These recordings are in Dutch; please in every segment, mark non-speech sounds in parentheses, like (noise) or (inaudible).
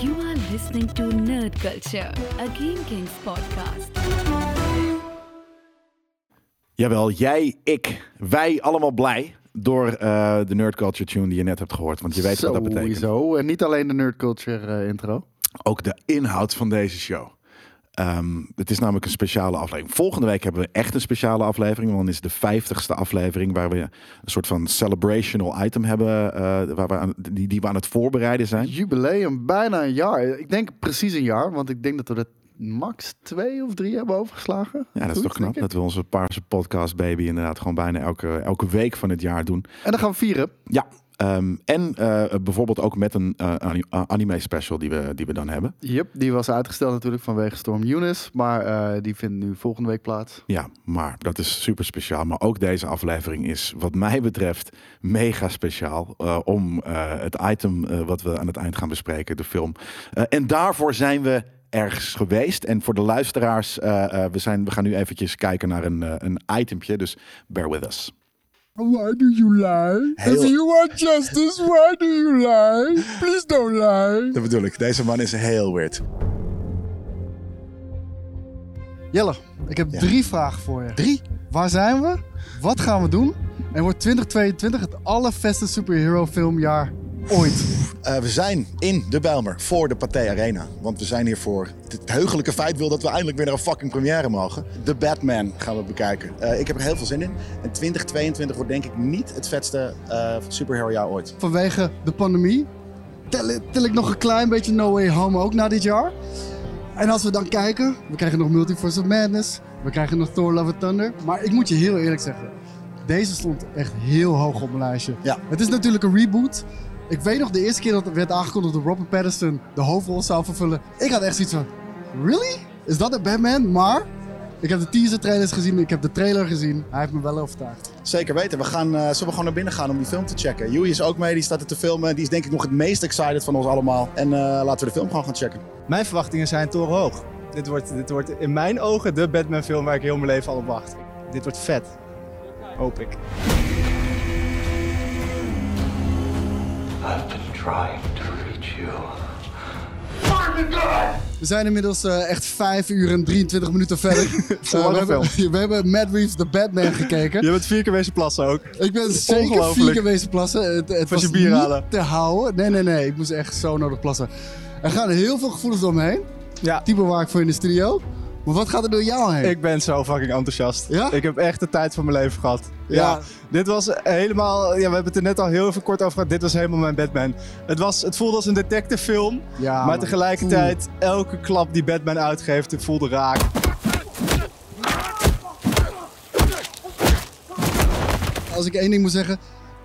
You are listening to Nerd Culture, a Game Kings podcast. Jawel, jij, ik, wij allemaal blij door eh, de Nerd Culture tune die je net hebt gehoord. Want je weet wat dat betekent. Sowieso. En niet alleen de Nerd Culture eh, intro. Ook de inhoud van deze show. Ehm, het is namelijk een speciale aflevering. Volgende week hebben we echt een speciale aflevering. Want dan is de vijftigste aflevering waar we een soort van celebrational item hebben. eh, waar we aan, die, die we aan het voorbereiden zijn. Jubileum, bijna een jaar. Ik denk precies een jaar, want ik denk dat we er max twee of drie hebben overgeslagen. Ja, dat is Goed, toch knap dat we onze Paarse Podcast Baby inderdaad gewoon bijna elke, elke week van het jaar doen. En dan gaan we vieren. Ja, ehm, en eh, bijvoorbeeld ook met een eh, anime special die we, die we dan hebben. Yep, die was uitgesteld natuurlijk vanwege Storm Eunice. Maar eh, die vindt nu volgende week plaats. Ja, maar dat is super speciaal. Maar ook deze aflevering is, wat mij betreft, mega speciaal. om het item wat we aan het eind gaan bespreken, de film. En daarvoor zijn we ergens geweest. En voor de luisteraars, we, zijn, we gaan nu eventjes kijken naar een, een itempje. Dus bear with us. Why do you lie? Heel- you want justice, why do you lie? Please don't lie. Dat bedoel ik. Deze man is heel weird. Jelle, ik heb Ja. drie vragen voor je. Drie? Waar zijn we? Wat gaan we doen? En wordt 2022 het allervetste superhero filmjaar ooit? Eh, we zijn in de Bijlmer voor de Pathé Arena. Want we zijn hier voor het heugelijke feit wil dat we eindelijk weer naar een fucking première mogen. De Batman gaan we bekijken. Eh, ik heb er heel veel zin in. En 2022 wordt denk ik niet het vetste eh superhero jaar ooit. Vanwege de pandemie tel, tel ik nog een klein beetje No Way Home ook na dit jaar. En als we dan kijken, we krijgen nog Multiverse of Madness. We krijgen nog Thor Love and Thunder. Maar ik moet je heel eerlijk zeggen, deze stond echt heel hoog op mijn lijstje. Ja. Het is natuurlijk een reboot. Ik weet nog de eerste keer dat er werd aangekondigd dat Robert Pattinson de hoofdrol zou vervullen. Ik had echt zoiets van, really? Is dat een Batman? Maar ik heb de teaser trailers gezien, ik heb de trailer gezien. Hij heeft me wel overtuigd. Zeker weten. We gaan, eh, zullen we gewoon naar binnen gaan om die film te checken. Joey is ook mee, die staat er te filmen. Die is denk ik nog het meest excited van ons allemaal. En eh, laten we de film gewoon gaan checken. Mijn verwachtingen zijn torenhoog. Dit wordt, dit wordt in mijn ogen de Batman film waar ik heel mijn leven al op wacht. Dit wordt vet. Hoop ik. I've been trying to reach you. We zijn inmiddels eh, echt 5 uur en 23 minuten verder. (laughs) Eh, we, hebben, (laughs) we hebben Matt Reeves The Batman gekeken. (laughs) Je bent vier keer wezen plassen ook. Ik ben zeker vier keer wezen plassen. Het, het Was was je bier niet halen? te houden. Nee, nee, nee. Ik moest echt zo nodig plassen. Er gaan heel veel gevoelens door me heen. Ja, Type waar ik voor in de studio. Maar wat gaat er door jou heen? ik ben zo fucking enthousiast. Ja? Ik heb echt de tijd van mijn leven gehad. Ja. Ja. Dit was helemaal... Ja, we hebben het er net al heel even kort over gehad. Dit was helemaal mijn Batman. Het, was, het voelde als een detective film. Ja, maar tegelijkertijd, elke klap die Batman uitgeeft, het voelde raak. Als ik één ding moet zeggen.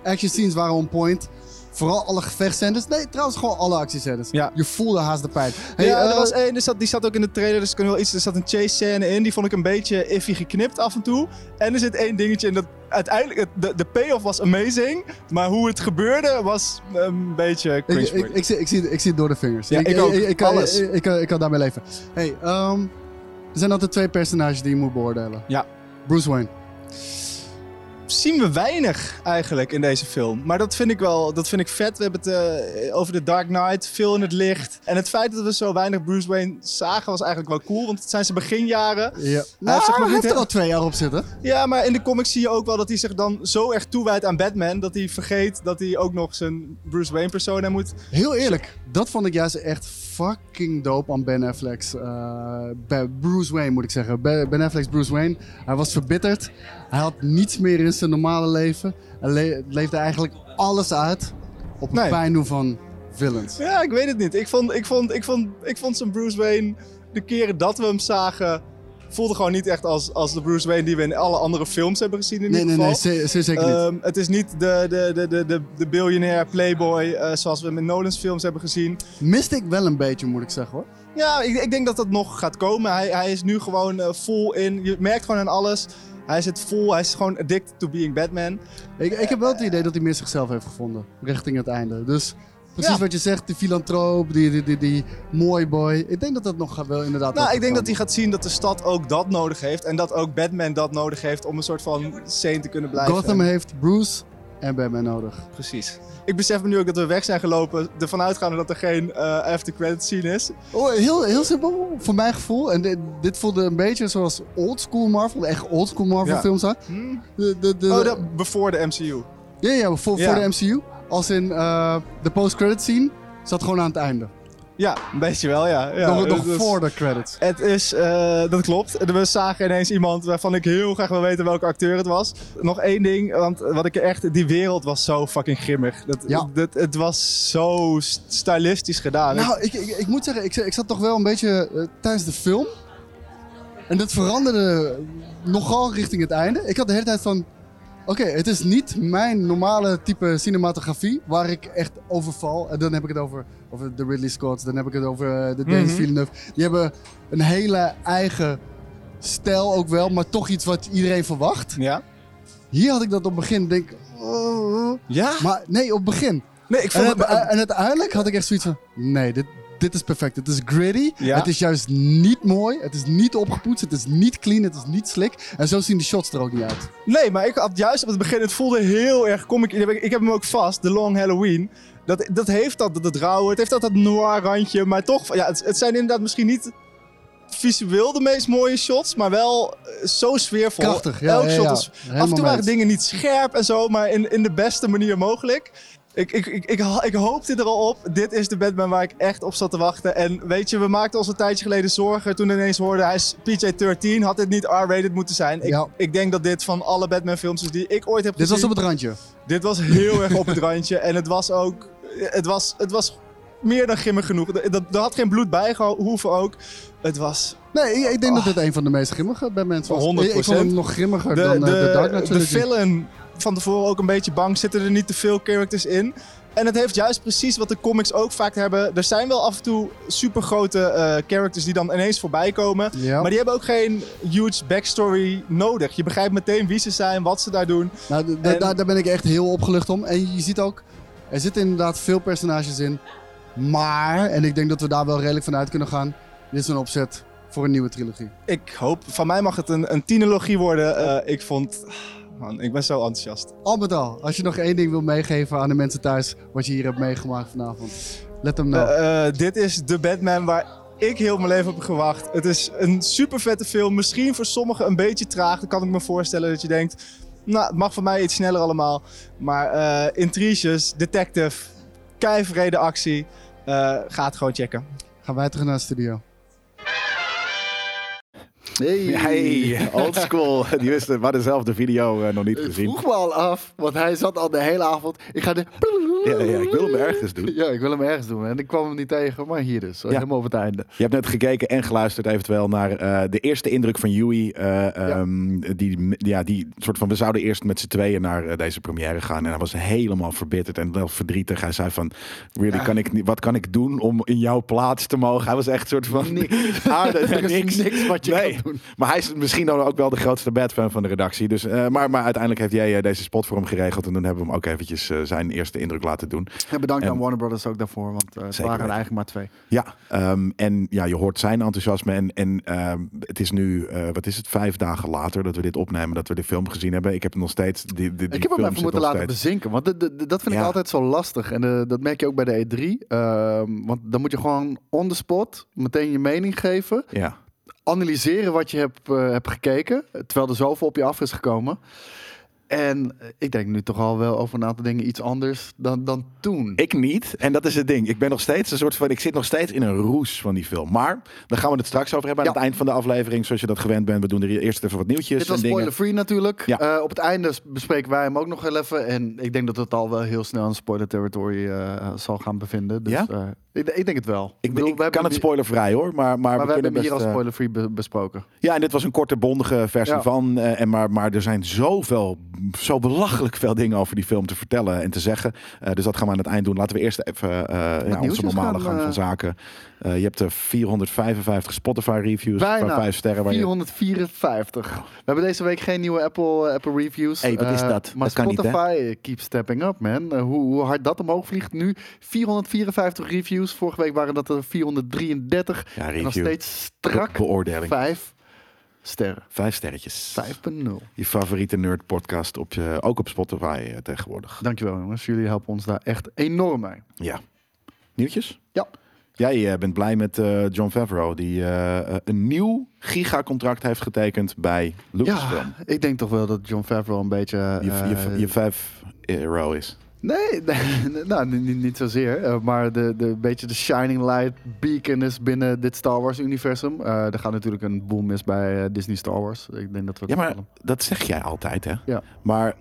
Action scenes waren on point. Vooral alle gevechtscènes. Nee, trouwens gewoon alle actiescènes. Ja. Je voelde haast de pijn. Hey, ja, er eh, was één, zat, die zat ook in de trailer, dus ik kan wel iets. Er zat een chase scène in, die vond ik een beetje iffy geknipt af en toe. En er zit één dingetje in dat uiteindelijk, de, de payoff was amazing, maar hoe het gebeurde was een beetje Ik, cringe. ik, ik, zie, ik, zie, ik zie het door de vingers. Ja, ik ook. Ik, kan- Alles. Ik, ik, ik kan daarmee leven. Hey, ehm, er zijn altijd twee personages die je moet beoordelen. Ja. Bruce Wayne. Zien we weinig eigenlijk in deze film. Maar dat vind ik wel, dat vind ik vet. We hebben het eh, over de Dark Knight, veel in het licht. En het feit dat we zo weinig Bruce Wayne zagen was eigenlijk wel cool, want het zijn zijn beginjaren. Ja. heeft Nou, zich nog hij niet heeft er al twee jaar op zitten. Ja, maar in de comics zie je ook wel dat hij zich dan zo erg toewijdt aan Batman. Dat hij vergeet dat hij ook nog zijn Bruce Wayne persona moet. Heel eerlijk, dat vond ik juist echt fucking dope aan Ben Affleck's Ba- Bruce Wayne, moet ik zeggen. Ben Affleck's Bruce Wayne. Hij was verbitterd. Hij had niets meer in zijn normale leven. Hij le- leefde eigenlijk alles uit op het Nee. pijn doen van villains. Ja, ik weet het niet. Ik vond, ik vond, ik vond, ik vond zijn Bruce Wayne, de keren dat we hem zagen, voelde gewoon niet echt als, als de Bruce Wayne die we in alle andere films hebben gezien in Nee, ieder nee, nee, geval. ze- ze- zeker niet. Ehm, het is niet de, de, de, de, de, de biljonair playboy eh, zoals we hem in Nolan's films hebben gezien. Miste ik wel een beetje, moet ik zeggen hoor. Ja, ik, ik denk dat dat nog gaat komen. Hij, hij is nu gewoon vol in. Je merkt gewoon aan alles. Hij zit vol. Hij is gewoon addicted to being Batman. Ik, ik heb wel het idee dat hij meer zichzelf heeft gevonden, richting het einde. Dus precies Ja. wat je zegt, die filantroop, die, die, die, die mooi boy. Ik denk dat dat nog wel inderdaad Nou, ik denk dat hij gaat zien dat de stad ook dat nodig heeft. En dat ook Batman dat nodig heeft om een soort van sane te kunnen blijven. Gotham heeft Bruce en Batman nodig. Precies. Ik besef me nu ook dat we weg zijn gelopen, ervan uitgaande dat er geen eh after credit scene is. Oh, heel, heel simpel, voor mijn gevoel. En dit, dit voelde een beetje zoals oldschool Marvel, echt oldschool Marvel Ja. films aan. Hm? De, de, de, Oh, dat before de MCU. Ja, ja, voor, Ja. voor de MCU. Als in eh, de post-credit scene zat gewoon aan het einde. Ja, een beetje wel, ja. ja nog nog is- voor de credits. Het is, eh, dat klopt. We zagen ineens iemand waarvan ik heel graag wil weten welke acteur het was. Nog één ding, want wat ik echt, die wereld was zo fucking grimmig. Dat, Ja. dat, het was zo st- stylistisch gedaan. Nou, ik, ik, ik moet zeggen, ik, ik zat toch wel een beetje eh, tijdens de film. En dat veranderde nogal richting het einde. Ik had de hele tijd van. Oké, het is niet mijn normale type cinematografie waar ik echt over val. En dan heb ik het over, over de Ridley Scott, dan heb ik het over eh, de Denis Mhm. Villeneuve. Die hebben een hele eigen stijl ook wel, maar toch iets wat iedereen verwacht. ja? Hier had ik dat op het begin, denk ik, oh, Ja? maar nee, op het begin. Nee, ik En, vond het... het- en uiteindelijk had ik echt zoiets van: nee, dit, dit is perfect. Het is gritty. Ja. Het is juist niet mooi. Het is niet opgepoetst. Het is niet clean. Het is niet slick. En zo zien de shots er ook niet uit. Nee, maar ik had juist op het begin, het voelde heel erg comic. Ik heb, ik heb hem ook vast, The Long Halloween. Dat, dat heeft dat, dat rauwe, het heeft dat, dat noir randje. Maar toch, ja, het, het zijn inderdaad misschien niet visueel de meest mooie shots, maar wel eh, zo sfeervol. Krachtig, ja, Elk ja, shot is... Helemaal af en toe waren dingen niet scherp en zo, maar in, in de beste manier mogelijk. Ik, ik, ik, ik, ik hoopte er al op. Dit is de Batman waar ik echt op zat te wachten. En weet je, we maakten ons een tijdje geleden zorgen toen ineens hoorden hij is PJ-13. Had dit niet R-rated moeten zijn? Ik, Ja. ik denk dat dit van alle Batman films is die ik ooit heb Dit gezien. was op het randje. Dit was heel erg op het randje. En het was ook... Het was, het was meer dan grimmig genoeg. Er, had geen bloed bij gehoeven ook. Het was... Nee, ik, ik denk dat dit een van de meest grimmige Batman's was. 100%. Ik, ik vond hem nog grimmiger De, dan eh, de, de Dark Knight de villain van tevoren ook een beetje bang. Zitten er niet te veel characters in. En het heeft juist precies wat de comics ook vaak hebben. Er zijn wel af en toe super grote characters die dan ineens voorbij komen. Ja. Maar die hebben ook geen huge backstory nodig. Je begrijpt meteen wie ze zijn, wat ze daar doen. Nou, En- daar ben ik echt heel opgelucht om. En je ziet ook, er zitten inderdaad veel personages in. Maar, en ik denk dat we daar wel redelijk van uit kunnen gaan. Dit is een opzet voor een nieuwe trilogie. Ik hoop, van mij mag het een, een tienerlogie worden. Eh, ik vond, man, ik ben zo enthousiast. Al met al, als je nog één ding wil meegeven aan de mensen thuis, wat je hier hebt meegemaakt vanavond. Let hem nou. Eh, eh, dit is de Batman waar ik heel mijn leven op heb gewacht. Het is een super vette film. Misschien voor sommigen een beetje traag. Dan kan ik me voorstellen dat je denkt... Nou, het mag voor mij iets sneller allemaal. Maar eh intriges, detective, keivrede actie. eh ga het gewoon checken. Gaan wij terug naar de studio. Hey. Hey, old school. (laughs) Die wisten, we hadden zelf de video eh, nog niet Ik gezien. vroeg me al af, want hij zat al de hele avond. Ik ga de... Ja, ja, ik wil hem ergens doen. Ja, ik wil hem ergens doen. En ik kwam hem niet tegen, maar hier dus. Helemaal op het einde. Je hebt net gekeken en geluisterd eventueel naar eh, de eerste indruk van Yui. ehm, die, ja, die soort van, we zouden eerst met z'n tweeën naar deze première gaan. En hij was helemaal verbitterd en wel verdrietig. Hij zei van, really, kan ik, niet- wat kan ik doen om in jouw plaats te mogen? Hij was echt een soort van, Niks. (laughs) aarde, (laughs) Er is niks. niks wat je Nee. Doen. Maar hij is misschien dan ook wel de grootste Batman van de redactie. Dus, eh, maar, maar uiteindelijk heeft jij eh, deze spot voor hem geregeld. En toen hebben we hem ook eventjes eh, zijn eerste indruk laten doen. En bedankt En- aan Warner Brothers ook daarvoor, want het Zeker waren er eigenlijk maar twee. Ja, ehm, en ja, je hoort zijn enthousiasme. En, en ehm, het is nu, wat is het, vijf dagen later dat we dit opnemen, dat we de film gezien hebben. Ik heb nog steeds. Die, die, die Ik heb hem even moeten laten steeds- bezinken, want de- de- de- dat vind ik altijd zo lastig. En dat merk je ook bij de E3. Ehm, want dan moet je gewoon on the spot meteen je mening geven. Ja. Analyseren wat je hebt, eh, hebt gekeken, terwijl er zoveel op je af is gekomen. En ik denk nu toch al wel over een aantal dingen iets anders dan, dan toen. Ik niet. En dat is het ding. Ik ben nog steeds een soort van. Ik zit nog steeds in een roes van die film. Maar daar gaan we het straks over hebben aan Ja. het eind van de aflevering. Zoals je dat gewend bent. We doen er eerst even wat nieuwtjes. Dit was spoiler-free natuurlijk. Ja. Eh, op het einde bespreken wij hem ook nog heel even. En ik denk dat het al wel heel snel in spoiler territory eh, zal gaan bevinden. Dus Ja? eh, ik, ik denk het wel. Ik, bedoel, ik we kan het spoilervrij hoor. Maar, maar, Maar we, we hebben hem hier best, al spoiler-free be- besproken. Ja, en dit was een korte, bondige versie van. en maar, maar er zijn zoveel, zo belachelijk veel dingen over die film te vertellen en te zeggen. Eh, dus dat gaan we aan het eind doen. Laten we eerst even eh, ja, onze normale gaan, gang van eh, zaken. Je hebt er 455 Spotify reviews Bijna. van 5 sterren. Waar je, 454. We hebben deze week geen nieuwe Apple, Apple reviews. Hey, wat is dat? Maar Dat kan? Spotify keeps stepping up, man. Hoe, hoe hard dat omhoog vliegt nu. 454 reviews. Vorige week waren dat er 433. ja, En nog steeds strak Be- beoordeling. vijf. Sterren. Vijf sterretjes. 5.0. Je favoriete nerd podcast op je, ook op Spotify eh, tegenwoordig. Dankjewel jongens. Jullie helpen ons daar echt enorm mee. Ja. Nieuwtjes? Ja. Jij eh, bent blij met eh, John Favreau, die eh, een nieuw gigacontract heeft getekend bij Lucasfilm. Ja, ik denk toch wel dat John Favreau een beetje... je, je, je vijf euro is. Nee, (laughs) nee nou, niet, niet zozeer. eh, maar de, de beetje de shining light beacon is binnen dit Star Wars universum. Eh, er gaat natuurlijk een boom mis bij eh, Disney Star Wars. Ik denk dat we Ja, maar dat zeg jij altijd, hè? Ja. Maar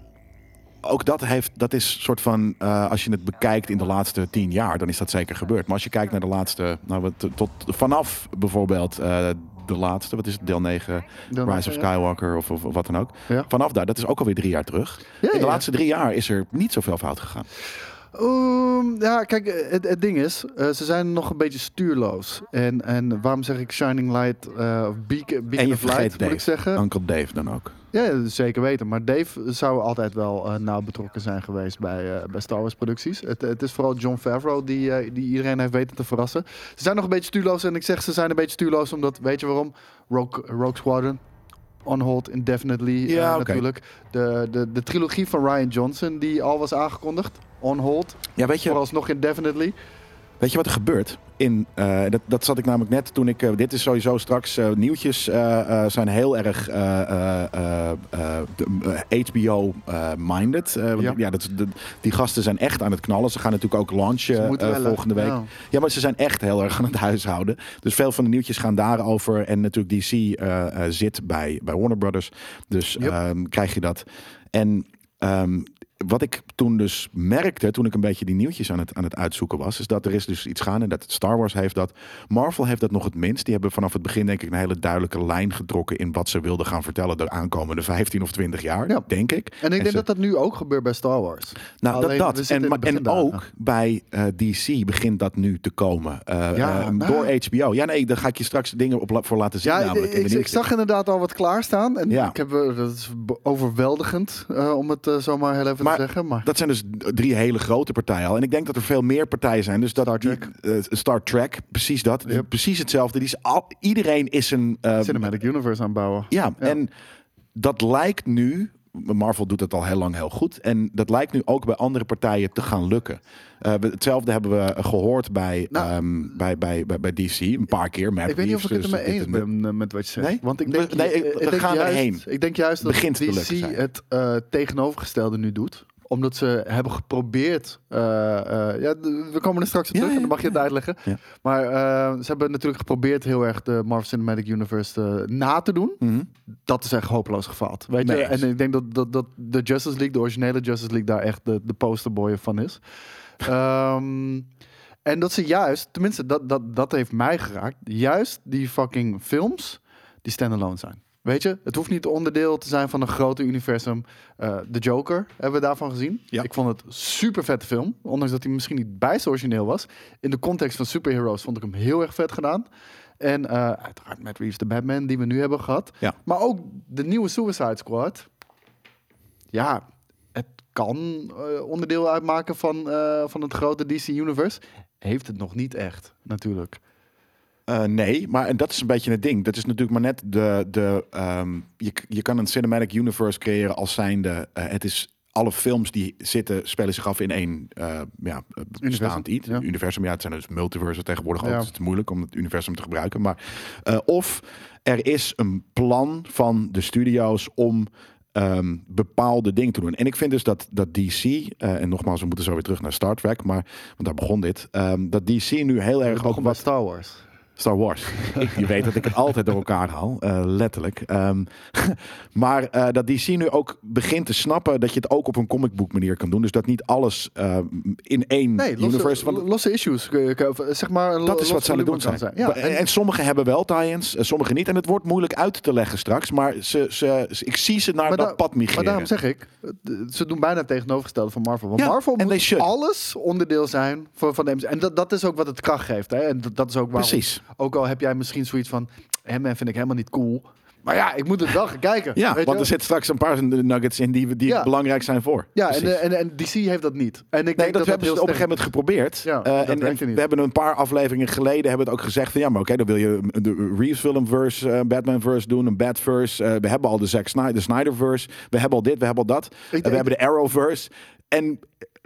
ook dat heeft, dat is soort van, als je het bekijkt in de laatste tien jaar, dan is dat zeker gebeurd. Maar als je kijkt naar de laatste, nou, tot vanaf bijvoorbeeld de laatste, wat is het, deel 9, Dan- Rise of ja. Skywalker of, of, wat dan ook. Ja. Vanaf daar, dat is ook alweer drie jaar terug. Ja, in de laatste drie jaar is er niet zoveel fout gegaan. Ehm, ja, kijk, eh, het, het ding is, eh, ze zijn nog een beetje stuurloos. En, en waarom zeg ik shining light, eh of beacon, beacon en je of light, Dave, moet ik zeggen? Uncle Dave dan ook. Ja, zeker weten. Maar Dave zou altijd wel nauw betrokken zijn geweest bij, bij Star Wars producties. Het, het is vooral John Favreau die, die iedereen heeft weten te verrassen. Ze zijn nog een beetje stuurloos. En ik zeg ze zijn een beetje stuurloos omdat, weet je waarom? Rogue, Rogue Squadron. On hold indefinitely Ja, eh, natuurlijk. De, de, de trilogie van Ryan Johnson die al was aangekondigd. On hold. Ja, weet je, Vooralsnog indefinitely. Weet je wat er gebeurt? In, eh, dat, dat zat ik namelijk net toen ik. eh, dit is sowieso straks. eh, nieuwtjes zijn heel erg de- HBO-minded. Ja. ja. dat, die gasten zijn echt aan het knallen. Ze gaan natuurlijk ook launchen volgende week. ja. Ja, maar ze zijn echt heel erg aan het huishouden. Dus veel van de nieuwtjes gaan daarover. En natuurlijk DC zit bij, bij Warner Brothers. Dus Yep. ehm, krijg je dat. En ehm, wat ik toen dus merkte, toen ik een beetje die nieuwtjes aan het, aan het uitzoeken was, is dat er is dus iets gaande. Dat Star Wars heeft dat. Marvel heeft dat nog het minst. Die hebben vanaf het begin denk ik een hele duidelijke lijn getrokken in wat ze wilden gaan vertellen de aankomende 15 of 20 jaar, Ja. denk ik. En ik denk ze- dat dat nu ook gebeurt bij Star Wars. nou, Alleen, dat, dat. En, en ook bij eh, DC begint dat nu te komen. Eh, Ja, eh, nou. door HBO. Ja, nee, daar ga ik je straks dingen op la- voor laten zien. Ja, namelijk, ik, zag inderdaad al wat klaarstaan. En Ja. ik heb, dat is overweldigend, om het zomaar heel even Maar zeggen. Maar Dat zijn dus drie hele grote partijen al. En ik denk dat er veel meer partijen zijn. Dus dat Star die- Trek. eh, Star Trek, precies dat. Yep. Precies hetzelfde. Die is al, iedereen is een. eh, Cinematic Universe aanbouwen. ja, Ja. en dat lijkt nu. Marvel doet het al heel lang heel goed. En dat lijkt nu ook bij andere partijen te gaan lukken. Eh, hetzelfde hebben we gehoord bij, Nou. ehm, bij, bij, bij, bij DC een paar keer. Matt Ik weet niet of ik het ermee eens ben eh, met wat je zegt. Nee? Want ik We- denk, nee, ik, we ik denk gaan juist, erheen. Ik denk juist dat DC het eh, tegenovergestelde nu doet omdat ze hebben geprobeerd. eh, eh, ja, we komen er straks op terug ja, en dan mag je het uitleggen. Maar eh, ze hebben natuurlijk geprobeerd heel erg de Marvel Cinematic Universe na te doen. Mhm. Dat is echt hopeloos gefaald. Weet Nee je? En ik denk dat, dat, dat de Justice League, de originele Justice League, daar echt de, de posterboy van is. (laughs) Ehm, en dat ze juist, tenminste, dat, dat, dat heeft mij geraakt. Juist die fucking films die standalone zijn. Weet je, het hoeft niet onderdeel te zijn van een grote universum. Eh The Joker hebben we daarvan gezien. Ja. Ik vond het super vette film. Ondanks dat hij misschien niet bijst origineel was. In de context van superheroes vond ik hem heel erg vet gedaan. En eh, uiteraard Matt Reeves, de Batman die we nu hebben gehad. Ja. Maar ook de nieuwe Suicide Squad. Ja, het kan eh, onderdeel uitmaken van, van het grote DC Universe. Heeft het nog niet echt, natuurlijk. Eh, nee, maar en dat is een beetje het ding. Dat is natuurlijk maar net de. de ehm, je, je kan een cinematic universe creëren als zijnde. eh, het is alle films die zitten, spelen zich af in één eh, ja, bestaand iets. ja. Universum, ja, het zijn dus multiversen tegenwoordig ook. Ja. dus Het is moeilijk om het universum te gebruiken. Maar, eh, of er is een plan van de studio's om ehm, bepaalde dingen te doen. En ik vind dus dat, dat DC, eh, en nogmaals, we moeten zo weer terug naar Star Trek, maar want daar begon dit, ehm, dat DC nu heel erg ook Ook wat Star Wars. Star Wars. (laughs) ik, je (laughs) weet dat ik het altijd door elkaar haal, eh, letterlijk. Ehm, (laughs) maar eh, dat DC nu ook begint te snappen dat je het ook op een comicboek manier kan doen. Dus dat niet alles eh, in één Nee, universe... losse, issues. eh, Zeg maar, dat is wat ze aan het doen zijn. Ja, en, en, sommige hebben wel tie-ins, sommige niet. En het wordt moeilijk uit te leggen straks. Maar ze, ze, ze- ik zie ze naar Maar dat da- pad migreren. maar daarom zeg ik, ze doen bijna het tegenovergestelde van Marvel. Want Ja, Marvel moet alles onderdeel zijn van, van de MCU. En dat, dat is ook wat het kracht geeft. Hè? En dat, dat is ook waarom, Precies. Ook al heb jij misschien zoiets van, hem vind ik helemaal niet cool. Maar ja, ik moet het wel gaan kijken. Ja, weet want je? er zitten straks een paar nuggets in die, die Ja. belangrijk zijn voor. Ja, en, eh, en, en DC heeft dat niet. En ik Nee, denk dat, hebben ze op een gegeven moment geprobeerd. Ja, Eh, dat en, we hebben een paar afleveringen geleden hebben het ook gezegd van ja, maar oké, dan wil je de Reeves filmverse, eh Batman-verse doen, een Batverse. Eh, we hebben al de Zack Snyder, de Snyderverse. We hebben al dit, we hebben al dat. We hebben de Arrowverse. En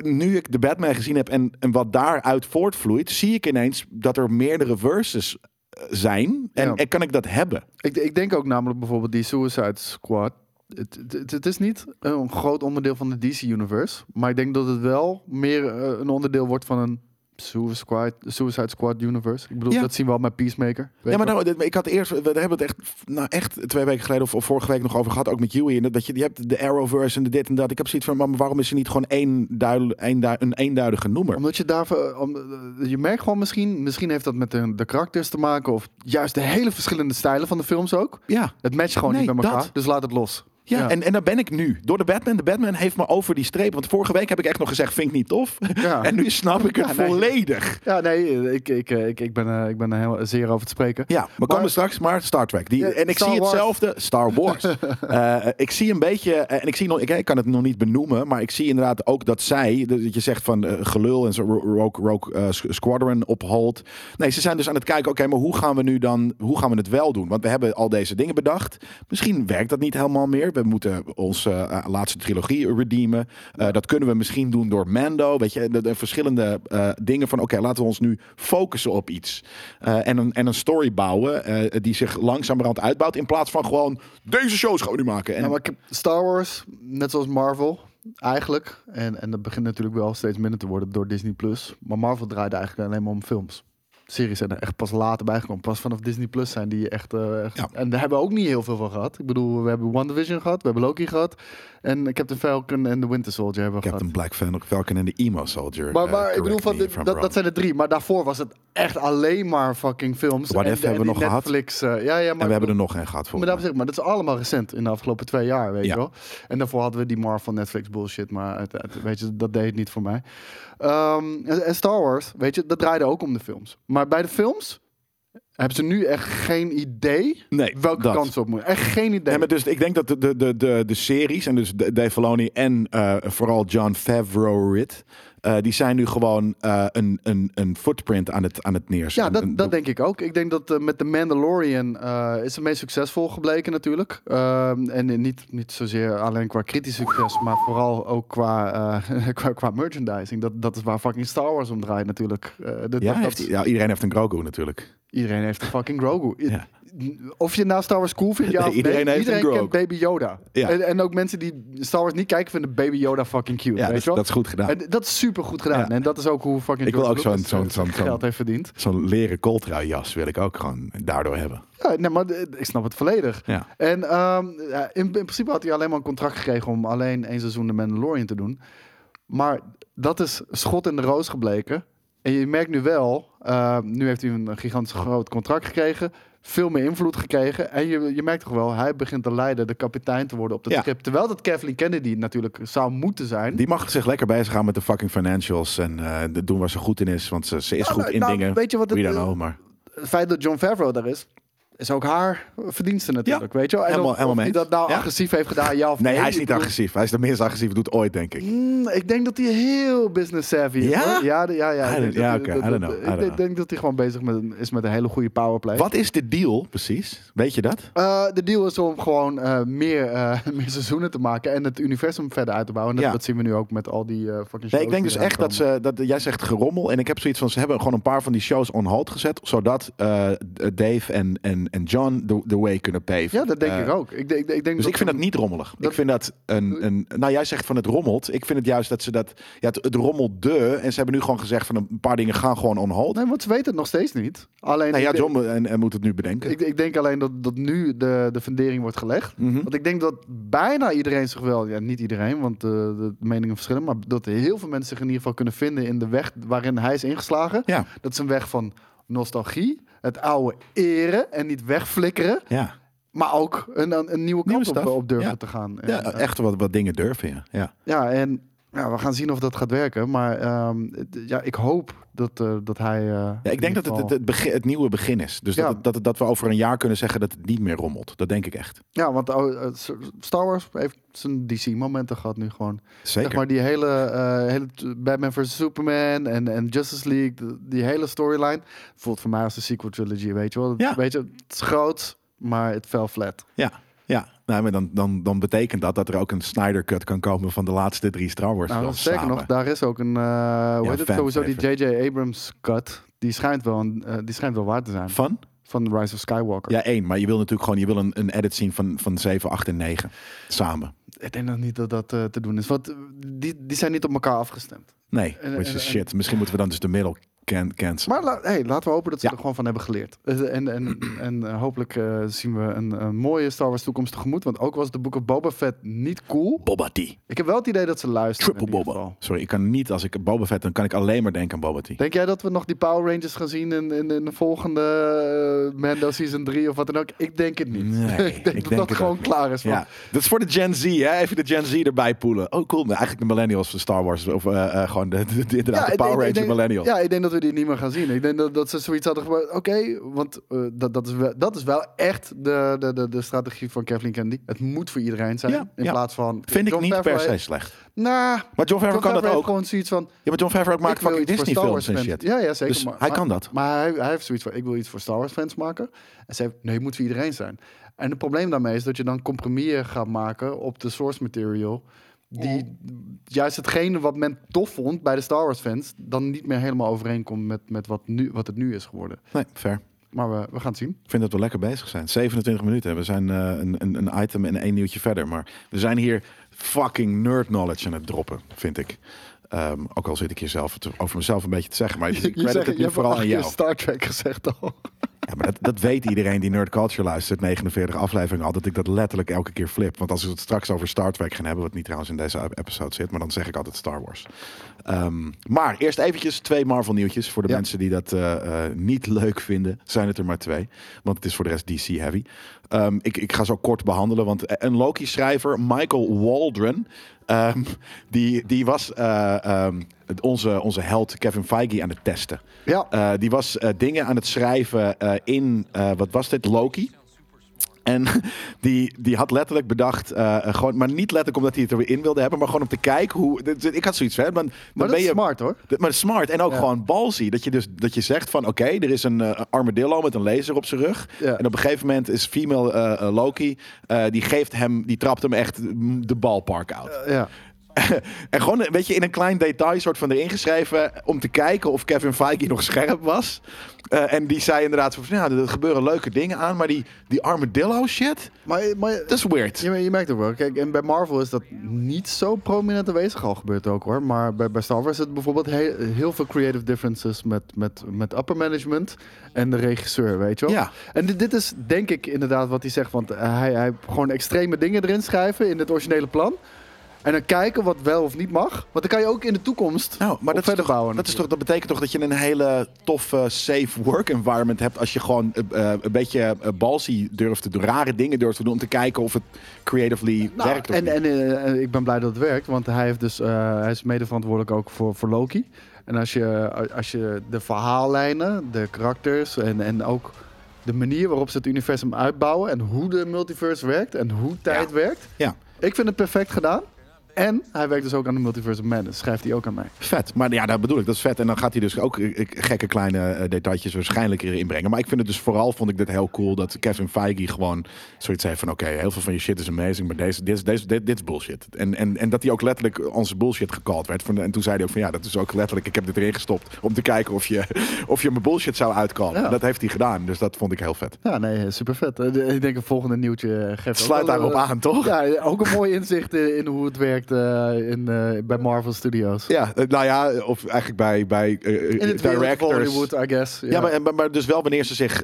nu ik de Batman gezien heb en, en wat daaruit voortvloeit, zie ik ineens dat er meerdere verses eh, zijn. En, Ja. en kan ik dat hebben? Ik, ik denk ook namelijk bijvoorbeeld die Suicide Squad. Het, het, het is niet een groot onderdeel van de DC-universe. Maar ik denk dat het wel meer eh, een onderdeel wordt van een Suicide Squad, Suicide Squad universe. Ik bedoel, Ja. dat zien we al met Peacemaker. weet Ja, maar nou, ik had eerst, we hebben het echt, nou echt twee weken geleden of, of vorige week nog over gehad, ook met. En dat, je, je hebt de Arrowverse en de dit en dat. Ik heb zoiets van, maar waarom is er niet gewoon één duidel, één een eenduidige noemer? Omdat je daarvoor, om, eh, je merkt gewoon misschien, misschien heeft dat met de, de karakters te maken. Of juist de hele verschillende stijlen van de films ook. Ja, Het matcht gewoon Nee, niet met elkaar. dat. Dus laat het los. Ja, Ja. En, en daar ben ik nu. Door de Batman. De Batman heeft me over die streep. Want vorige week heb ik echt nog gezegd, vind ik niet tof. Ja. (laughs) En nu snap ik het Ja, nee. volledig. Ja, nee, eh, ik, ik, eh, ik, ik ben, eh, ik ben er heel, zeer over te spreken. Ja, we komen straks, maar Star Trek. Die, Ja, en ik Star zie Wars. hetzelfde, Star Wars. (laughs) Eh, ik zie een beetje, eh, en ik zie nog, ik, ik kan het nog niet benoemen, maar ik zie inderdaad ook dat zij, dat je zegt van eh, gelul en zo, Ro- Rogue, Rogue eh, Squadron op hold. Nee, ze zijn dus aan het kijken, oké, maar hoe gaan we nu dan, hoe gaan we het wel doen? Want we hebben al deze dingen bedacht. Misschien werkt dat niet helemaal meer. We moeten onze eh, laatste trilogie redeemen. Eh, dat kunnen we misschien doen door Mando. Weet je, de, de verschillende eh, dingen van, oké, laten we ons nu focussen op iets. Eh, en, een, en een story bouwen eh, die zich langzamerhand uitbouwt. In plaats van gewoon, deze shows gaan we nu maken. En, maar Star Wars, net zoals Marvel, eigenlijk. En, en dat begint natuurlijk wel steeds minder te worden door Disney+. Plus. Maar Marvel draaide eigenlijk alleen maar om films. Series zijn er echt pas later bijgekomen. Pas vanaf Disney Plus zijn die echt... eh, echt- Ja. En daar hebben we ook niet heel veel van gehad. Ik bedoel, we hebben WandaVision gehad, we hebben Loki gehad. En Captain Falcon en The Winter Soldier hebben we Captain gehad. Black Fan- Falcon en de Emo Soldier. Maar, eh, maar ik bedoel, van dat, dat zijn er drie. Maar daarvoor was het echt alleen maar fucking films. What En- If en hebben we nog gehad. Netflix, eh, ja, ja, maar en we hebben er nog een gehad voor. maar ik, maar dat is allemaal recent in de afgelopen twee jaar, weet Ja. je wel. En daarvoor hadden we die Marvel Netflix bullshit, maar het, het- weet je, dat deed het niet voor mij. Ehm, en, en Star Wars, weet je, dat draaide ook om de films. Maar bij de films hebben ze nu echt geen idee Nee, welke dat. ze op moeten. Echt geen idee. Nee, maar dus ik denk dat de, de, de, de, series, en dus de- Dave Filoni en eh, vooral John Favreau, eh, die zijn nu gewoon eh, een, een, een footprint aan het, aan het neerzetten. ja, dat, Een- dat denk ik ook. Ik denk dat eh, met The Mandalorian is het meest succesvol gebleken natuurlijk. Ehm, en niet, niet zozeer alleen qua kritisch succes, maar vooral ook qua, (laughs) qua, qua merchandising. Dat, dat is waar fucking Star Wars om draait natuurlijk. Dat- ja, dat- heeft, dat- ja, iedereen heeft een Grogu natuurlijk. Iedereen heeft een fucking Grogu. Ja. Of je nou Star Wars cool vindt, ja Nee, iedereen heeft een iedereen kent Baby Yoda. Ja. En, en ook mensen die Star Wars niet kijken, vinden Baby Yoda fucking cute. Ja, weet dat, wel? dat is goed gedaan. En dat is super goed gedaan. Ja. En dat is ook hoe fucking Ik wil ook zo'n- Lucas, zo'n- eh, geld heeft verdiend. Zo'n leren kooltrui-jas wil ik ook gewoon daardoor hebben. Ja, nee, maar eh, ik snap het volledig. Ja. En ehm, ja, in, in principe had hij alleen maar een contract gekregen om alleen één seizoen de Mandalorian te doen. Maar dat is schot in de roos gebleken. En je merkt nu wel, eh, nu heeft hij een gigantisch groot contract gekregen. Veel meer invloed gekregen. En je, je merkt toch wel, hij begint te leiden, de kapitein te worden op Ja. schip. Terwijl dat Kathleen Kennedy natuurlijk zou moeten zijn. Die mag zich lekker bezighouden met de fucking financials en de- doen waar ze goed in is. Want ze, ze is Ja, goed nou, in nou, dingen. weet je wat het, eh, know, maar... Het feit dat John Favreau daar is, is ook haar verdienste natuurlijk. weet je wel? En helemaal- of, helemaal of hij mee dat nou. Ja. agressief heeft gedaan, ja of Nee, nee. hij is niet bedoel- agressief. Hij is de minst agressief doet ooit, denk ik. Mm, ik denk dat hij heel business savvy is. Ja? Ja, de- ja, ja. Ik ja, oké, I don't know, I Ik don't denk- know. denk dat hij gewoon bezig met, is met een hele goede powerplay. Wat is de deal precies? Weet je dat? Eh, de deal is om gewoon eh, meer, eh, (laughs) meer seizoenen te maken en het universum verder uit te bouwen. En dat, zien we nu ook met al die fucking shows. Nee, ik denk dus echt dat ze, dat jij zegt gerommel. En ik heb zoiets van, ze hebben gewoon een paar van die shows on hold gezet. Zodat Dave en, en, en John de, de way kunnen paven. Ja, dat denk Eh, ik ook. Ik, denk- ik, ik denk Dus ik vind dat niet rommelig. dat- ik vind dat een, een. Nou, jij zegt van het rommelt. Ik vind het juist dat ze dat. Ja, het, het rommelde. En ze hebben nu gewoon gezegd van een paar dingen gaan gewoon on hold. Nee, want ze weten het nog steeds niet. Alleen, nou ja, denk- John en, en moet het nu bedenken. Ik, ik denk alleen dat, dat nu de, de fundering wordt gelegd. Mhm. Want ik denk dat bijna iedereen zich wel, ja, niet iedereen, want eh, de meningen verschillen, maar dat heel veel mensen zich in ieder geval kunnen vinden in de weg waarin hij is ingeslagen. Ja, Dat is een weg van nostalgie, het oude eren en niet wegflikkeren, ja. maar ook een, een, een nieuwe Nieuwe kant op, op durven Ja. te gaan. En, ja eh, echt wat, wat dingen durven. Ja. ja. ja, en Ja, we gaan zien of dat gaat werken. Maar ehm, ja, ik hoop dat, eh, dat hij... eh, Ja, ik denk dat het geval- het, het, begin, het nieuwe begin is. Dus Ja. dat, dat, dat we over een jaar kunnen zeggen dat het niet meer rommelt. Dat denk ik echt. Ja, want oh, eh, Star Wars heeft zijn DC-momenten gehad nu gewoon. Zeker. Zeg maar die hele, hele Batman vs. Superman en, en Justice League, die hele storyline voelt voor mij als een sequel trilogy, weet je wel. Ja. Weet je, het is groot, maar het fell flat. Ja, ja. Nou, maar dan, dan, dan betekent dat dat er ook een Snyder Cut kan komen van de laatste drie Star Wars Nou, zeker nog, daar is ook een, eh hoe heet het, sowieso die. J.J. Abrams cut. Die schijnt wel, een, eh, die schijnt wel waar te zijn. Van? Van Rise of Skywalker. Ja, één. Maar je wil natuurlijk gewoon je wil een, een edit zien van, van 7, 8 en 9. Samen. Ik denk nog niet dat dat eh, te doen is. Want die, die zijn niet op elkaar afgestemd. Nee, which is shit. Misschien moeten we dan dus de middel can cancelen. Maar hey, laten we hopen dat ze Ja. er gewoon van hebben geleerd. Eh, En, en, (clears throat) en eh, hopelijk eh, zien we een, een mooie Star Wars toekomst tegemoet. Want ook was de Book of Boba Fett niet cool. Boba T. Ik heb wel het idee dat ze luisteren. Triple Boba. geval. Sorry, ik kan niet als ik Boba Fett, dan kan ik alleen maar denken aan Boba T. Denk jij dat we nog die Power Rangers gaan zien in, in, in de volgende eh, Mando Season 3 of wat dan ook? Ik denk het niet. Nee, (laughs) ik denk ik dat denk dat het gewoon klaar is. Ja, dat is voor de Gen Z, hè? Even de Gen Z erbij poelen. Oh, cool. Eigenlijk de millennials van Star Wars. Of gewoon de, de, de- Power Ranger millennials. Ja, ik denk dat we die niet meer gaan zien. Ik denk dat, dat ze zoiets hadden. Oké, want eh, dat, dat, is wel, dat is wel echt de, de, de, de strategie van Kathleen Kennedy. Het moet voor iedereen zijn. Ja, in ja. plaats van... Vind ik niet per se slecht. Nou, Maar John Favreau kan dat ook. gewoon zoiets van... Ja, maar John Favreau maakt ik wil fucking iets voor Star Disney Wars films en shit. Ja, ja, zeker. Dus maar, hij kan dat. Maar hij, hij heeft zoiets van, ik wil iets voor Star Wars fans maken. En ze heeft, nee, het moet voor iedereen zijn. En het probleem daarmee is dat je dan compromissen gaat maken op de source material. Die juist hetgene wat men tof vond bij de Star Wars fans, dan niet meer helemaal overeenkomt met, met wat, nu, wat het nu is geworden. Nee, fair. Maar we, we gaan het zien. Ik vind dat we lekker bezig zijn. 27 minuten. We zijn eh, een, een, een item en één nieuwtje verder. Maar we zijn hier fucking nerd knowledge aan het droppen, vind ik. Ehm, ook al zit ik hier zelf over mezelf een beetje te zeggen. Maar (laughs) ik credit het nu vooral aan jou. Star Trek gezegd al. Ja, maar dat, dat weet iedereen die Nerd Culture luistert, 49 afleveringen al, dat ik dat letterlijk elke keer flip. Want als we het straks over Star Trek gaan hebben, wat niet trouwens in deze episode zit, maar dan zeg ik altijd Star Wars. Ehm, maar eerst eventjes twee Marvel nieuwtjes. Voor de Ja. mensen die dat eh, eh, niet leuk vinden, zijn het er maar twee. Want het is voor de rest DC heavy. Ehm, ik, ik ga zo kort behandelen, want een Loki-schrijver, Michael Waldron, ehm, die, die was eh, onze, onze held Kevin Feige aan het testen. Ja. Eh, die was eh, dingen aan het schrijven eh, in, wat was dit, Loki. En (laughs) die, die had letterlijk bedacht, gewoon, maar niet letterlijk omdat hij het er weer in wilde hebben, maar gewoon om te kijken hoe. Ik had zoiets, hè? Dan Maar dat ben is je, smart hoor. Maar smart en ook Ja. gewoon ballsy. Dat je dus dat je zegt van oké, er is een eh, armadillo met een laser op zijn rug. Ja. En op een gegeven moment is female Loki, die geeft hem, die trapt hem echt de balpark out. Ja. (laughs) En gewoon een beetje in een klein detail soort van erin geschreven om te kijken of Kevin Feige nog scherp was. Eh, en die zei inderdaad van, ja, er gebeuren leuke dingen aan, maar die, die armadillo shit, Maar, maar dat is weird. Je, je merkt ook wel. Kijk, en bij Marvel is dat niet zo prominent aanwezig. Al gebeurt ook hoor. Maar bij, bij Star Wars is het bijvoorbeeld heel, heel veel creative differences met, met, met upper management en de regisseur, weet je wel. Ja. En dit, dit is denk ik inderdaad wat hij zegt. Want hij, hij gewoon extreme dingen erin schrijven in het originele plan. En dan kijken wat wel of niet mag. Want dan kan je ook in de toekomst Nou, maar dat, verder toch, bouwen. dat, is toch, dat betekent toch dat je een hele toffe, safe work environment hebt. Als je gewoon eh, eh, een beetje uh, ballsy durft te doen, rare dingen durft te doen. Om te kijken of het creatively Nou, werkt. Of en, niet. en eh, ik ben blij dat het werkt, want hij, heeft dus, eh, hij is mede verantwoordelijk ook voor, voor Loki. En als je, als je de verhaallijnen, de karakters en, en ook de manier waarop ze het universum uitbouwen en hoe de multiverse werkt en hoe tijd Ja. werkt. ja. Ik vind het perfect gedaan. En hij werkt dus ook aan de Multiverse Madness. Schrijft hij ook aan mij. Vet. Maar ja, dat bedoel ik. Dat is vet. En dan gaat hij dus ook eh, gekke kleine eh, detailtjes waarschijnlijk erin brengen. Maar ik vind het dus vooral, vond ik dit heel cool, dat Kevin Feige gewoon zoiets zei van, oké, heel veel van je shit is amazing, maar deze, dit, is- deze, dit, dit is bullshit. En, en, en dat hij ook letterlijk onze bullshit gecalled werd. En toen zei hij ook van, ja, dat is ook letterlijk, ik heb dit erin gestopt om te kijken of je, (laughs) of je mijn bullshit zou uitkallen. Ja. Dat heeft hij gedaan. Dus dat vond ik heel vet. Ja, nee, super vet. Ik denk een volgende nieuwtje eh, geeft Sluit daarop eh, aan, toch? Ja, ook een mooi inzicht in, in hoe het werkt eh, in, eh, bij Marvel Studios. Ja, eh, nou ja, of eigenlijk bij, bij directors. Hollywood, I guess. Ja, maar, maar, maar dus wel wanneer ze zich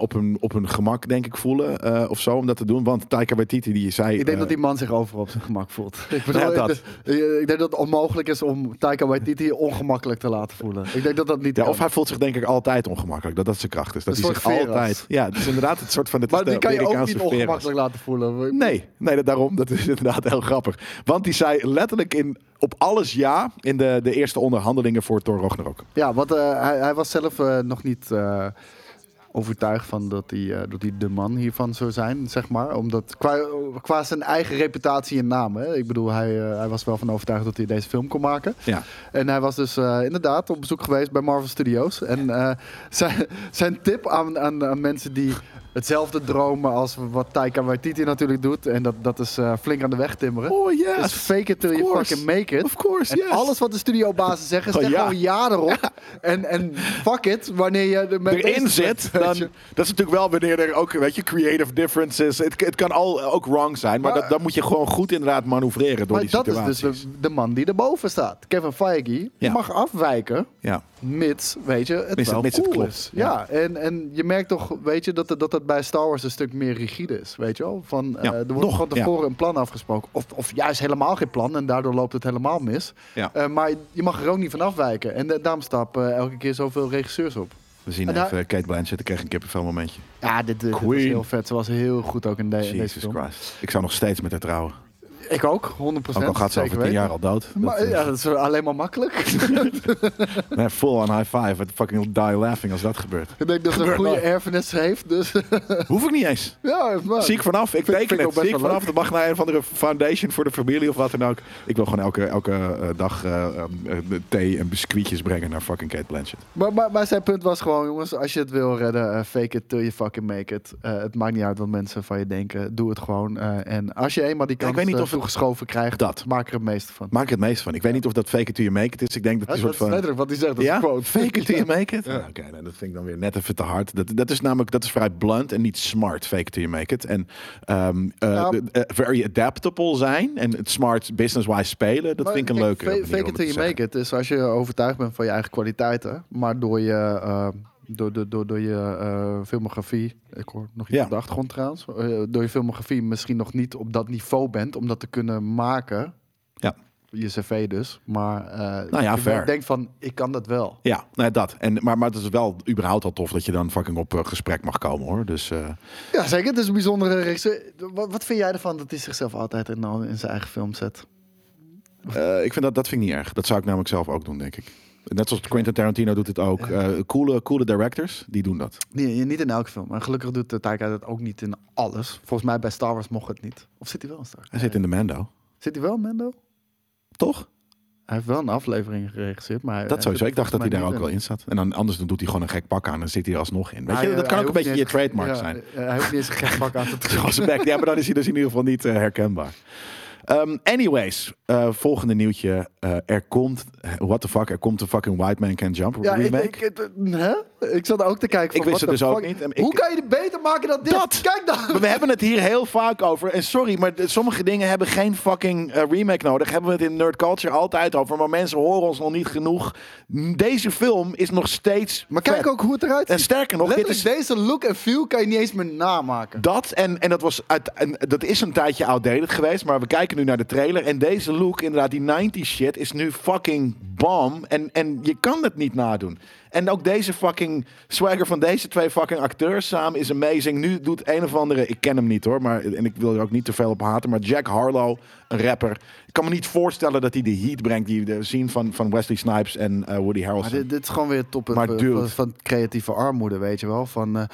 op, hun, op hun gemak, denk ik, voelen of zo, om dat te doen. Want Taika Waititi, die zei... Ik denk dat die man zich overal op zijn gemak voelt. (laughs) Ik, bedoel, dat. ik, ik denk dat het onmogelijk is om Taika Waititi ongemakkelijk te laten voelen. Ik denk dat dat niet Ja, kan. of hij voelt zich denk ik altijd ongemakkelijk. Dat dat zijn kracht is. Dat Een hij zich Veras. altijd... Ja, is inderdaad het soort van... Het maar die kan je ook niet Veras. ongemakkelijk laten voelen. Nee, nee dat, daarom. Dat is inderdaad heel grappig. Want die zei letterlijk in, op alles ja in de, de eerste onderhandelingen voor Thor Ragnarok. Ja, want eh, hij, hij was zelf eh, nog niet eh, overtuigd van dat hij, eh, dat hij de man hiervan zou zijn, zeg maar. Omdat qua, qua zijn eigen reputatie en naam. Hè. Ik bedoel, hij, eh, hij was wel van overtuigd dat hij deze film kon maken. Ja. En hij was dus eh, inderdaad op bezoek geweest bij Marvel Studios. En zijn, zijn tip aan, aan, aan mensen die hetzelfde dromen als wat Taika Waititi natuurlijk doet. En dat, dat is flink aan de weg timmeren. Oh yes. Dus fake it till you fucking make it. Of course, En yes. alles wat de studiobazen zeggen, zeg ja. gewoon (laughs) ja erop. En, en fuck it, wanneer je met erin zit, dan, dat is natuurlijk wel wanneer er ook, weet je, creative differences. Het, het kan al ook wrong zijn, maar, Maar- dat, dan moet je gewoon goed inderdaad manoeuvreren door Maar die dat is situaties. dus de, de man die erboven staat. Kevin Feige Ja. mag afwijken, Ja. mits, weet je, het Mits- wel mits het klopt. is. Ja, En, en je merkt toch, weet je, dat het, dat bij Star Wars een stuk meer rigide is, weet je wel. Van, eh, er wordt nog, van tevoren een plan afgesproken. Of, of juist helemaal geen plan en daardoor loopt het helemaal mis. Ja. Eh, maar je mag er ook niet van afwijken. En eh, daarom stappen elke keer zoveel regisseurs op. We zien En daar- even Kate Blanchett, ik kreeg een kippenvel momentje. Ja, dit, dit was heel vet. Ze was heel goed ook in, de, in deze Jesus film. Christ. Ik zou nog steeds met haar trouwen. Ik ook, 100%. Ook al gaat ze over tien jaar al dood. Maar, Dat, ja, dat is alleen maar makkelijk. (laughs) nee, full on high five. I'd fucking die laughing als dat gebeurt. ik denk dat ze een goede erfenis heeft. Dus Hoef ik niet eens. (laughs) ja, maar, Zie ik vanaf. Ik teken het. ook best Zie ik wel vanaf. Dat mag naar een of andere foundation voor de familie of wat dan ook. Ik wil gewoon elke, elke eh, dag eh, eh, thee en biscuitjes brengen naar fucking Kate Blanchett. Maar, maar, maar zijn punt was gewoon, jongens, als je het wil redden, fake it till you fucking make it. Het maakt niet uit wat mensen van je denken. Doe het gewoon. en als je eenmaal die Ja, ik kans weet niet of het- toegeschoven krijgt, Dat. maak er het meeste van. Maak er het meest van. Ik weet niet of dat fake it till you make it is. Ik denk dat die soort van... letterlijk wat hij zegt. Dat Ja? quote. Fake it till you make it? (laughs) Ah, Oké, nou, dat vind ik dan weer net even te hard. Dat, dat is namelijk dat is vrij blunt en niet smart, fake it till you make it. En ehm, eh, de- eh, very adaptable zijn en het smart business-wise spelen, dat vind ik een leuke fa- Fake it till you make it is als je overtuigd bent van je eigen kwaliteiten, maar door je, eh, door, door, door, door je eh, filmografie, ik hoor nog iets Ja. op de achtergrond trouwens, eh, door je filmografie misschien nog niet op dat niveau bent om dat te kunnen maken. Ja. Je cv dus, maar eh Nou ja, je fair. denkt van, ik kan dat wel. Ja, nou ja, dat. En, maar, maar het is wel überhaupt al tof dat je dan fucking op gesprek mag komen hoor. Dus Ja, zeker. Het is een bijzondere regisseur. Wat, wat vind jij ervan dat hij zichzelf altijd in, in zijn eigen film zet? ik vind dat, dat vind ik niet erg. Dat zou ik namelijk zelf ook doen, denk ik. Net zoals Quentin Tarantino doet het ook. Eh, coole, coole directors, die doen dat. Nee, niet in elke film. Maar gelukkig doet de Taika dat ook niet in alles. Volgens mij bij Star Wars mocht het niet. Of zit hij wel in Star Wars? Hij zit in de Mando. Zit hij wel in Mando? Toch? Hij heeft wel een aflevering geregisseerd, maar... Dat hij sowieso. Ik dacht dat hij daar ook wel in zat. En dan, anders dan doet hij gewoon een gek pak aan en dan zit hij er alsnog in. Weet je, dat kan ook een beetje je trademark ja, zijn. eh, Hij hoeft niet eens een gek pak aan te (laughs) trekken. Ja, maar dan is hij dus in ieder geval niet eh, herkenbaar. Ehm, anyways, eh, volgende nieuwtje. Eh, er komt, what the fuck, er komt een fucking White Man Can Jump Ja, ik, remake. ik, het- hè? ik zat ook te kijken Ik van, wist what het dus ook niet. Ik- Hoe kan je het beter maken dan dit? Dat! Kijk dan! We hebben het hier heel vaak over. En sorry, maar sommige dingen hebben geen fucking eh, remake nodig. Hebben we het in nerd culture altijd over. Maar mensen horen ons nog niet genoeg. Deze film is nog steeds. Maar kijk ook hoe het eruit ziet. En sterker nog, dit is deze look en feel kan je niet eens meer namaken. dat. En, en, dat was uit, en dat is een tijdje outdated geweest. Maar we kijken nu naar de trailer. En deze look, inderdaad, die 90s shit, is nu fucking bomb. En, en je kan het niet nadoen. En ook deze fucking swagger van deze twee fucking acteurs samen is amazing. Nu doet een of andere, ik ken hem niet hoor, maar en ik wil er ook niet te veel op haten, maar Jack Harlow, een rapper. Ik kan me niet voorstellen dat hij de heat brengt die we zien van, van Wesley Snipes en eh, Woody Maar Harrelson. dit, dit is gewoon weer top Maar van, van, creatieve armoede, weet je wel. Van, eh,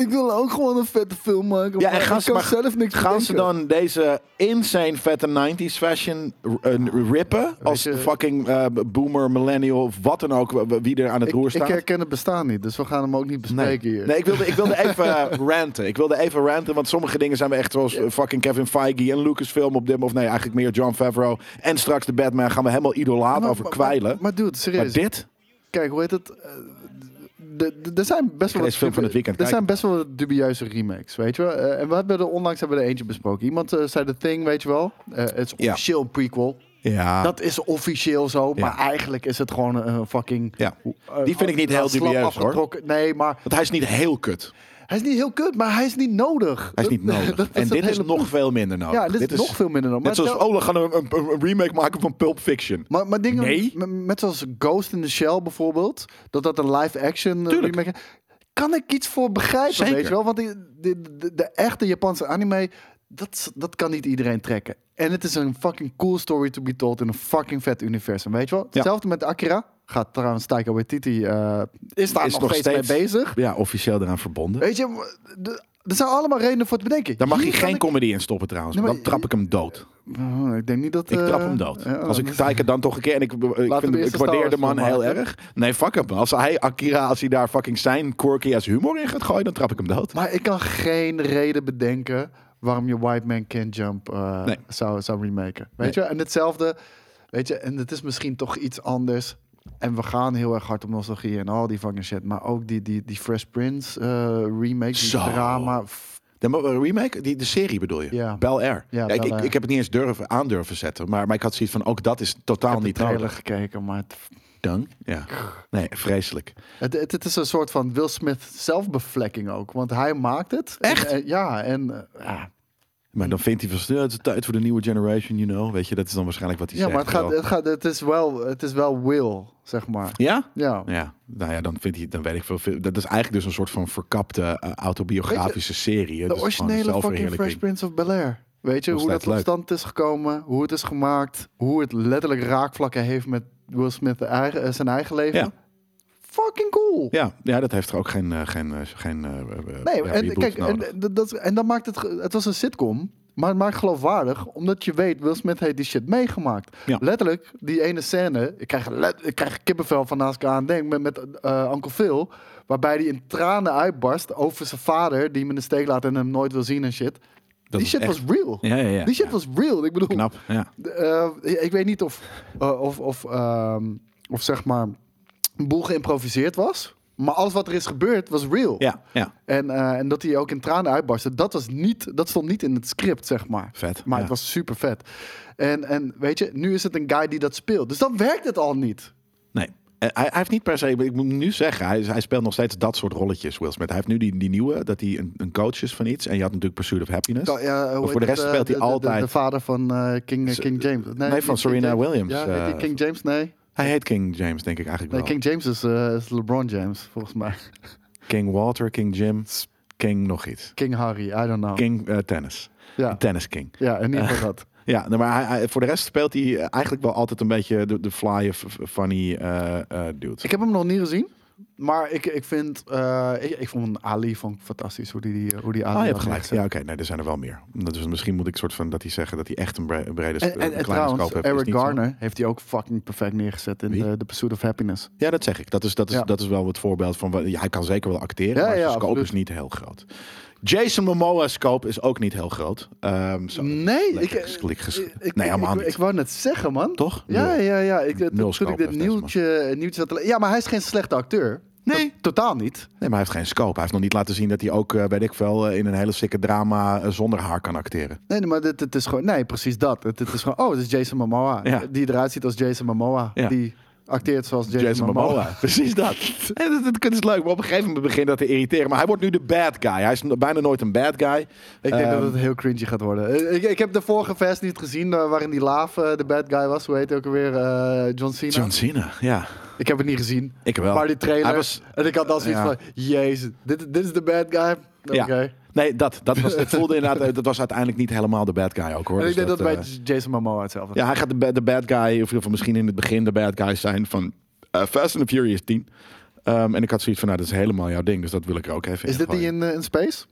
ik wil ook gewoon een vette film maken. Ja, maar en gaan ze, maar zelf niks gaan ze dan deze insane vette 90s fashion eh, rippen? Als je- fucking boomer, millennial of wat dan ook, wie er aan het Ik, ik herken het bestaan niet, dus we gaan hem ook niet Nee. bespreken hier. nee, ik wilde, ik wilde (laughs) even eh, ranten. Ik wilde even ranten, want sommige dingen zijn we echt zoals eh, fucking Kevin Feige en Lucasfilm op dit, of nee, eigenlijk meer John Favreau en straks de Batman gaan we helemaal idolaat Maar- over maar- kwijlen. Maar, maar dude, Maar serieus. dit? Kijk, hoe heet het? Eh, Er zijn best wel film van het weekend Er zijn best wel dubieuze remakes, weet je wel. En we hebben er onlangs hebben we er eentje besproken. Iemand zei The Thing, weet je wel. Het is officieel een prequel. Ja. Dat is officieel zo, Ja. maar eigenlijk is het gewoon een fucking... Ja. eh, Die vind ik niet heel dubieus, hoor. Nee, maar Want hij is niet heel kut. hij is niet heel kut, maar hij is niet nodig. Hij is niet (laughs) nodig. dat en dit is nog veel minder nodig. Ja, dit, is nog veel minder dan. Net zoals, oh, we gaan een, een, een remake maken van Pulp Fiction. Maar, maar dingen Nee. met zoals Ghost in the Shell bijvoorbeeld, dat dat een live-action eh, remake is, kan ik iets voor begrijpen, Zeker. weet je wel? Want die, de, de, de echte Japanse anime, Dat, dat kan niet iedereen trekken. En het is een fucking cool story to be told in een fucking vet universum. Weet je wel? Hetzelfde met Akira. Gaat trouwens Taika Waititi... eh is daar Is nog, nog steeds, steeds- mee bezig. Ja, officieel eraan verbonden. Weet je, de- er zijn allemaal redenen voor te bedenken. Daar mag je Hier geen ik- comedy in stoppen trouwens. Nee, maar- dan trap ik hem dood. Oh, ik denk niet dat... Ik eh, trap hem dood. ja, als ik Taika dan toch een keer... En ik, ik, vind, waardeer de man heel maken. erg. Nee, fuck hem. Als hij Akira, als hij daar fucking zijn quirky as humor in gaat gooien... dan trap ik hem dood. Maar ik kan geen reden bedenken waarom je White Man Can't Jump eh, Nee. zou, zou remaken. Weet Nee. je? En hetzelfde, weet je, en het is misschien toch iets anders. En we gaan heel erg hard op nostalgie en al die fucking shit. Maar ook die, die, die Fresh Prince eh, remake, die Zo. drama. De mo- remake? Die, de serie bedoel je? Ja. Bel Air. Ja, ik, ik, ik heb het niet eens durven, aan durven zetten. Maar, maar ik had zoiets van, ook dat is Ik totaal heb niet nodig. gekeken, maar het, Ja. Nee, vreselijk. het, het, het is een soort van Will Smith zelfbevlekking ook. Want hij maakt het. Echt? En, eh, ja, en eh, ja, Maar dan vindt hij van, ja, het is tijd voor de nieuwe generation, you know. Weet je, dat is dan waarschijnlijk wat hij ja zegt. maar het, gaat, het, gaat, het, is wel, het is wel Will, zeg maar. Ja? Ja. Ja, nou ja, dan vindt hij, dan weet ik veel. veel- Dat is eigenlijk dus een soort van verkapte eh, autobiografische serie. De Dus originele fucking. Fresh Prince of Bel-Air. Weet je, hoe dat tot stand is gekomen, hoe het is gemaakt, hoe het letterlijk raakvlakken heeft met Will Smith eh, zijn eigen leven. Ja. Fucking cool. Ja, ja, dat heeft er ook geen... eh, geen, eh, geen Nee, ja, en kijk, en, dat- dat, en dan maakt het, het was een sitcom, maar het maakt geloofwaardig, omdat je weet, Will Smith heeft die shit meegemaakt. Ja. Letterlijk, die ene scène, ik krijg, ik krijg kippenvel van naast ik aan denk, met, met Uncle Phil, waarbij hij in tranen uitbarst over zijn vader, die hem in de steek laat en hem nooit wil zien en shit. Dat die shit echt- was real. Ja, ja, ja. Die shit ja. was real. Ik bedoel, Knap, ja. eh, ik weet niet of, eh, of, of, ehm, of zeg maar een boel geïmproviseerd was. Maar alles wat er is gebeurd was real. Ja, ja. En, eh, en dat hij ook in tranen uitbarstte, dat, was niet, dat stond niet in het script, zeg maar. Vet, Maar ja. het was super vet. En, en weet je, nu is het een guy die dat speelt. Dus dan werkt het al niet. Nee. Eh, Hij, hij heeft niet per se, ik moet nu zeggen, hij, hij speelt nog steeds dat soort rolletjes, Will Smith. Hij heeft nu die, die nieuwe, dat hij een, een coach is van iets. En je had natuurlijk Pursuit of Happiness. Ja, Maar voor de rest het, speelt hij de- de- de- altijd- De, vader van eh, King, King James. nee, niet van Serena James. Williams, Ja, eh, King James? Nee. Hij heet King James, denk ik eigenlijk nee wel. King James is, eh, is LeBron James, volgens mij. King Walter, King Jim, King nog iets. King Harry, I don't know. King eh, Tennis. ja. Tennis King. ja, in ieder geval (laughs) dat. Ja, nou, maar hij, hij- voor de rest speelt hij eigenlijk wel altijd een beetje de, de fly, funny eh eh dude. Ik heb hem nog niet gezien. Maar ik, ik vind, eh, ik, ik vond Ali vond fantastisch hoe die, hoe die Ali Oh, je hebt gelijk. Ja, oké. nee, er zijn er wel meer. Dus misschien moet ik soort van dat hij zeggen dat hij echt een, bre- een brede En, sp- en, en kleine trouwens, scope heeft. Eric zo. Garner heeft hij ook fucking perfect neergezet in de, The Pursuit of Happiness. Ja, dat zeg ik. Dat is, dat is, Ja. dat is wel het voorbeeld van... Ja, hij kan zeker wel acteren, Ja, maar zijn scope absoluut. is niet heel groot. Jason Momoa's scope is ook niet heel groot. Ehm, zo, Nee, ik, ges- ik, ik, nee, helemaal ik, niet. Ik, wou net zeggen, man. Toch? Ja, ja, ja. Ik, toen scope ik dit nieuwtje, le- Ja, maar hij is geen slechte acteur. Nee. To- totaal niet. Nee, maar hij heeft geen scope. Hij heeft nog niet laten zien dat hij ook, eh, weet ik veel, eh, in een hele sikke drama eh, zonder haar kan acteren. Nee, nee, maar dit, het is gewoon... Nee, precies dat. Het, het is gewoon... Oh, het is Jason Momoa. Ja. Die eruit ziet als Jason Momoa. Ja. Die acteert zoals Jason, Jason, Momoa. Momoa. (laughs) Precies dat. En dat, dat is leuk, maar op een gegeven moment begint dat te irriteren. Maar hij wordt nu de bad guy. Hij is bijna nooit een bad guy. Ik denk Ehm, dat het heel cringy gaat worden. Eh, Ik, ik heb de vorige vers niet gezien eh, waarin die Laaf eh, de bad guy was. Hoe heet hij ook alweer? Eh, John Cena. John Cena, ja. Ik heb het niet gezien. Ik wel. Maar die trailer. Was- En ik had al zoiets Ja. van, jezus, dit, dit is de bad guy. Ja. Nee, dat, dat was, het voelde inderdaad, eh, dat was uiteindelijk niet helemaal de bad guy ook hoor. Ik Dus denk dat, eh, bij Jason Momoa hetzelfde Ja, hij gaat de, de bad guy, of misschien in het begin de bad guy zijn van eh, Fast and the Furious 10. Ehm, en ik had zoiets van, nou, dat is helemaal jouw ding, dus dat wil ik er ook even Is dit die in, eh, in space?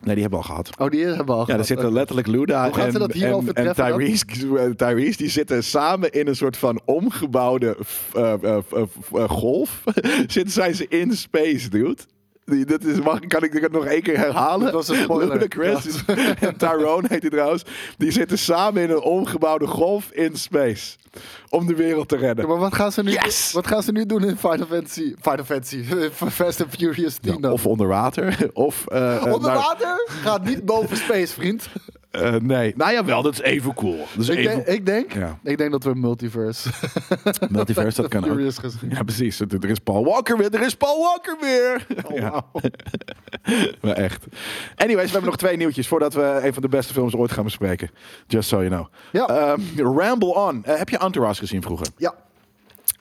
Nee, die hebben we al gehad. Oh, die hebben we al Ja, er gehad. zitten letterlijk Luda Hoe en, ze dat hier en? Tyrese, eh, Tyrese, die zitten samen in een soort van omgebouwde eh, eh, eh, eh, golf. (laughs) zitten zijn ze in space, dude. Die, dat is, mag, kan ik het nog één keer herhalen? Dat was een spoiler. Ludacris (laughs) en Tyrone heet hij trouwens. Die zitten samen in een omgebouwde golf in space. Om de wereld te redden. Ja, maar wat gaan, ze nu, Yes! wat gaan ze nu doen in Final Fantasy? Final Fantasy. (laughs) Fast and Furious 10 dan? Of onder water. (laughs) Of, eh, eh, Onder naar- water? Gaat niet boven space, vriend. Eh, nee. Nou ja, wel. Dat is even cool. Dat is Ik even... denk, ik, denk, Ja. ik denk dat we multiverse. (laughs) Multiverse, dat kan ook. Ja, precies. Er is Paul Walker weer. Er is Paul Walker weer. Oh, Ja, wauw. (laughs) maar echt. Anyways, we hebben nog twee nieuwtjes voordat we een van de beste films ooit gaan bespreken. Just so you know. Ja. Ehm, Ramble On. Eh, heb je Entourage gezien vroeger? Ja.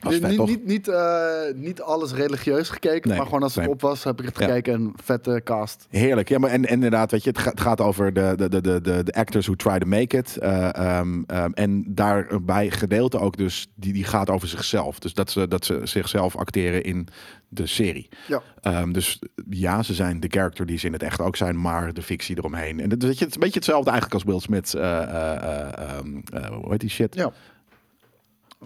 Vet, niet, niet, niet, eh, niet alles religieus gekeken, Nee, maar gewoon als het nee. op was, heb ik het Ja. gekeken en vette cast. Heerlijk. Ja, maar en, en inderdaad, weet je, het, gaat, het gaat over de, de, de, de, de, actors who try to make it. Eh, ehm, ehm, en daarbij gedeelte ook dus, die, die gaat over zichzelf. Dus dat ze, dat ze zichzelf acteren in de serie. Ja. Ehm, dus ja, ze zijn de character die ze in het echt ook zijn, maar de fictie eromheen. En dat, weet je, het is een beetje hetzelfde eigenlijk als Will Smith. eh, hoe heet die shit? Ja.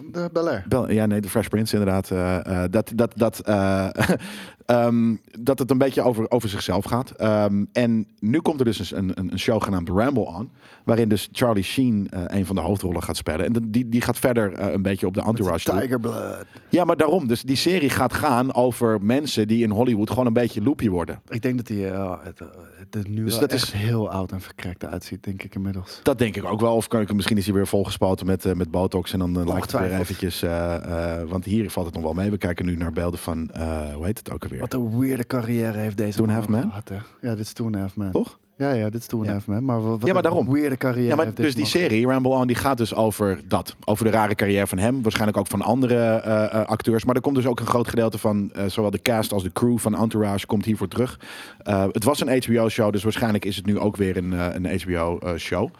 De Bel Air. Ja, nee, de Fresh Prince inderdaad. eh, eh, dat, dat, dat, (laughs) eh, ehm, dat het een beetje over, over zichzelf gaat. Ehm, en nu komt er dus een, een, een show genaamd Ramble On. Waarin dus Charlie Sheen eh, een van de hoofdrollen gaat spelen. En die, die gaat verder eh, een beetje op de entourage. Tiger Blood. Ja, maar daarom. Dus die serie gaat gaan over mensen die in Hollywood gewoon een beetje loopje worden. Ik denk dat hij eh, het, eh, het er nu Dus dat is- heel oud en verkrekt uitziet, denk ik inmiddels. Dat denk ik ook wel. Of kan ik, misschien is hij weer volgespoten met, eh, met botox. En dan eh, lijkt het weer eventjes... eh, eh, want hier valt het nog wel mee. We kijken nu naar beelden van... eh, hoe heet het ook alweer? Wat een weirde carrière heeft deze man Half gehad, hè? Ja, dit is a Half Man. Toch? Ja, ja, dit is a Ja. Half Man. Maar wat Ja, maar een daarom. weirde carrière Ja, maar heeft dus deze die man serie, Ramble On, die gaat dus over dat. Over de rare carrière van hem. Waarschijnlijk ook van andere eh, eh, acteurs. Maar er komt dus ook een groot gedeelte van eh, zowel de cast als de crew van Entourage komt hiervoor terug. Eh, het was een HBO-show, dus waarschijnlijk is het nu ook weer een, eh, een HBO-show.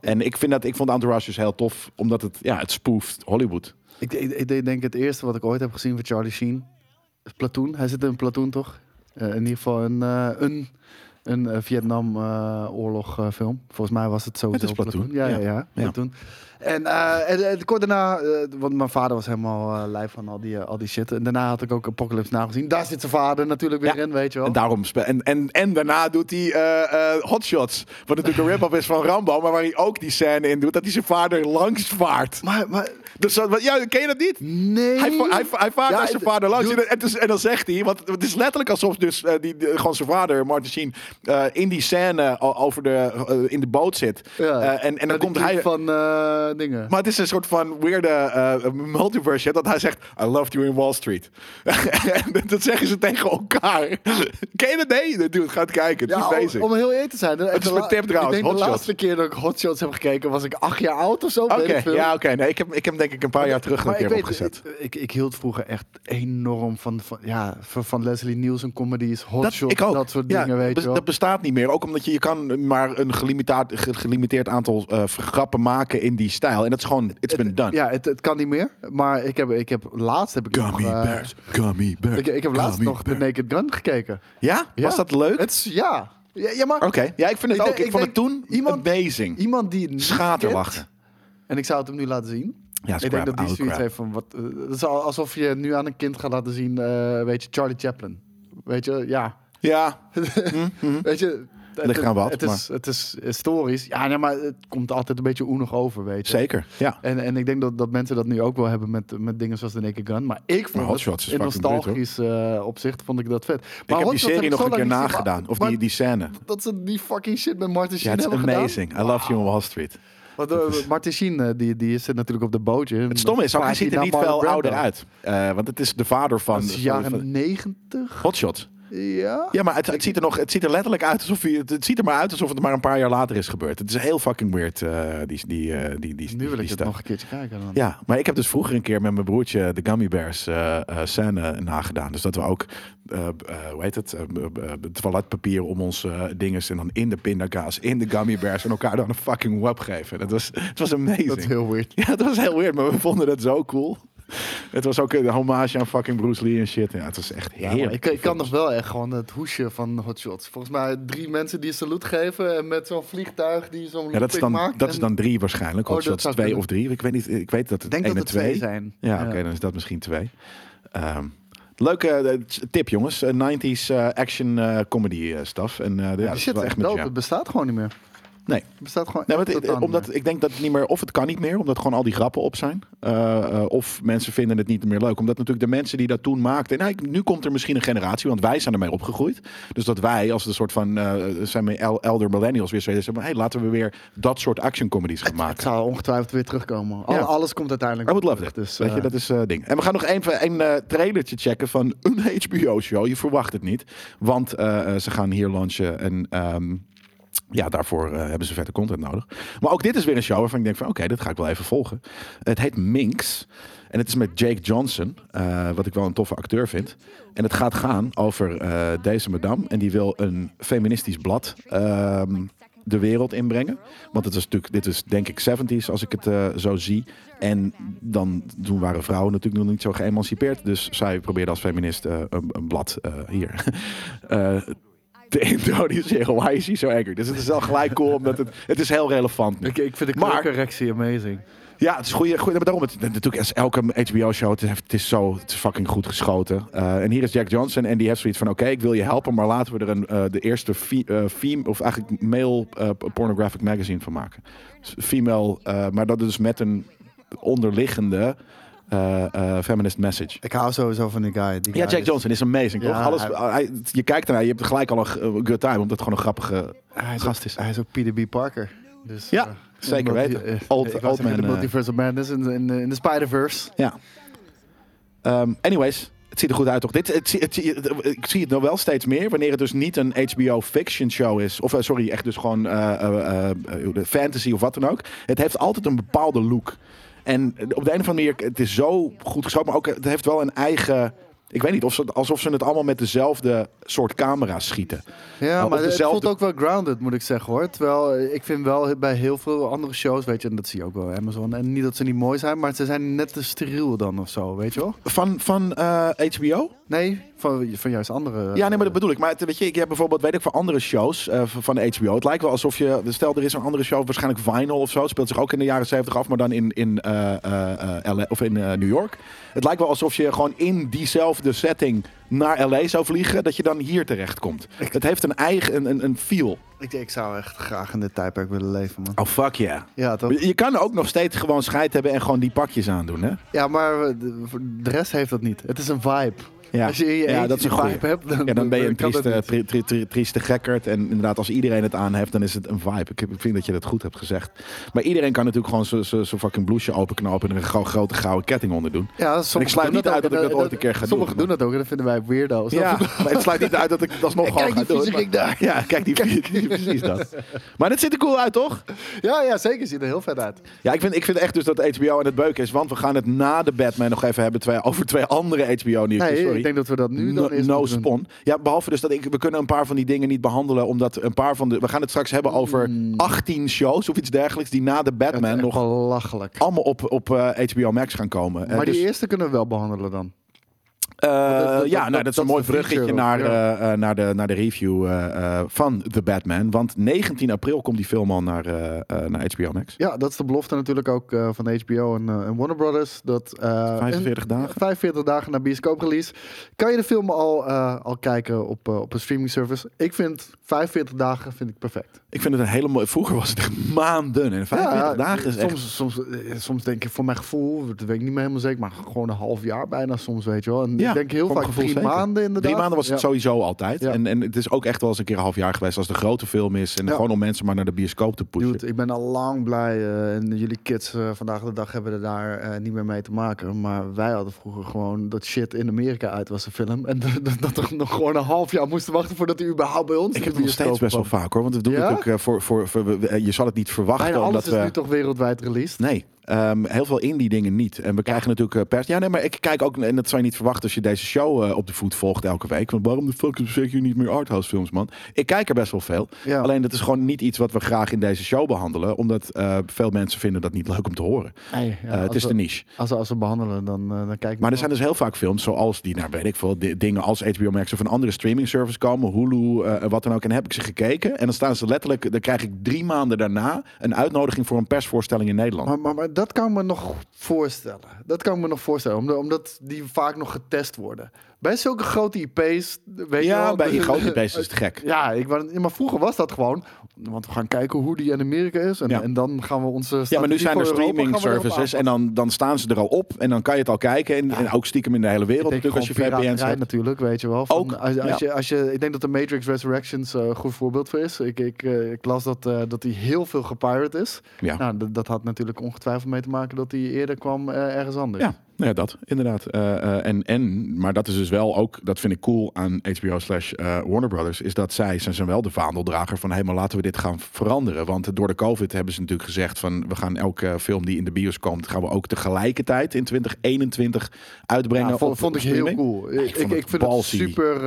En ik, vind dat, ik vond Entourage dus heel tof, omdat het, ja, het spoeft Hollywood. Ik, ik, ik denk het eerste wat ik ooit heb gezien van Charlie Sheen Platoon. Hij zit in Platoon, toch? Eh, in ieder geval een, eh, een, een eh, Vietnam-oorlog eh, film. Volgens mij was het sowieso Het is Platoon, Ja, ja, ja. ja. En, en, en kort daarna, want mijn vader was helemaal lijf van al die, al die shit. En daarna had ik ook Apocalypse nagezien. Daar zit zijn vader natuurlijk weer Ja. in, weet je wel. En, daarom en, en, en daarna doet hij Hotshots. Wat natuurlijk een rip-off is van Rambo. Maar waar hij ook die scène in doet. Dat hij zijn vader langs vaart. Maar, maar Dus, ja, ken je dat niet? nee. Hij, hij, hij vaart Ja, naar zijn het- vader langs. En, dus- en dan zegt hij, want het is letterlijk alsof dus, eh, die, die- gewoon zijn vader, Martin Sheen, eh, in die scène over de, eh, in de boot zit. Ja. En, en dan komt hij... van dingen. Maar het is een soort van weirde multiverse dat hij zegt, I loved you in Wall Street. (laughs) dat zeggen ze tegen elkaar. (laughs) Ken je dat? Nee, dude, ga het kijken. Het Ja, is om, bezig. om heel eerlijk te zijn. is mijn tip trouwens, Ik denk de laatste keer dat ik Hot Shots heb gekeken was ik acht jaar oud of zo. Oké, ja, oké. Nee, ik heb, ik heb denk ik een paar jaar terug een Maar keer opgezet. Ik, ik, ik hield vroeger echt enorm van, van, ja, van, van Leslie Nielsen comedies, Hot Dat, dat soort ja, dingen, weet je wel. Dat bestaat niet meer. Ook omdat je, je kan maar een gelimiteerd, ge- gelimiteerd aantal eh, grappen maken in die stijl. En dat is gewoon, it's been done. Ja, het, het kan niet meer. Maar ik heb, ik heb laatst heb ik nog, Gummy eh, bears, gummy bears. ik, ik heb laatst nog The bears. Naked Gun gekeken. Ja? Ja. Was dat leuk? Het is, ja. ja. Ja, maar Oké, ja, ik vind het Ik ook. denk- Ik, vond het denk toen iemand- amazing. iemand die het kent, En ik zou het hem nu laten zien. Ja, ik denk dat die zoiets crap. heeft van wat. eh, het is al- alsof je nu aan een kind gaat laten zien, eh, weet je, Charlie Chaplin. Weet je, ja. Ja, (laughs) Weet je. Het, Ligt wat, het, is, het is historisch. Ja, nee, maar het komt altijd een beetje oenig over, weet je. zeker. Ja. En, en ik denk dat, dat mensen dat nu ook wel hebben met, met dingen zoals de Naked Gun. Maar ik vond Maar het, is in nostalgisch eh, opzicht vond ik dat vet. Maar ik heb Hot die serie nog een keer nagedaan. maar- Of maar die, die scène. Dat ze die fucking shit met Martin Ja, Sheen het is hebben amazing. gedaan. I love you on Wall Street. Want uh, Martin Sheen, eh, die, die zit natuurlijk op de bootje. Het stomme is hij ziet er niet veel ouder uit. Eh, want het is de vader van... Dat is jaren 90. Ja. Ja, maar het, het, ziet er nog, het ziet er letterlijk uit alsof hij, het, ziet er maar uit alsof het maar een paar jaar later is gebeurd. Het is heel fucking weird, eh, die, die, eh, die, die, Nu wil ik het nog een keertje kijken dan. Ja, maar ik heb dus vroeger een keer met mijn broertje de Gummy Bears eh, scène nagedaan. Dus dat we ook, hoe heet het, toiletpapier om ons dinges en dan in de pindakaas, in de Gummy Bears en elkaar dan een fucking web geven. Dat was, het was amazing. Dat is heel weird. Ja, het was heel weird, maar we vonden het zo cool. (laughs) Het was ook een hommage aan fucking Bruce Lee en shit. Ja, het was echt heerlijk. ik, ik kan nog wel echt gewoon het hoesje van Hot Shots. Volgens mij drie mensen die een salut geven en met zo'n vliegtuig die zo'n ja, dat is dan, maakt. dat is dan drie waarschijnlijk. Oh, Hot Shots twee kunnen. of drie. Ik weet niet. Ik weet dat het Ik denk één dat het twee twee. zijn. Ja, oké, dan is dat misschien twee. Ehm, leuke eh, tip, jongens. Eh, 90s eh, action eh, comedy eh, stuff. En eh, ja, Die dat shit is echt echt met dope. jou. Het bestaat gewoon niet meer. Nee. Het bestaat gewoon Nee, niet omdat meer. ik denk dat het niet meer, of het kan niet meer, omdat gewoon al die grappen op zijn. Eh, eh, of mensen vinden het niet meer leuk. Omdat natuurlijk de mensen die dat toen maakten. Nou, nu komt er misschien een generatie, want wij zijn ermee opgegroeid. Dus dat wij, als een soort van, eh, zijn we el- elder millennials weer zoiets hebben. Hey, laten we weer dat soort action comedies gaan Het maken. zal ongetwijfeld weer terugkomen. Al-. Alles komt uiteindelijk I would love terug, that. Dus, Weet je, eh, dat is eh ding. En we gaan nog even een eh, trailertje checken van een (laughs) HBO-show. Je verwacht het niet. Want eh, eh, ze gaan hier launchen en... ehm, ja, daarvoor eh, hebben ze vette content nodig. Maar ook dit is weer een show waarvan ik denk van... oké, dit ga ik wel even volgen. Het heet Minx. En het is met Jake Johnson, eh, wat ik wel een toffe acteur vind. En het gaat gaan over eh, deze madame. En die wil een feministisch blad ehm, de wereld inbrengen. Want het is natuurlijk, dit is denk ik 70s als ik het zo zie. En dan, toen waren vrouwen natuurlijk nog niet zo geëmancipeerd. Dus zij probeerde als feminist een, een blad eh, hier (laughs) te introduceren. Why is he zo angry? Dus het is wel gelijk cool, omdat het, het is heel relevant nu. Ik, ik vind de correctie amazing. Ja, het is goeie, goeie, maar daarom, het, natuurlijk is elke HBO-show, het, is- het is zo, het is fucking goed geschoten. Eh, en hier is Jack Johnson en die heeft zoiets van, oké, ik wil je helpen, maar laten we er een, eh, de eerste eh, fem- of eigenlijk male pornographic magazine van maken. Dus female, maar dat is met een onderliggende eh, eh, feminist message. Ik hou sowieso van die guy. Die Ja, Jack is- Johnson is amazing, Ja, toch? Alles, hij- hij- je kijkt ernaar, je hebt gelijk al een good time, omdat het gewoon een grappige Hij is, gast ook, is. hij is ook Peter B. Parker. Dus, Ja, eh, zeker weten. Old- old man, de. Multiverse of Madness in, de- in, de- in de Spider-Verse. Ja. Ehm, anyways, het ziet er goed uit toch? Dit, het, het, ik zie het nog wel steeds meer wanneer het dus niet een HBO fiction show is. Of sorry, echt dus gewoon de fantasy of wat dan ook. Het heeft altijd een bepaalde look. En op de een of andere manier, het is zo goed geschoten, maar ook het heeft wel een eigen. Ik weet niet, of ze, alsof ze het allemaal met dezelfde soort camera's schieten. Ja, maar het dezelfde- voelt ook wel grounded, moet ik zeggen hoor. Terwijl eh, ik vind wel bij heel veel andere shows, weet je, en dat zie je ook wel Amazon. En niet dat ze niet mooi zijn, maar ze zijn net te steriel dan of zo, weet je wel? Van, van eh, HBO? Nee, van, van juist andere. Ja, nee, maar dat bedoel ik. Maar het, weet je, ik heb bijvoorbeeld, weet ik, voor andere shows eh, van van HBO. Het lijkt wel alsof je, stel er is een andere show, waarschijnlijk Vinyl of zo, speelt zich ook in de jaren 70 af, maar dan in, in, eh, eh, eh, LA, of in eh, New York. Het lijkt wel alsof je gewoon in diezelfde setting naar LA zou vliegen, dat je dan hier terecht komt. Het heeft een eigen, een, een, een feel. Ik, ik zou echt graag in dit tijdperk willen leven, man. Oh, fuck yeah. Ja, toch? Je kan ook nog steeds gewoon scheid hebben en gewoon die pakjes aandoen, hè? Ja, maar de, de rest heeft dat niet. Het is een vibe. Ja, Als je ja dat is een die vibe hebt, dan, Ja, dan ben je een trieste, niet. tri, tri, tri- trieste gekkerd. En inderdaad, als iedereen het aan heeft, dan is het een vibe. Ik, ik vind dat je dat goed hebt gezegd. Maar iedereen kan natuurlijk gewoon zo- zo- zo'n fucking blouseje openknopen... en er een gro- grote gouden ketting onder doen. Ja, sommigen sluit doen niet uit dat ik En, dat ooit een keer ga Sommigen doen, doen dat ook en dat vinden wij weirdo. Ja, (laughs) maar het sluit niet uit dat ik dat alsnog gewoon Kijk ga die doen. viezerik maar- daar. Ja, kijk die precies dat. Maar het ziet er cool uit, toch? Ja, ja, zeker. Ziet er heel vet uit. Ja, ik vind, ik vind echt dus dat HBO en het beuken is. Want we gaan het na de Batman nog even hebben over twee andere HBO-nieuwtjes. Nee, Sorry. Ik denk dat we dat nu dan eerst no spon. Ja, behalve dus dat ik, we kunnen een paar van die dingen niet behandelen. Omdat een paar van de. We gaan het straks hebben over 18 shows of iets dergelijks. Die na de is Batman nog belachelijk. allemaal op, op eh, HBO Max gaan komen. Eh, Maar dus, die eerste kunnen we wel behandelen dan. Eh, dat- dat- ja, dat- nou, dat is een mooi bruggetje naar, ja. eh, naar, de, naar de review eh, van The Batman. Want 19 april komt die film al naar, naar HBO Max. Ja, dat is de belofte natuurlijk ook van HBO en, en Warner Brothers. Dat, eh, 45 in- dagen. 45 dagen na bioscooprelease. Kan je de film al, al kijken op, op een streaming service? Ik vind 45 dagen vind ik perfect. Ik vind het een hele mooie. Vroeger was het echt maanden. En 45 Ja, dagen is echt. soms, soms, soms denk ik voor mijn gevoel, dat weet ik niet meer helemaal zeker, maar gewoon een half jaar bijna soms, weet je wel. En Ja, ik denk heel vaak drie zeker. maanden inderdaad. Drie maanden was het Ja. sowieso altijd. Ja. En, en het is ook echt wel eens een keer een half jaar geweest als de grote film is. En gewoon om mensen maar naar de bioscoop te pushen. Dude, ik ben al lang blij eh, en jullie kids eh, vandaag de dag hebben er daar eh, niet meer mee te maken. Maar wij hadden vroeger gewoon dat shit in Amerika uit was, de film. En (laughs) dat, dat er nog gewoon een half jaar moesten wachten voordat hij überhaupt bij ons ik heb het nog steeds best wel vaak hoor. Want we doen Ja? het ook voor. voor, voor we- we- je zal het niet verwachten. Bijna omdat alles is we, nu toch wereldwijd released. Nee. Ehm, heel veel indie dingen niet. En we krijgen natuurlijk eh, pers. Ja, nee, maar ik kijk ook, en dat zou je niet verwachten als je deze show eh, op de voet volgt elke week. Want waarom de fuck zeg je niet meer arthouse films, man? Ik kijk er best wel veel. Ja. Alleen dat is gewoon niet iets wat we graag in deze show behandelen. Omdat eh, veel mensen vinden dat niet leuk om te horen. Ja, het is we- de niche. Als we, als we behandelen, dan, dan kijk ik Maar er zijn dus heel vaak films zoals die, nou weet ik veel, di- dingen als HBO Max of een andere streaming service komen, Hulu, wat dan ook. En heb ik ze gekeken en dan staan ze letterlijk, dan krijg ik drie maanden daarna een uitnodiging voor een persvoorstelling in Nederland. Maar, maar, maar dat kan me nog voorstellen. Dat kan me nog voorstellen. Omdat, omdat die vaak nog getest worden. Bij zulke grote IP's. Weet je ja, wel, bij dus- (laughs) grote IP's is het gek. Ja, ik, maar vroeger was dat gewoon. Want we gaan kijken hoe die in Amerika is. En, Ja. en dan gaan we onze. Ja, maar nu zijn er Europa streaming services en dan, dan staan ze er al op en dan kan je het al kijken. En, en ook stiekem in de hele wereld natuurlijk als je VPN's hebt. natuurlijk, weet je wel. Van, Ook, als, als, ja. je, als je, ik denk dat de Matrix Resurrections eh, een goed voorbeeld voor is. Ik, ik, eh, ik las dat, eh, dat die heel veel gepirate is. Ja. Nou, dat, had natuurlijk ongetwijfeld mee te maken dat hij eerder kwam ergens anders. Ja, Nou ja, dat inderdaad. Eh, eh, en, en, maar dat is dus wel ook, dat vind ik cool aan HBO slash eh, Warner Brothers, is dat zij ze zijn wel de vaandeldrager van, hé, maar laten we dit gaan veranderen. Want door de COVID hebben ze natuurlijk gezegd van, we gaan elke film die in de bios komt, gaan we ook tegelijkertijd in 2021 uitbrengen. Ja, vond, ik heel cool. Ja, ik, ik vind het super.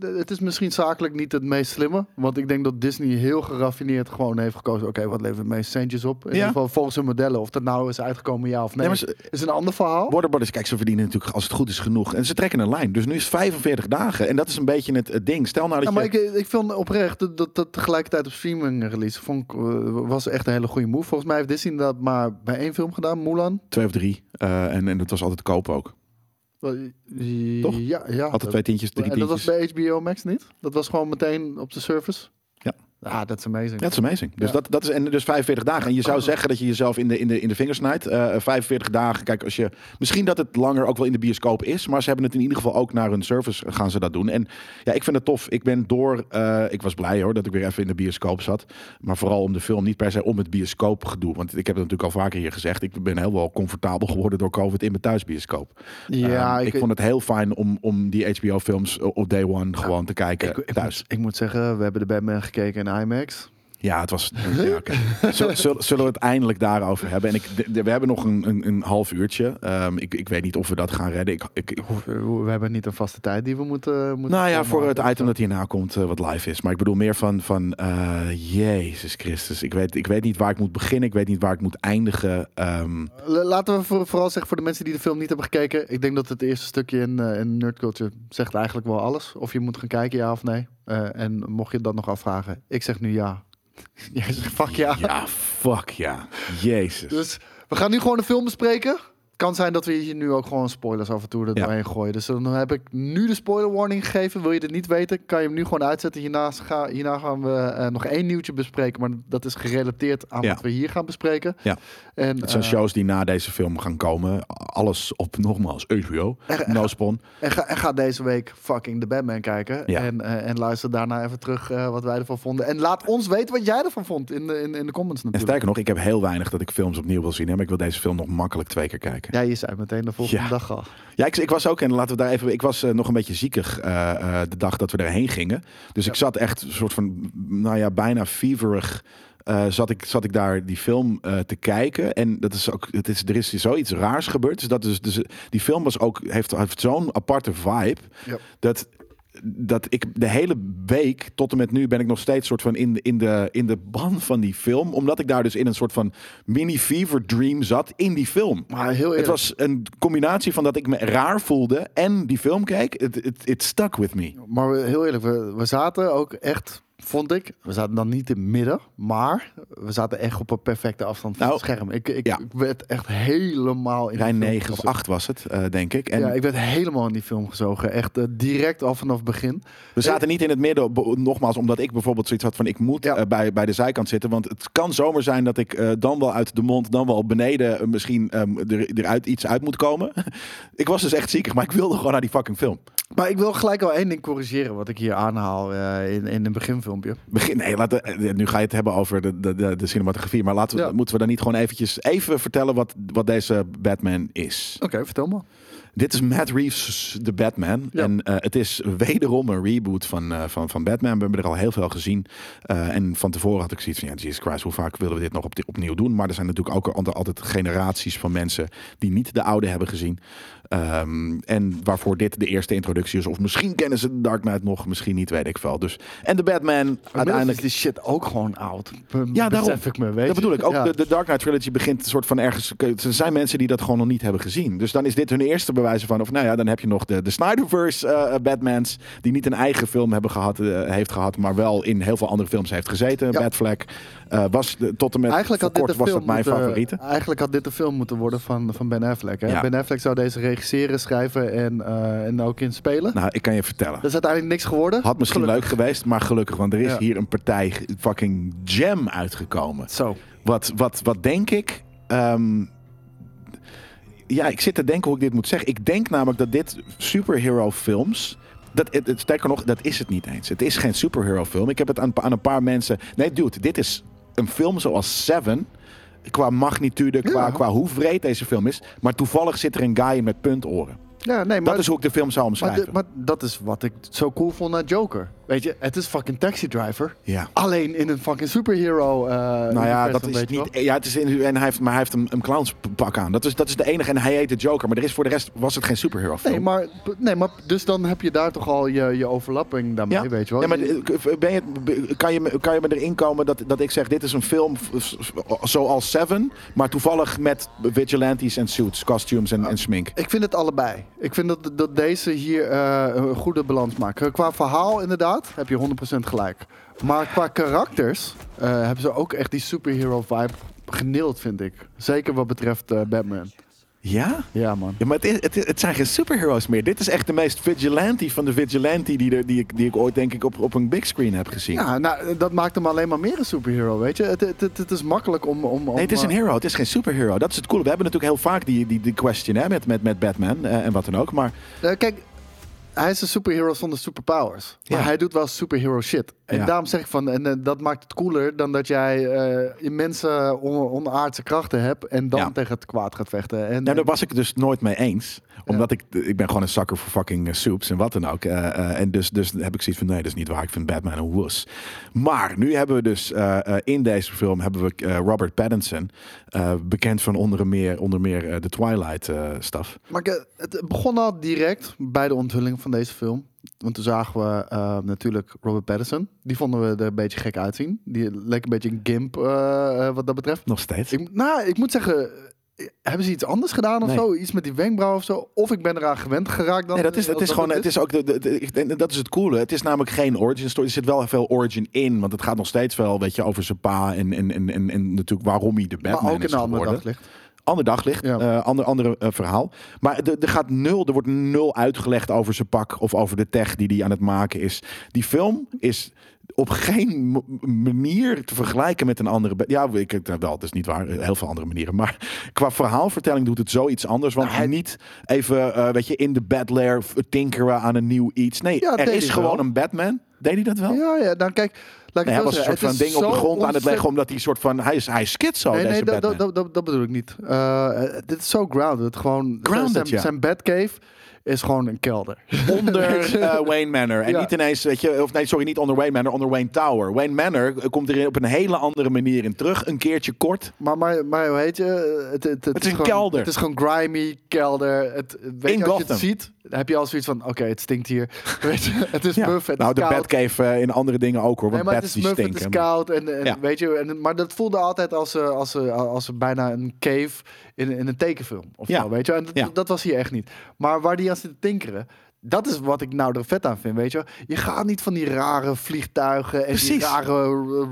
het is misschien zakelijk niet het meest slimme. Want ik denk dat Disney heel geraffineerd gewoon heeft gekozen. Oké, wat levert het meest centjes op? In Ja. ieder geval volgens hun modellen. Of dat nou is uitgekomen, ja of nee. Nee, maar is een ander verhaal. Warner Brothers, kijk, ze verdienen natuurlijk als het goed is genoeg. En ze trekken een lijn. Dus nu is het 45 dagen. En dat is een beetje het, het ding. Stel nou dat Ja, maar je... ik, ik vind oprecht dat, dat, dat tegelijkertijd op streaming release vond ik, eh, was echt een hele goede move. Volgens mij heeft Disney dat maar bij één film gedaan, Mulan. Twee of drie. Eh, en, en dat was altijd te koop ook. Toch? Ja, ja. Altijd twee tientjes, drie En dat was tientjes. bij HBO Max niet? Dat was gewoon meteen op de service? Ja. Ah, dat is amazing. Dat is amazing. Dus, Ja. dat, dat is, en dus 45 dagen. En je zou zeggen dat je jezelf in de, in de, in de vingers snijdt. Eh 45 dagen. Kijk, als je. Misschien dat het langer ook wel in de bioscoop is. Maar ze hebben het in ieder geval ook naar hun service gaan ze dat doen. En ja, ik vind het tof. Ik ben door. eh, ik was blij hoor dat ik weer even in de bioscoop zat. Maar vooral om de film. Niet per se om het bioscoop gedoe. Want ik heb het natuurlijk al vaker hier gezegd. Ik ben heel wel comfortabel (laughs) geworden door COVID in mijn thuisbioscoop. Ja, Ehm, ik, vond het heel fijn om, om die HBO-films op day one gewoon te kijken ik, thuis. moet, ik moet zeggen, we hebben de Batman gekeken in IMAX. Ja, het was. (laughs) Ja. Zullen, we het eindelijk daarover hebben? En ik, we hebben nog een, een, een half uurtje. Ehm, ik, ik weet niet of we dat gaan redden. Ik, ik, ik- We, hebben niet een vaste tijd die we moeten. moeten nou ja, voor het item dat hierna komt, eh, wat live is. Maar ik bedoel meer van, van eh, Jezus Christus. Ik weet, ik weet niet waar ik moet beginnen. Ik weet niet waar ik moet eindigen. Ehm, Laten we voor- vooral zeggen voor de mensen die de film niet hebben gekeken. Ik denk dat het eerste stukje in, eh, in Nerd Culture zegt eigenlijk wel alles. Of je moet gaan kijken, ja of nee. En mocht je dat nog afvragen, ik zeg nu ja. (laughs) Jij zegt fuck ja. ja, fuck ja. Jezus. Dus we gaan nu gewoon de film bespreken. Het kan zijn dat we hier nu ook gewoon spoilers af en toe er Ja. doorheen gooien. Dus dan heb ik nu de spoiler warning gegeven. Wil je dit niet weten, kan je hem nu gewoon uitzetten. Hierna, ga, hierna gaan we eh, nog één nieuwtje bespreken. Maar dat is gerelateerd aan Ja. wat we hier gaan bespreken. Ja. En, het zijn eh, shows die na deze film gaan komen. Alles op nogmaals HBO. Echt- No spawn. En ga, en ga deze week fucking The Batman kijken. Ja. En, eh, en luister daarna even terug wat wij ervan vonden. En laat ons weten wat jij ervan vond in de, in, in de comments En natuurlijk. sterker nog, ik heb heel weinig dat ik films opnieuw wil zien. hè, Maar ik wil deze film nog makkelijk twee keer kijken. Ja, je zei meteen de volgende Ja. dag al. Ja, ik, ik was ook, en laten we daar even. Ik was eh, nog een beetje ziekig eh, eh, de dag dat we erheen gingen. Dus ik zat echt een soort van, nou ja, bijna feverig. zat, ik, zat ik daar die film te kijken. En dat is ook, het is, er is zoiets raars gebeurd. Dus, dat is, dus die film was ook, heeft, heeft zo'n aparte vibe. Ja. Dat, dat ik de hele week tot en met nu ben ik nog steeds soort van in de, in, de, in de ban van die film. Omdat ik daar dus in een soort van mini fever dream zat in die film. Maar heel Het was een combinatie van dat ik me raar voelde en die film keek. Het it, it stuck with me. Maar heel eerlijk, we, we zaten ook echt, vond ik, we zaten dan niet in het midden, maar we zaten echt op een perfecte afstand van Nou, het scherm. Ik, ik, ja. ik werd echt helemaal in film 9 of gezogen. 8 was het, eh, denk ik. En Ja, ik werd helemaal in die film gezogen. Echt eh, direct al vanaf het begin. we zaten niet in het midden, nogmaals, omdat ik bijvoorbeeld zoiets had van ik moet Ja. eh, bij, bij de zijkant zitten. Want het kan zomaar zijn dat ik dan wel uit de mond, dan wel beneden misschien ehm, er, eruit iets uit moet komen. (laughs) ik was dus echt ziekig, maar ik wilde gewoon naar die fucking film. Maar ik wil gelijk al één ding corrigeren wat ik hier aanhaal in, in een beginfilmpje. Begin, nee, laten, eh, nu ga je het hebben over de, de, de, de cinematografie. Maar laten we, Ja. moeten we dan niet gewoon eventjes even vertellen wat, wat deze Batman is? Oké, vertel me. Dit is Matt Reeves, de Batman. Ja. En eh, het is wederom een reboot van, eh, van, van Batman. We hebben er al heel veel gezien. Eh, en van tevoren had ik zoiets van, ja, Jesus Christ, hoe vaak willen we dit nog op, opnieuw doen? Maar er zijn natuurlijk ook altijd generaties van mensen die niet de oude hebben gezien. Ehm, en waarvoor dit de eerste introductie is. Of misschien kennen ze de Dark Knight nog, misschien niet, weet ik wel. Dus, en de Batman Uiteindelijk is die shit ook gewoon oud. Ja, daarom. Ik me, weet Dat bedoel ik. Ook Ja. de, de Dark Knight Trilogy begint een soort van ergens... Er zijn mensen die dat gewoon nog niet hebben gezien. Dus dan is dit hun eerste bewijzen van... Of nou ja, dan heb je nog de, de Snyderverse eh, Batmans... die niet een eigen film hebben gehad, eh, heeft gehad... maar wel in heel veel andere films heeft gezeten. Ja. Batfleck eh, was de- tot en met Eigenlijk had, dit kort was film dat mijn moeten, favoriete. eigenlijk had dit de film moeten worden van, van Ben Affleck. Hè? Ja. Ben Affleck zou deze regisseren, schrijven en, eh, en ook in spelen. Nou, ik kan je vertellen. Dat is uiteindelijk niks geworden. Had misschien Gelukkig. leuk geweest, maar gelukkig. Want er is Ja. hier een partij fucking jam uitgekomen. Zo. Wat, wat, wat denk ik? Ehm, ja, ik zit te denken hoe ik dit moet zeggen. Ik denk namelijk dat dit superhero films. Dat, het, het, sterker nog, dat is het niet eens. Het is geen superhero film. Ik heb het aan, aan een paar mensen. Nee, dude, dit is een film zoals Seven. qua magnitude, qua, Ja. qua hoe vreed deze film is. Maar toevallig zit er een guy in met puntoren. Ja, nee, maar, Dat is hoe ik de film zou maar, omschrijven. de- maar dat is wat ik zo cool vond aan Joker. Weet je, het is fucking Taxi Driver. ja. Alleen in een fucking superhero. eh Nou ja, dat is niet. Ja, het is in, en hij heeft, maar hij heeft een, een clownspak aan. Dat is, dat is de enige. En hij heet de Joker. Maar er is voor de rest was het geen superhero film. Nee maar, nee, maar dus dan heb je daar toch al je, je overlapping daarmee, ja. weet je wel. Ja, maar eh, ben je, kan, je, me- kan je me erin komen dat, dat ik zeg: dit is een film zoals Seven, maar toevallig met vigilantes en suits, costumes en, en smink. Ik vind het allebei. Ik vind dat, dat deze hier eh, een goede balans maken. Qua verhaal inderdaad heb je 100% gelijk. Maar qua karakters eh, hebben ze ook echt die superhero vibe geneeld, vind ik. Zeker wat betreft eh, Batman. Ja? Ja, man. Ja, maar het, is, het, is- het zijn geen superheroes meer. Dit is echt de meest vigilante van de vigilante die, er, die, ik, die ik ooit denk ik op, op een big screen heb gezien. Ja, nou, dat maakt hem alleen maar meer een superhero, weet je. Het, het, het, is makkelijk om... om, om Nee, het is een eh, hero, het is geen superhero. Dat is het coole. We hebben natuurlijk heel vaak die, die, die question hè, met, met, met Batman eh, en wat dan ook. Maar kijk, hij is een superhero zonder superpowers. Maar Ja. hij doet wel superhero shit. En Ja. daarom zeg ik van, en, eh, dat maakt het cooler dan dat jij eh immense on, onaardse krachten hebt en dan Ja. tegen het kwaad gaat vechten. En, nou, daar was ik het dus nooit mee eens. Omdat ik, ik ben gewoon een zakker voor fucking eh, soups en wat dan ook. Eh, en dus, dus heb ik zoiets van, nee, dat is niet waar. Ik vind Batman een woes. Maar nu hebben we dus in deze film hebben we Robert Pattinson. bekend van onder meer, onder meer de Twilight stuff. Maar het begon al direct bij de onthulling van deze film. Want toen zagen we eh, natuurlijk Robert Pattinson. Die vonden we er een beetje gek uitzien. Die leek een beetje een gimp eh, eh, wat dat betreft. Nog steeds. Ik, nou, ik moet zeggen, eh, hebben ze iets anders gedaan of Nee. zo? Iets met die wenkbrauw of zo? Of ik ben eraan gewend geraakt dan. Nee, dat is, het als is gewoon, het is ook, de, de, de- ik denk- dat is het coole. Het is namelijk geen origin story. Er zit wel veel origin in, want het gaat nog steeds wel, weet je, over zijn pa en, en, en, en, en natuurlijk waarom hij de Batman Maar ook in is een andere daglicht. Ander daglicht, Ja. eh, ander, andere eh, verhaal. Maar er gaat nul, er wordt nul uitgelegd over zijn pak of over de tech die hij aan het maken is. Die film is op geen manier te vergelijken met een andere. Ja, ik, wel, dat is niet waar. Heel veel andere manieren. Maar qua verhaalvertelling doet het zoiets anders. Want Nou, hij- niet even, eh, weet je, in de Bad Lair tinkeren aan een nieuw iets. Nee, Ja, er is gewoon wel. een Batman. Deed hij dat wel? Ja, ja, dan kijk. Laat Nee, hij was zo een soort van ding op de zo grond aan het leggen, omdat hij soort van. Hij is, hij is schizo, Nee, nee, dat, dat, dat, dat bedoel ik niet. Eh, eh, dit is zo grounded. Gewoon, Grounded, zijn, ja. zijn Batcave is gewoon een kelder. (laughs) onder eh, Wayne Manor. En Ja. niet ineens, weet je, of nee, sorry, niet onder Wayne Manor, onder Wayne Tower. Wayne Manor eh, komt er op een hele andere manier in terug. Een keertje kort. Maar, maar, maar hoe heet je? Het, het, het, is een gewoon, kelder. Het is gewoon grimy kelder. Het, weet In je, als je het ziet, dan heb je al zoiets van... Oké, het stinkt hier. (laughs) Weet je, het is Ja. muff, het nou, is de koud. Batcave eh, in andere dingen ook hoor. Nee, Want maar het bats is die muff, het is stinken. koud. En, en, Ja. weet je, en, maar dat voelde altijd als, eh, als, eh, als ze bijna een cave in, in een tekenfilm. Of Ja. zo, weet je. En dat, Ja. dat was hier echt niet. Maar waar die aan zit te tinkeren... Dat is wat ik nou er vet aan vind, weet je. Je gaat niet van die rare vliegtuigen en die rare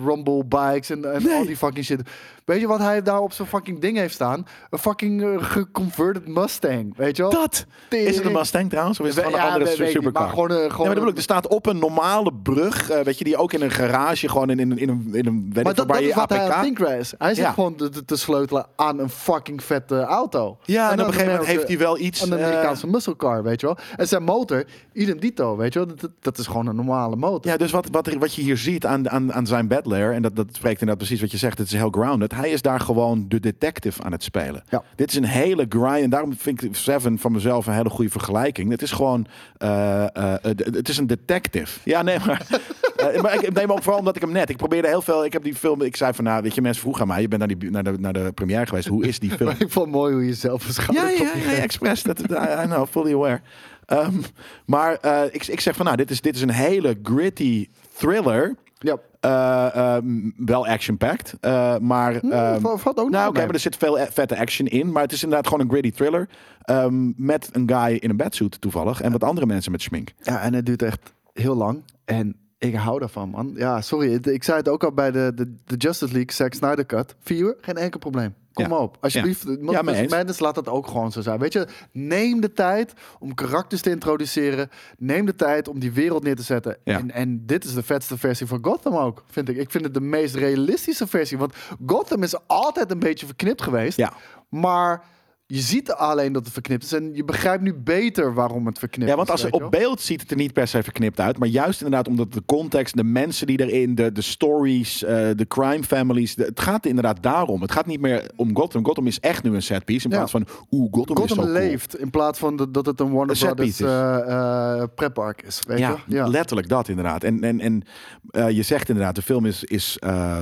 rumble bikes en, en Nee. al die fucking shit. Weet je wat hij daar op zijn fucking ding heeft staan? Een fucking eh, geconverted Mustang, weet je wel? Dat! Is het een Mustang trouwens? Of is het gewoon een Ja, andere niet, supercar? Maar gewoon, eh, gewoon Ja, maar er staat op een normale brug, eh, weet je, die ook in een garage, gewoon in, in, in een, in een weet maar dat, waar dat je is wat hij aan is. Hij zit Ja. gewoon te, te- te sleutelen aan een fucking vette auto. Ja, en, op een gegeven moment heeft hij wel iets... Een Amerikaanse muscle car, weet je wel. En zijn motor, idem dito, weet je wel. Dat, dat, is gewoon een normale motor. Ja, dus wat, wat, er- wat je hier ziet aan, aan, aan zijn Lair, en dat, dat spreekt inderdaad precies wat je zegt, het is heel grounded. Hij is daar gewoon de detective aan het spelen. Ja. Dit is een hele grind, en daarom vind ik Seven van mezelf een hele goede vergelijking. Het is gewoon, eh, eh, het is een detective. Ja, nee, maar, (laughs) eh, maar ik neem ook vooral omdat ik hem net, ik probeerde heel veel, ik heb die film, ik zei van, nou, weet je, mensen vroegen aan mij, je bent naar, die, naar, de, naar de première geweest, hoe is die film? (laughs) Ik vond het mooi hoe je zelf beschouwt. Ja, ja, ja, ja, expres. Dat, I know, fully aware. Ehm, maar ik, ik zeg van, nou, dit is, dit is een hele gritty thriller. Ja. Eh, ehm, wel action-packed. eh, maar... ehm, valt- valt ook nou, oké, maar er zit veel vette action in. Maar het is inderdaad gewoon een gritty thriller. ehm, met een guy in een batsuit toevallig. En wat andere mensen met schmink. Ja, en het duurt echt heel lang. En ik hou daarvan, man. Ja, sorry. Ik zei het ook al bij de, de, de Justice League Zack Snyder Cut. Vier uur, geen enkel probleem. Kom Ja. op. Alsjeblieft. Ja, eens. Madness laat dat ook gewoon zo zijn. Weet je, neem de tijd om karakters te introduceren. Neem de tijd om die wereld neer te zetten. Ja. En, en dit is de vetste versie van Gotham ook, vind ik. Ik vind het de meest realistische versie. Want Gotham is altijd een beetje verknipt geweest. Ja. Maar je ziet alleen dat het verknipt is. En je begrijpt nu beter waarom het verknipt Ja, want is. als je op beeld ziet het er niet per se verknipt uit. Maar juist inderdaad omdat de context, de mensen die erin, de, de stories, eh, de crime families. de- het gaat inderdaad daarom. Het gaat niet meer om Gotham. Gotham is echt nu een set piece. In Ja. plaats van, oeh, Gotham, is zo cool. leeft in plaats van dat, dat het een Warner Brothers is. eh, pretpark is. Weet Ja, je? Ja. letterlijk dat inderdaad. En, en, en je zegt inderdaad, de film is, is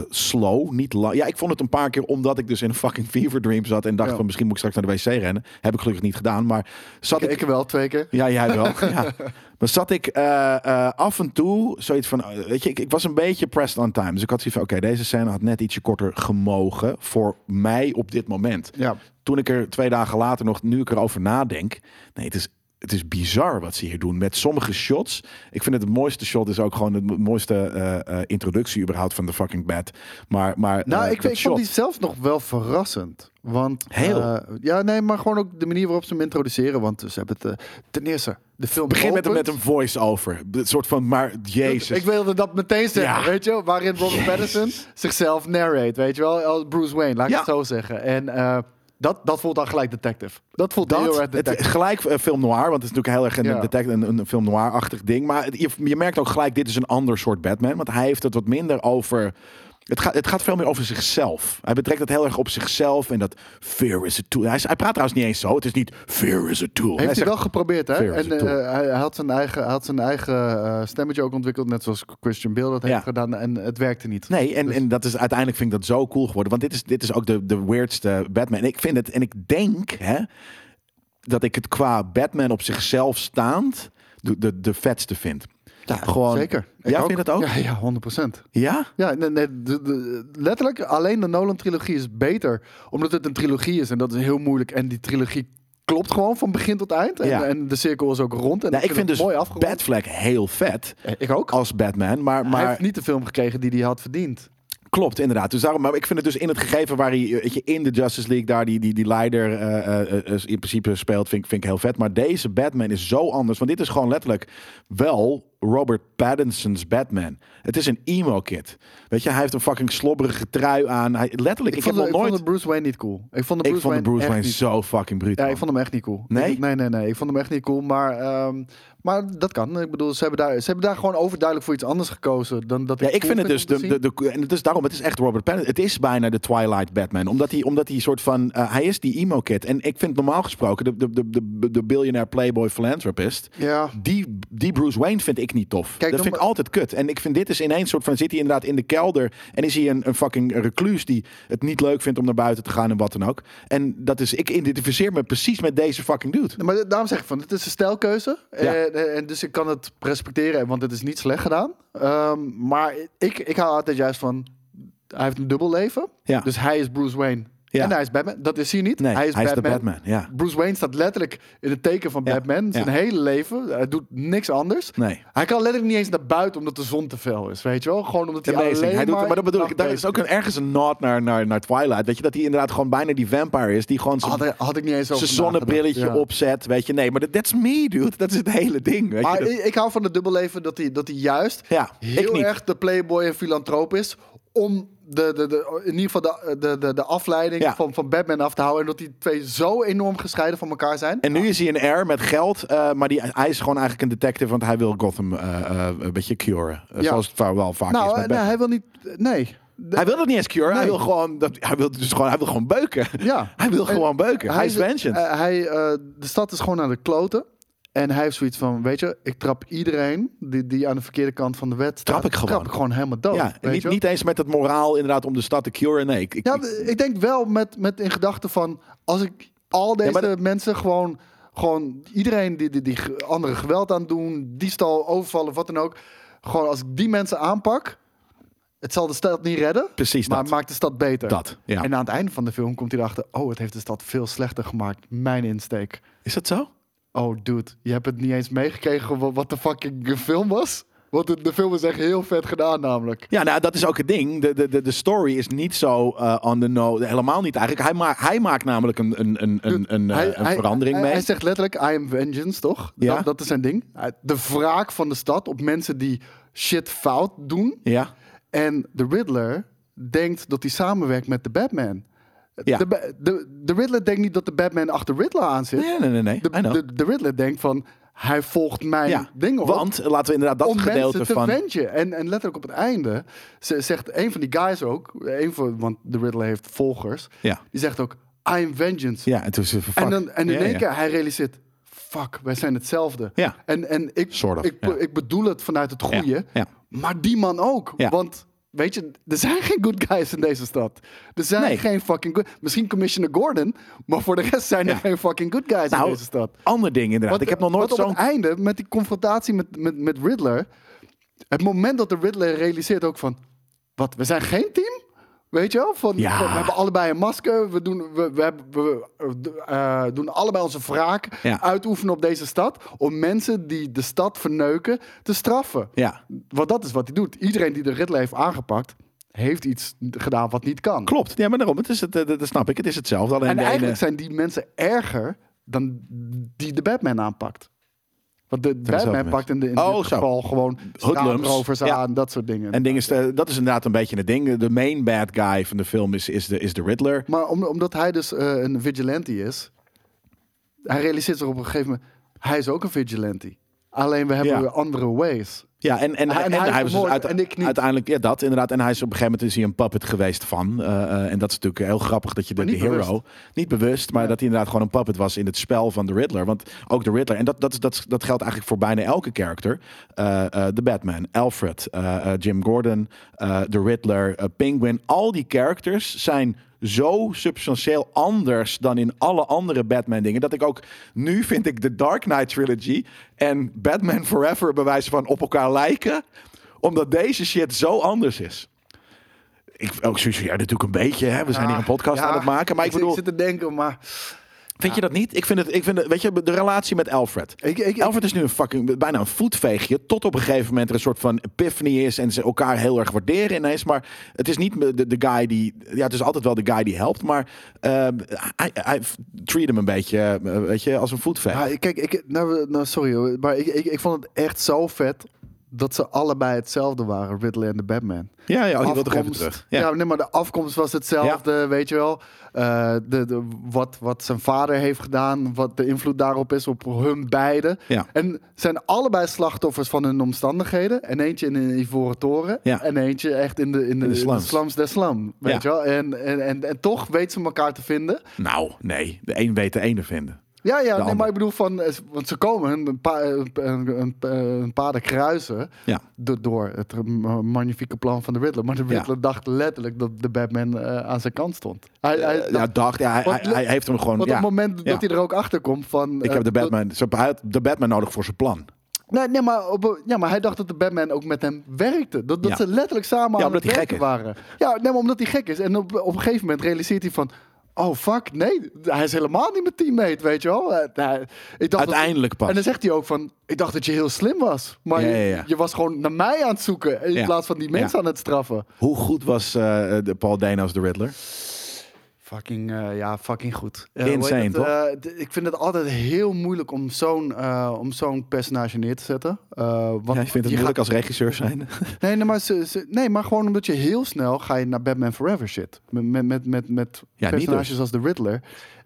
slow, niet lang. Ja, ik vond het een paar keer omdat ik dus in een fucking fever dream zat en dacht Ja. van misschien moet ik straks naar de wc rennen. Heb ik gelukkig niet gedaan, maar zat ik... Ik wel twee keer. Ja, jij wel. (laughs) ja. Maar zat ik eh, eh, af en toe zoiets van, eh, weet je, ik, ik was een beetje pressed on time. Dus ik had zoiets van, oké, deze scène had net ietsje korter gemogen voor mij op dit moment. Ja. Toen ik er twee dagen later nog, nu ik erover nadenk, nee, het is, het is bizar wat ze hier doen met sommige shots. Ik vind het het mooiste shot is ook gewoon het mo- mooiste eh, eh, introductie überhaupt van de fucking bed. Maar, maar Nou, eh, ik, ik vond die zelfs nog wel verrassend. Want, Heel. ja, nee, maar gewoon ook de manier waarop ze hem introduceren. Want ze hebben het, ten eerste, de film begin met, een- opent. met een voice-over. Het soort van, maar jezus. Ik wilde dat meteen zeggen, Ja. weet je wel, Waarin Robert Pattinson zichzelf narrate, weet je wel. als Bruce Wayne, laat ik Ja. het zo zeggen. En dat, dat voelt dan gelijk detective. Dat voelt heel dat, erg het, detective. gelijk eh, film noir, want het is natuurlijk heel erg een, Ja. detect- een, een film noir-achtig ding. Maar je, je merkt ook gelijk, dit is een ander soort Batman. Want hij heeft het wat minder over... Het gaat, het gaat veel meer over zichzelf. Hij betrekt het heel erg op zichzelf en dat fear is a tool. Hij, hij praat trouwens niet eens zo. Het is niet fear is a tool. Heeft hij zegt, wel geprobeerd, hè? En eh, hij, had zijn eigen, had zijn eigen eh, stemmetje ook ontwikkeld, net zoals Christian Bale dat heeft Ja. gedaan. En het werkte niet. Nee, en, Dus- en dat is uiteindelijk vind ik dat zo cool geworden. Want dit is, dit is ook de, de weirdste Batman. En ik vind het, en ik denk hè, dat ik het qua Batman op zichzelf staand de, de, de vetste vind. Ja, Gewoon- zeker. Ja, vind je dat ook? Ja, ja 100%. Ja? Ja, nee, nee, de- de- letterlijk alleen de Nolan-trilogie is beter. Omdat het een trilogie is en dat is heel moeilijk. En die trilogie klopt gewoon van begin tot eind. En, Ja. en de cirkel is ook rond. En Nou, ik vind het dus mooi afgerond. Batfleck heel vet Eh, Ik ook. als Batman. Maar, hij maar heeft niet de film gekregen die hij had verdiend. klopt, inderdaad. Dus daarom, maar ik vind het dus in het gegeven waar hij eh, weet je, in de Justice League daar die, die, die leider eh, in principe speelt, vind, ik- vind ik heel vet. Maar deze Batman is zo anders. Want dit is gewoon letterlijk wel Robert Pattinson's Batman. Het is een emo-kid. Weet je, hij heeft een fucking slobberige trui aan. Hij, letterlijk, ik, vond, heb de, nog ik nooit... vond de Bruce Wayne niet cool. Ik vond de ik Bruce vond de Wayne Bruce Wayne niet zo fucking bruut. Ja, ik vond hem echt niet cool. Nee? Ik- nee, nee, nee. Ik vond hem echt niet cool. Maar, ehm, maar dat kan. Ik bedoel, ze hebben, daar, ze hebben daar gewoon overduidelijk voor iets anders gekozen dan dat Ja, ik cool vind het dus, de, de, en het is daarom, het is echt Robert Pattinson. Het is bijna de Twilight Batman. Omdat hij, omdat hij soort van, eh, hij is die emo kid. En ik vind normaal gesproken, de, de, de, de, de billionaire playboy philanthropist, Ja, die, die Bruce Wayne vind ik niet tof. Kijk, dat vind ik altijd kut. En ik vind dit is ineens soort van, zit hij inderdaad in de kelder en is hij een, een fucking reclus die het niet leuk vindt om naar buiten te gaan en wat dan ook. En dat is, ik identificeer me precies met deze fucking dude. maar daarom zeg ik van, het is een stijlkeuze. Ja. En, en dus ik kan het respecteren, want het is niet slecht gedaan. Ehm, maar ik, ik hou altijd juist van, hij heeft een dubbel leven. Ja. Dus hij is Bruce Wayne Ja. en hij is Batman. Dat is hij niet. Nee, hij is Batman. de Batman. Ja. Bruce Wayne staat letterlijk in het teken van Ja. Batman. Zijn hele leven. Hij doet niks anders. Nee. Hij kan letterlijk niet eens naar buiten omdat de zon te fel is. Weet je wel? Gewoon omdat hij Amazing. alleen Hij doet, maar... maar dat bedoel ik, daar is ook een, ergens een nod naar, naar, naar Twilight. Weet je, dat hij inderdaad gewoon bijna die vampire is. Die gewoon zijn Had, had ik niet eens zijn zonnebrilletje opzet. Weet je, nee, maar dat that's me, dude. Dat is het hele ding. Weet Maar je, dat- ik, ik hou van het dubbelleven dat hij, dat hij juist heel erg de playboy en filantroop is. Om de, de, de, in ieder geval de, de, de, de afleiding Ja. van, van Batman af te houden. En dat die twee zo enorm gescheiden van elkaar zijn. En nu is hij een air met geld, eh, maar die, hij is gewoon eigenlijk een detective, want hij wil Gotham eh, eh, een beetje curen. Ja. Zoals het wel vaak is nou, met eh, nee, Batman. hij wil niet... Nee. De- Hij wil het niet eens curen, hij wil gewoon, dat, hij wil dus gewoon, hij wil gewoon beuken. ja. (laughs) Hij wil En gewoon beuken. Hij, is vengeance. hij, de stad is gewoon aan de kloten. En hij heeft zoiets van, weet je, ik trap iedereen die, die aan de verkeerde kant van de wet staat. Trap ik gewoon. Trap ik gewoon helemaal dood. ja, weet niet, je? niet eens met het moraal inderdaad om de stad te curen. Nee, ik, ik, Ja, ik- ik denk wel met, met in gedachten van als ik al deze dat- mensen gewoon, gewoon iedereen die, die, die andere geweld aan doen, diefstal, overvallen, wat dan ook, gewoon als ik die mensen aanpak, het zal de stad niet redden, precies maar dat. maakt de stad beter. dat ja. En aan het einde van de film komt hij erachter, oh, het heeft de stad veel slechter gemaakt. Mijn insteek. Is dat zo? Oh, dude, je hebt het niet eens meegekregen wa- wat de fucking film was. Want de, film is echt heel vet gedaan, namelijk. Ja, nou, dat is ook het ding. De, de, de, story is niet zo eh, on the know. Helemaal niet eigenlijk. Hij, maakt hij maakt namelijk een, een, een, een, een, eh, Hij- een hij- verandering hij, mee. Hij zegt letterlijk, I am vengeance, toch? Ja. Dat, dat is zijn ding. De wraak van de stad op mensen die shit fout doen. ja. En de Riddler denkt dat hij samenwerkt met de Batman. Ja. De, de, de Riddler denkt niet dat de Batman achter Riddler aan zit. Nee, nee, nee, nee. De, de, de Riddler denkt van, hij volgt mijn ja, dingen op. want laten we inderdaad dat om gedeelte te van... vengen. En, en letterlijk op het einde ze- zegt een van die guys ook, een van, want de Riddler heeft volgers, Ja, die zegt ook, I am vengeance. ja en toen ze en, dan, en in Ja, één ja. keer hij realiseert, fuck, wij zijn hetzelfde. Ja. En, en ik, Sort of, ik, ik bedoel het vanuit het goede, maar die man ook. Ja. Want weet je, er zijn geen good guys in deze stad. Er zijn Nee. geen fucking good... Misschien Commissioner Gordon, maar voor de rest zijn er Ja. geen fucking good guys Nou, in deze stad. Ander ding inderdaad. Ik heb nog nooit want op zo'n... het einde, met die confrontatie met, met, met Riddler... Het moment dat de Riddler realiseert ook van... Wat, we zijn geen team? Weet je wel? Van, Ja. van, we hebben allebei een masker. We doen, we, we, hebben- we, eh, doen allebei onze wraak Ja. uitoefenen op deze stad. Om mensen die de stad verneuken te straffen. Ja, Want dat is wat hij doet. Iedereen die de Riddler heeft aangepakt... heeft iets gedaan wat niet kan. klopt. Ja, maar daarom, het is het, eh, dat snap ik. Het is hetzelfde. Alleen En ene- eigenlijk zijn die mensen erger dan die de Batman aanpakt. Want de Batman pakt in, de, in Oh, dit zo. geval gewoon straatrovers Ja. aan, dat soort dingen. En ding is, dat is inderdaad een beetje het ding. De main bad guy van de film is, is, de, is de Riddler. Maar om, omdat hij dus eh, een vigilante is, hij realiseert zich op een gegeven moment, hij is ook een vigilante. Alleen we hebben Ja. andere ways. Ja, en, en, En en, hij was dus uit- en ik niet. uiteindelijk, ja, dat inderdaad. En hij is op een gegeven moment is hij een puppet geweest van. eh, eh, en dat is natuurlijk heel grappig dat je de, hero, bewust. niet bewust, maar Ja. dat hij inderdaad gewoon een puppet was in het spel van de Riddler. Want ook de Riddler, en dat, dat, dat, dat geldt eigenlijk voor bijna elke character. Eh, de Batman, Alfred, Jim Gordon, de Riddler, Penguin. Al die characters zijn zo substantieel anders dan in alle andere Batman dingen. Dat ik ook nu vind ik de Dark Knight trilogy en Batman Forever bewijzen van op elkaar lijken. Omdat deze shit zo anders is. Ik ook zoiets van, ja, natuurlijk een beetje. Hè? We zijn hier een podcast Ja, aan het maken. Maar ik zit- bedoel, zit te denken, maar vind je dat niet? Ik vind het, ik vind het, weet je, de relatie met Alfred. ik, ik, Alfred is nu een fucking, bijna een voetveegje. Tot op een gegeven moment er een soort van epiphany is. En ze elkaar heel erg waarderen ineens. Maar het is niet de, de guy die. Ja, het is altijd wel de guy die helpt. Maar eh, hij, hij treat hem een beetje, eh, weet je, als een voetveeg. Ja, kijk, ik, nou, nou, sorry hoor, maar ik, ik, ik vond het echt zo vet dat ze allebei hetzelfde waren, Riddler en de Batman. ja, ja, oh, je toch even terug. Ja. Ja. nee, maar de afkomst was hetzelfde, weet je wel. Eh, de, de, wat, wat zijn vader heeft gedaan, wat de invloed daarop is op hun beiden. Ja. En zijn allebei slachtoffers van hun omstandigheden. En eentje in een ivoren toren. Ja. En eentje echt in de, in de, de in slums. slums der slum. Weet je wel? En, en, en, en toch weten ze elkaar te vinden. Nou, nee. De een weet de ene vinden. Ja, ja, nee, maar ik bedoel van, eh, want ze komen een, pa, een, een, paden kruisen Ja. do- door het eh, magnifieke plan van de Riddler. Maar de Ja. Riddler dacht letterlijk dat de Batman eh, aan zijn kant stond. Hij, hij Ja, dacht- dacht. Ja, hij, Want- hij, heeft hem gewoon. want op het moment dat hij er ook achter komt van... Ik eh, heb de Batman, hij had de Batman nodig voor zijn plan. Nee, nee maar, op, ja, maar hij dacht dat de Batman ook met hem werkte. Dat, dat Ja. ze letterlijk samen Ja, aan het werken waren. Ja, nee, maar omdat hij gek is. En op, op een gegeven moment realiseert hij van... Oh, fuck, nee. Hij is helemaal niet mijn teammate, weet je wel. Eh, nou, ik dacht dat- Uiteindelijk pas. En dan zegt hij ook van... Ik dacht dat je heel slim was. Maar Ja, je, ja, ja. je was gewoon naar mij aan het zoeken. In plaats van die mensen aan het straffen. Hoe goed was eh, de Paul als de Riddler? Fucking, eh, ja, fucking goed. Heet Insane, het? toch? Eh, ik vind het altijd heel moeilijk om zo'n om zo'n personage neer te zetten. Want Ja, je vindt het je moeilijk gaat- als regisseur zijn. (laughs) Nee, nee, maar, ze, ze- nee, maar gewoon omdat je heel snel ga je naar Batman Forever shit. Met, met, met, met, met Ja, niet personages dus. als de Riddler.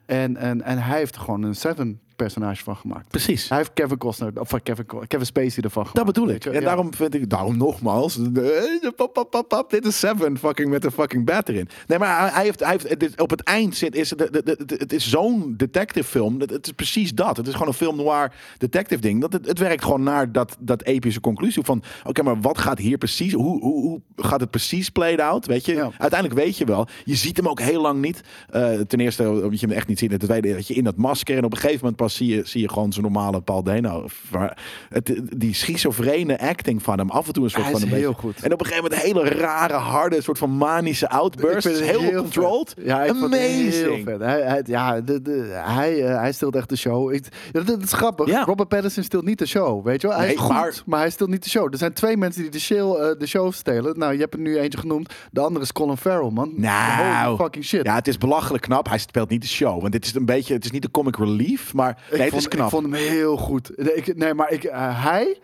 En, en, en hij heeft gewoon een Seven personage van gemaakt. Precies. Hij heeft Kevin Costner, of Kevin, Kevin Spacey ervan gemaakt. Dat bedoel ik. En Ja. daarom vind ik, daarom nogmaals, eh, pap, pap, pap, pap, dit is Seven fucking met een fucking bat erin. Nee, maar hij- heeft, hij heeft, op het eind zit, is het, de- de- de- het is zo'n detective film. Het, het is precies dat. Het is gewoon een film noir detective ding. Dat het, het werkt gewoon naar dat, dat epische conclusie van, oké, maar wat gaat hier precies, hoe, hoe, hoe gaat het precies played out? Weet je, Ja. uiteindelijk weet je wel. Je ziet hem ook heel lang niet. Eh, ten eerste, omdat je hem echt niet ziet. En ten tweede, dat je in dat masker en op een gegeven moment pas zie je, zie je gewoon zijn normale Paul Dano. Maar het, die schizofrene acting van hem af en toe een soort Hij van is een heel beetje- goed. En op een gegeven moment een hele rare, harde, soort van manische outburst. Ik vind het Heel, heel controlled. vet. Ja, ik heel vet. Hij, hij, ja, de, de, hij, eh, hij stilt echt de show. Ik, dat, dat is grappig. Ja. Robert Pattinson stilt niet de show, weet je wel? Hij Nee, is goed, maar- maar... hij stilt niet de show. Er zijn twee mensen die de show, eh, de show stelen. Nou, je hebt er nu eentje genoemd. De andere is Colin Farrell, man. Nou, fucking shit. Ja, het is belachelijk knap. Hij speelt niet de show. Want dit is een beetje, het is niet de comic relief, maar ik, nee, vond, het is knap. ik vond hem heel goed. Ik, nee, maar ik, eh, hij,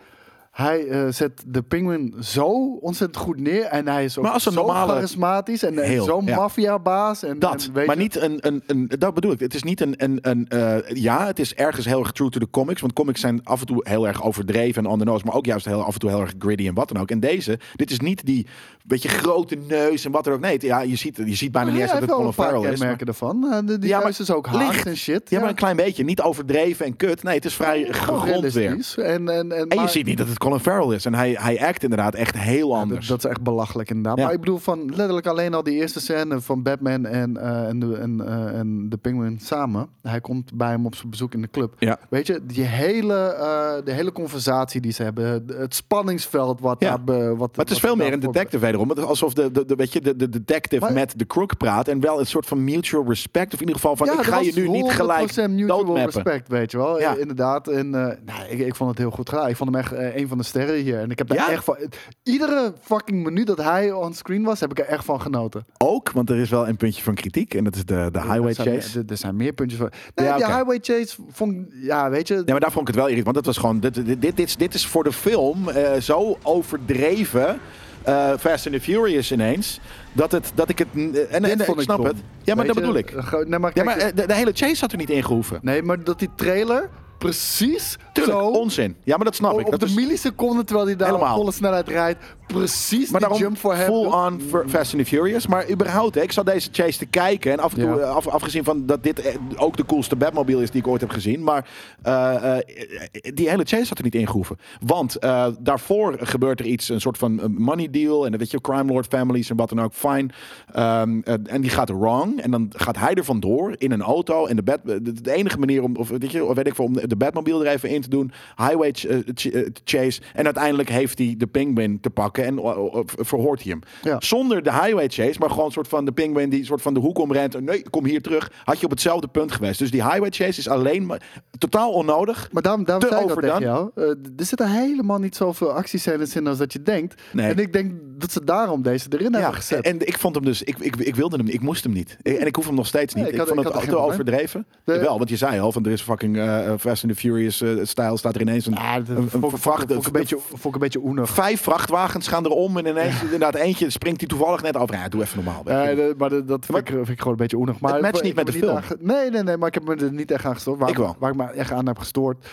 Hij eh, zet de Penguin zo ontzettend goed neer. En hij is ook Maar zo normale- charismatisch. En, en Heel, zo'n ja. maffiabaas. En, Dat, en weet maar je- niet een, een, een. Dat bedoel ik. Het is niet een. een, een eh, ja, het is ergens heel erg true to the comics. Want comics zijn af en toe heel erg overdreven en on the nose. Maar ook juist heel, af en toe heel erg gritty en wat dan ook. En deze, dit is niet die beetje grote neus en wat dan ook. Nee, het- ja, je ziet, je ziet bijna Maar niet eens dat het wel Colin een paar Farrell is. maar- ervan. Eh, de, die Ja, maar is ook licht. en shit. Ja, maar een klein beetje. Niet overdreven en kut. Nee, het is vrij gegrond weer. En, en, en, En je ziet niet dat het Colin Farrell is. En hij, hij act inderdaad echt heel Ja, anders. Dat, dat is echt belachelijk inderdaad. Ja. Maar ik bedoel van letterlijk alleen al die eerste scène van Batman en, eh, en, de, en, eh, en de Penguin samen. Hij komt bij hem op zijn bezoek in de club. Ja. Weet je, die hele, eh, de hele conversatie die ze hebben. Het spanningsveld wat Ja. daar... wat, Maar het is veel meer een detective wederom. Alsof de, de, de, weet je, de, de detective Maar- met de crook praat. En wel een soort van mutual respect. Of in ieder geval van, ik ga je nu niet gelijk 100% mutual doodmappen. respect, weet je wel. Inderdaad. En nou, ik, ik vond het heel goed gedaan. Ik vond hem echt een van de sterren hier. En ik heb daar Ja. echt van... Iedere fucking minuut dat hij on screen was, heb ik er echt van genoten. Ook, want er is wel een puntje van kritiek. En dat is de, de highway zijn, chase. Er, er zijn meer puntjes van. Nee, Ja, oké. highway chase vond ja, weet je. Ja, maar daar vond ik het wel irritant. Want dat was gewoon, dit, dit, dit, dit, is- dit is voor de film eh, zo overdreven. eh, Fast and the Furious ineens. Dat, het, dat ik het. En, ik snap het. Ja, maar Weet dat je, bedoel ik. eh, Nee, maar, Ja, kijk, maar eh, de, de hele chase had er niet in gehoeven. nee, maar dat die trailer precies Tuurlijk, zo onzin. Ja, maar dat snap ik. op de is- milliseconde terwijl hij daar op volle snelheid rijdt, precies Maar die daarom jump voor hem. full on Fast and the Furious. Maar überhaupt, hè, ik zat deze chase te kijken. En af en toe, Ja. eh, af, afgezien van dat dit eh, ook de coolste Batmobile is die ik ooit heb gezien. Maar eh, die hele chase had er niet in gehoeven. Want daarvoor gebeurt er iets, een soort van money deal. En dan weet je, crime lord families en wat dan ook. Fine. Ehm, eh, en die gaat wrong. En dan gaat hij er vandoor in een auto. En de, Bat, de, de enige manier om, of weet je, weet ik veel, om de Batmobile er even in te doen. Highway ch- eh, ch- eh, chase. En uiteindelijk heeft hij de penguin te pakken. En eh, verhoort hij hem. Ja. Zonder de highway chase, maar gewoon een soort van de penguin die soort van de hoek omrent. Nee, kom hier terug. Had je op hetzelfde punt geweest. Dus die highway chase is alleen maar totaal onnodig. Maar daarom, daarom zei ik dat tegen jou. Er zitten helemaal niet zoveel actiescènes in als dat je denkt. Nee. En ik denk dat ze daarom deze erin hebben gezet. en ik vond hem dus, ik, ik, ik wilde hem, ik moest hem niet. En ik hoef hem nog steeds niet. Nee, ik vond ik het te overdreven. Wel, want je zei al, van er is fucking eh, Fast and the Furious eh, style staat er ineens een, Ja, een, vond, vracht- vond ik een beetje, vond ik een beetje oenig. Vijf vrachtwagens gaan erom en ineens inderdaad eentje springt hij toevallig net over. Ja, doe even normaal. Ja, de- maar de- dat vind ik, vind ik gewoon een beetje oenig. Maar Het matcht niet met me de film. aan nee, nee, nee, maar ik heb me er niet echt aan gestoord. Waar, Ik wel. Waar ik me echt aan heb gestoord,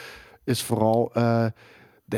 is vooral eh,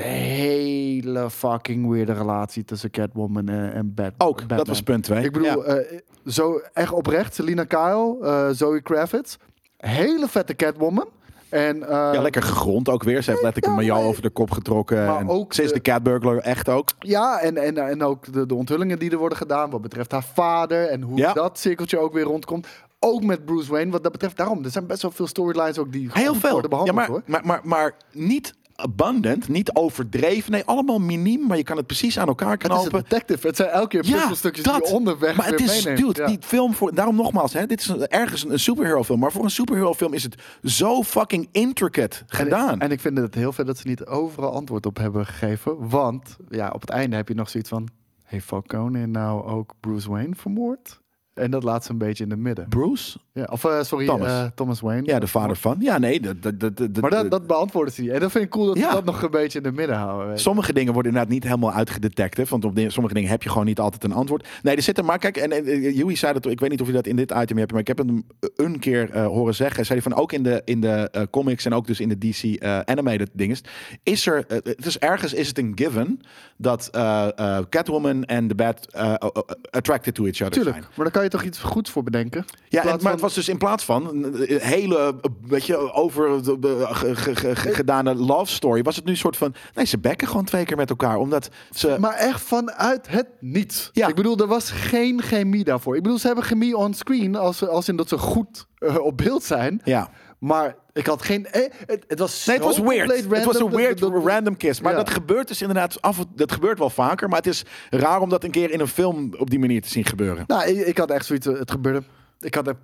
de hele fucking weirde relatie tussen Catwoman en, en Ook, Batman. dat was punt twee. Ik bedoel, eh, zo echt oprecht, Selina Kyle, eh, Zoe Kravitz, hele vette Catwoman. En, eh, Ja, lekker gegrond ook weer. Ze heeft letterlijk een nee. over de kop getrokken. Maar en ook ze is de- de catburglar, echt ook. Ja, en, en, en ook de, de onthullingen die er worden gedaan wat betreft haar vader en hoe Ja. dat cirkeltje ook weer rondkomt. Ook met Bruce Wayne, wat dat betreft. Daarom, er zijn best wel veel storylines ook die Heel veel. worden Ja, behandeld maar, hoor. maar, maar, maar niet abundant, niet overdreven. Nee, allemaal miniem, maar je kan het precies aan elkaar Het is een knopen. detective. Het zijn elke keer puzzelstukjes die je onderweg maar het is, meeneemt. dude, Ja. die film voor, daarom nogmaals, hè, dit is een- ergens een, een superhero film, maar voor een superhero film is het zo fucking intricate gedaan. En, en ik vind het heel vet dat ze niet overal antwoord op hebben gegeven. Want ja, op het einde heb je nog zoiets van... Heeft Falcone nou ook Bruce Wayne vermoord? En dat laat ze een beetje in de midden. Bruce? Ja, of eh, sorry, Thomas. Thomas. Thomas Wayne. Ja, de vader van. Ja, nee, dat, dat, dat, dat, Maar dat, dat beantwoorden ze niet. En dat vind ik cool dat Ja. ze dat nog een beetje in de midden houden. weet. Sommige dingen worden inderdaad niet helemaal uitgedetected. Want op sommige dingen heb je gewoon niet altijd een antwoord. Nee, er zitten maar kijk, en, en eh, zei dat, ik weet niet of je dat in dit item hebt, maar ik heb het hem een keer eh, horen zeggen. Zei hij van ook in de, in de eh, comics en ook dus in de DC eh, animated dingen, is er, eh, het is ergens is het een given dat eh, eh, Catwoman en de Bat eh, eh, attracted to each other Tuurlijk, zijn. maar daar kan je toch iets goeds voor bedenken? Ja, en, maar het was dus in plaats van een een hele, eh, weet je, over de, de- ge- ge- ge- ge- gedane love story, was het nu een soort van, nee, ze bekken gewoon twee keer met elkaar, omdat ze... Maar echt vanuit het niets. Ja. Ik bedoel, er was geen chemie daarvoor. Ik bedoel, ze hebben chemie on screen als, als in dat ze goed eh, op beeld zijn. ja. Maar ik had geen... eh, het, het was Nee, het was weird. Het was een weird dat- dat- random kiss. Maar Ja. dat gebeurt dus inderdaad af. Dat gebeurt wel vaker. Maar het is raar om dat een keer in een film op die manier te zien gebeuren. Nou, ik, ik had echt zoiets... eh, Het gebeurde. Ik had er...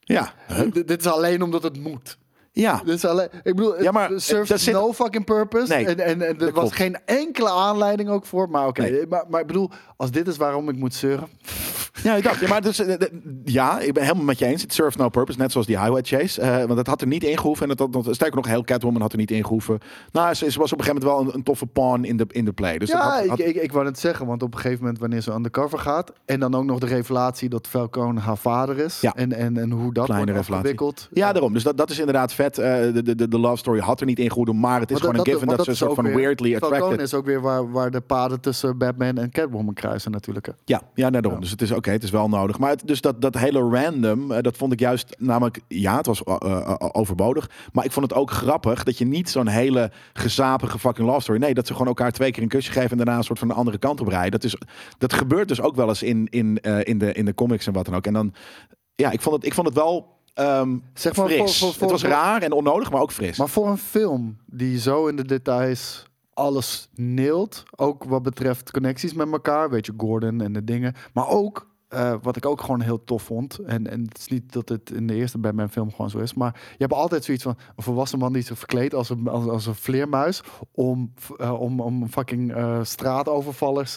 Ja. dit, dit is alleen omdat het moet. Ja. Dus alleen, ik bedoel, Ja, maar, het serves zit- no fucking purpose. Nee, en, en, en er dat was klopt. geen enkele aanleiding ook voor. Maar oké, Nee. maar, maar ik bedoel, als dit is waarom ik moet zeuren. Ja, ik dacht, ja, maar dus, eh, eh, ja, ik ben helemaal met je eens. Het serves no purpose, net zoals die highway chase. Eh, want het had er niet in gehoeven. En het had, nog- sterker nog, heel Catwoman had er niet in gehoeven. Nou, ze, ze was op een gegeven moment wel een, een toffe pawn in de, in de play. Dus dat ja, had- had- ik, ik, ik wou het zeggen, want op een gegeven moment wanneer ze undercover gaat... en dan ook nog de revelatie dat Falcone haar vader is... Ja. en, en, en hoe dat Kleine wordt afgewikkeld. ja, daarom. Dus dat, dat is inderdaad vet. Eh, de, de, de, de love story had er niet in gehouden. Maar het is gewoon een dat- given dat, want ze een is soort ook van weer- weirdly Falcone attracted. is ook weer waar, waar de paden tussen Batman en Catwoman kruisen natuurlijk. hè. Ja, ja nee, daarom. Dus het is oké, het is wel nodig. Maar het, dus dat, dat hele random, eh, dat vond ik juist namelijk, ja, het was eh, overbodig. Maar ik vond het ook grappig dat je niet zo'n hele gezapige fucking love story. Nee, dat ze gewoon elkaar twee keer een kusje geven en daarna een soort van de andere kant op rijden. Dat, is, dat gebeurt dus ook wel eens in, in, in, de, in de comics en wat dan ook. En dan, ja, ik vond het, ik vond het wel. Ehm Zeg maar, fris. voor- voor- voor- het was raar en onnodig, maar ook fris. Maar voor een film die zo in de details alles neelt, ook wat betreft connecties met elkaar, weet je, Gordon en de dingen, maar ook eh, wat ik ook gewoon heel tof vond, en, en het is niet dat het in de eerste Batman film gewoon zo is, maar je hebt altijd zoiets van een volwassen man die zich verkleedt als een, als, als een vleermuis om, eh, om, om fucking eh, straatovervallers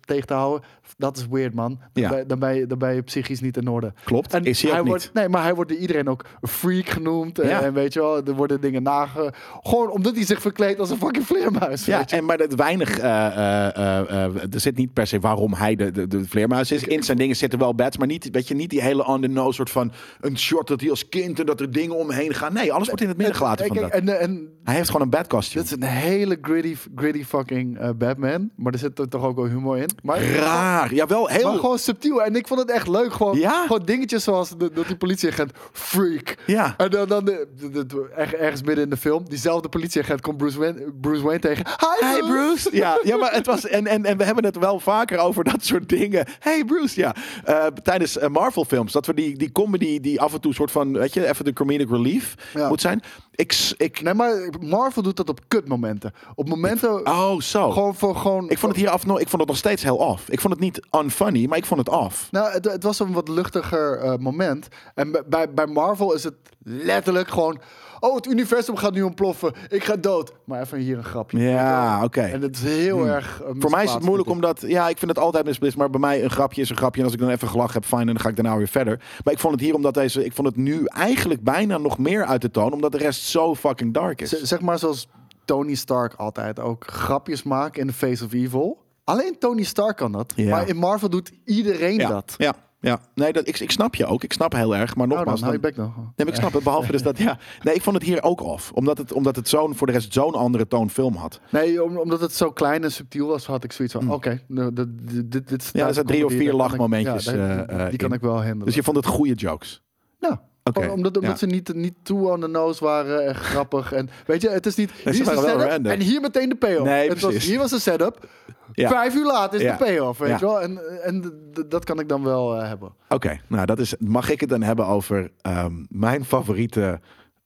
tegen te houden. Dat is weird, man. Dan, Ja. ben, je- dan, ben je, dan ben je psychisch niet in orde. Klopt, En is hij ook niet. nee, maar hij wordt door iedereen ook een freak genoemd. En, Ja. en weet je wel, er worden dingen nage... Gewoon omdat hij zich verkleedt als een fucking vleermuis. Ja, weet je. en, maar dat weinig. er zit niet per se waarom hij de, de, de vleermuis is. In zijn dingen zitten wel bats, maar niet, weet je, niet die hele on the nose soort van een short dat hij als kind en dat er dingen omheen gaan. Nee, alles wordt in het midden gelaten van Kijk, dat. en, en Hij heeft gewoon een bad costume. dit is een hele gritty, gritty fucking eh, Batman. Maar er zit er toch ook wel humor in. Maar, Raar. Ja, wel heel. Maar gewoon subtiel. En ik vond het echt leuk. Gewoon, Ja? gewoon dingetjes zoals de, dat die politieagent freak. Ja. En dan, dan de, de- de- de- erg- ergens midden in de film, diezelfde politieagent komt Bruce Wayne, Bruce Wayne tegen. Hi, Hey! Bruce. Ja, ja maar het was. En, en, en we hebben het wel vaker over dat soort dingen. Hey Bruce, (laughs) ja. Eh, tijdens eh, Marvel-films. Dat we die, die comedy die af en toe soort van. Weet je, even de comedic relief Ja. moet zijn. Ik. ik Nee, maar Marvel doet dat op kutmomenten. Op momenten... oh, zo. Gewoon voor gewoon... Ik vond het hier af, ik vond het nog steeds heel off. Ik vond het niet unfunny, maar ik vond het off. Nou, het, het was een wat luchtiger eh, moment. En bij, bij Marvel is het letterlijk gewoon... Oh, het universum gaat nu ontploffen. Ik ga dood. Maar even hier een grapje. Ja, oké. En het is heel erg... eh, Voor mij is het moeilijk omdat, ja, ik vind het altijd misplist, maar bij mij een grapje is een grapje. En als ik dan even gelachen heb, fijn, en dan ga ik daarna weer verder. Maar ik vond het hier omdat deze, ik vond het nu eigenlijk bijna nog meer uit de toon, omdat de rest zo fucking dark is. Z- Zeg maar zoals Tony Stark altijd ook grapjes maakt in The Face of Evil. Alleen Tony Stark kan dat. Ja. Maar in Marvel doet iedereen ja, dat. ja, ja. Nee, dat, ik, ik snap je ook. Ik snap heel erg, maar Nou, nogmaals. dan je dan-. Nee, ik snap het. Behalve dus dat, (laughs) ja. Nee, ik vond het hier ook off. Omdat het, omdat het zo'n, voor de rest zo'n andere toon film had. Nee, om- omdat het zo klein en subtiel was, had ik zoiets van... Oké, nou, dit, dit. Ja, er zijn drie of vier lachmomentjes, ja, eh, eh, die kan in. ik wel handelen. Dus je vond het goede jokes. Ja. Omdat, omdat ja. ze niet, niet too on the nose waren en grappig. En weet je, het is niet. Hier is de en hier meteen de payoff. Nee, het was, hier was de setup. Ja. Vijf uur later is Ja. de payoff. Weet je wel? En, en dat kan ik dan wel eh, hebben. Oké, nou dat is. Mag ik het dan hebben over ehm, mijn favoriete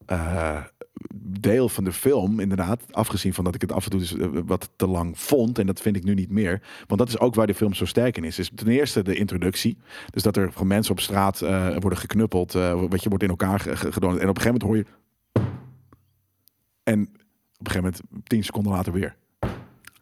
eh, deel van de film? Inderdaad, afgezien van dat ik het af en toe dus, eh, wat te lang vond en dat vind ik nu niet meer. Want dat is ook waar de film zo sterk in is. Is ten eerste de introductie, dus dat er gewoon mensen op straat eh, worden geknuppeld, eh, wat je wordt in elkaar ge- ge- gedonderd en op een gegeven moment hoor je en op een gegeven moment tien seconden later weer.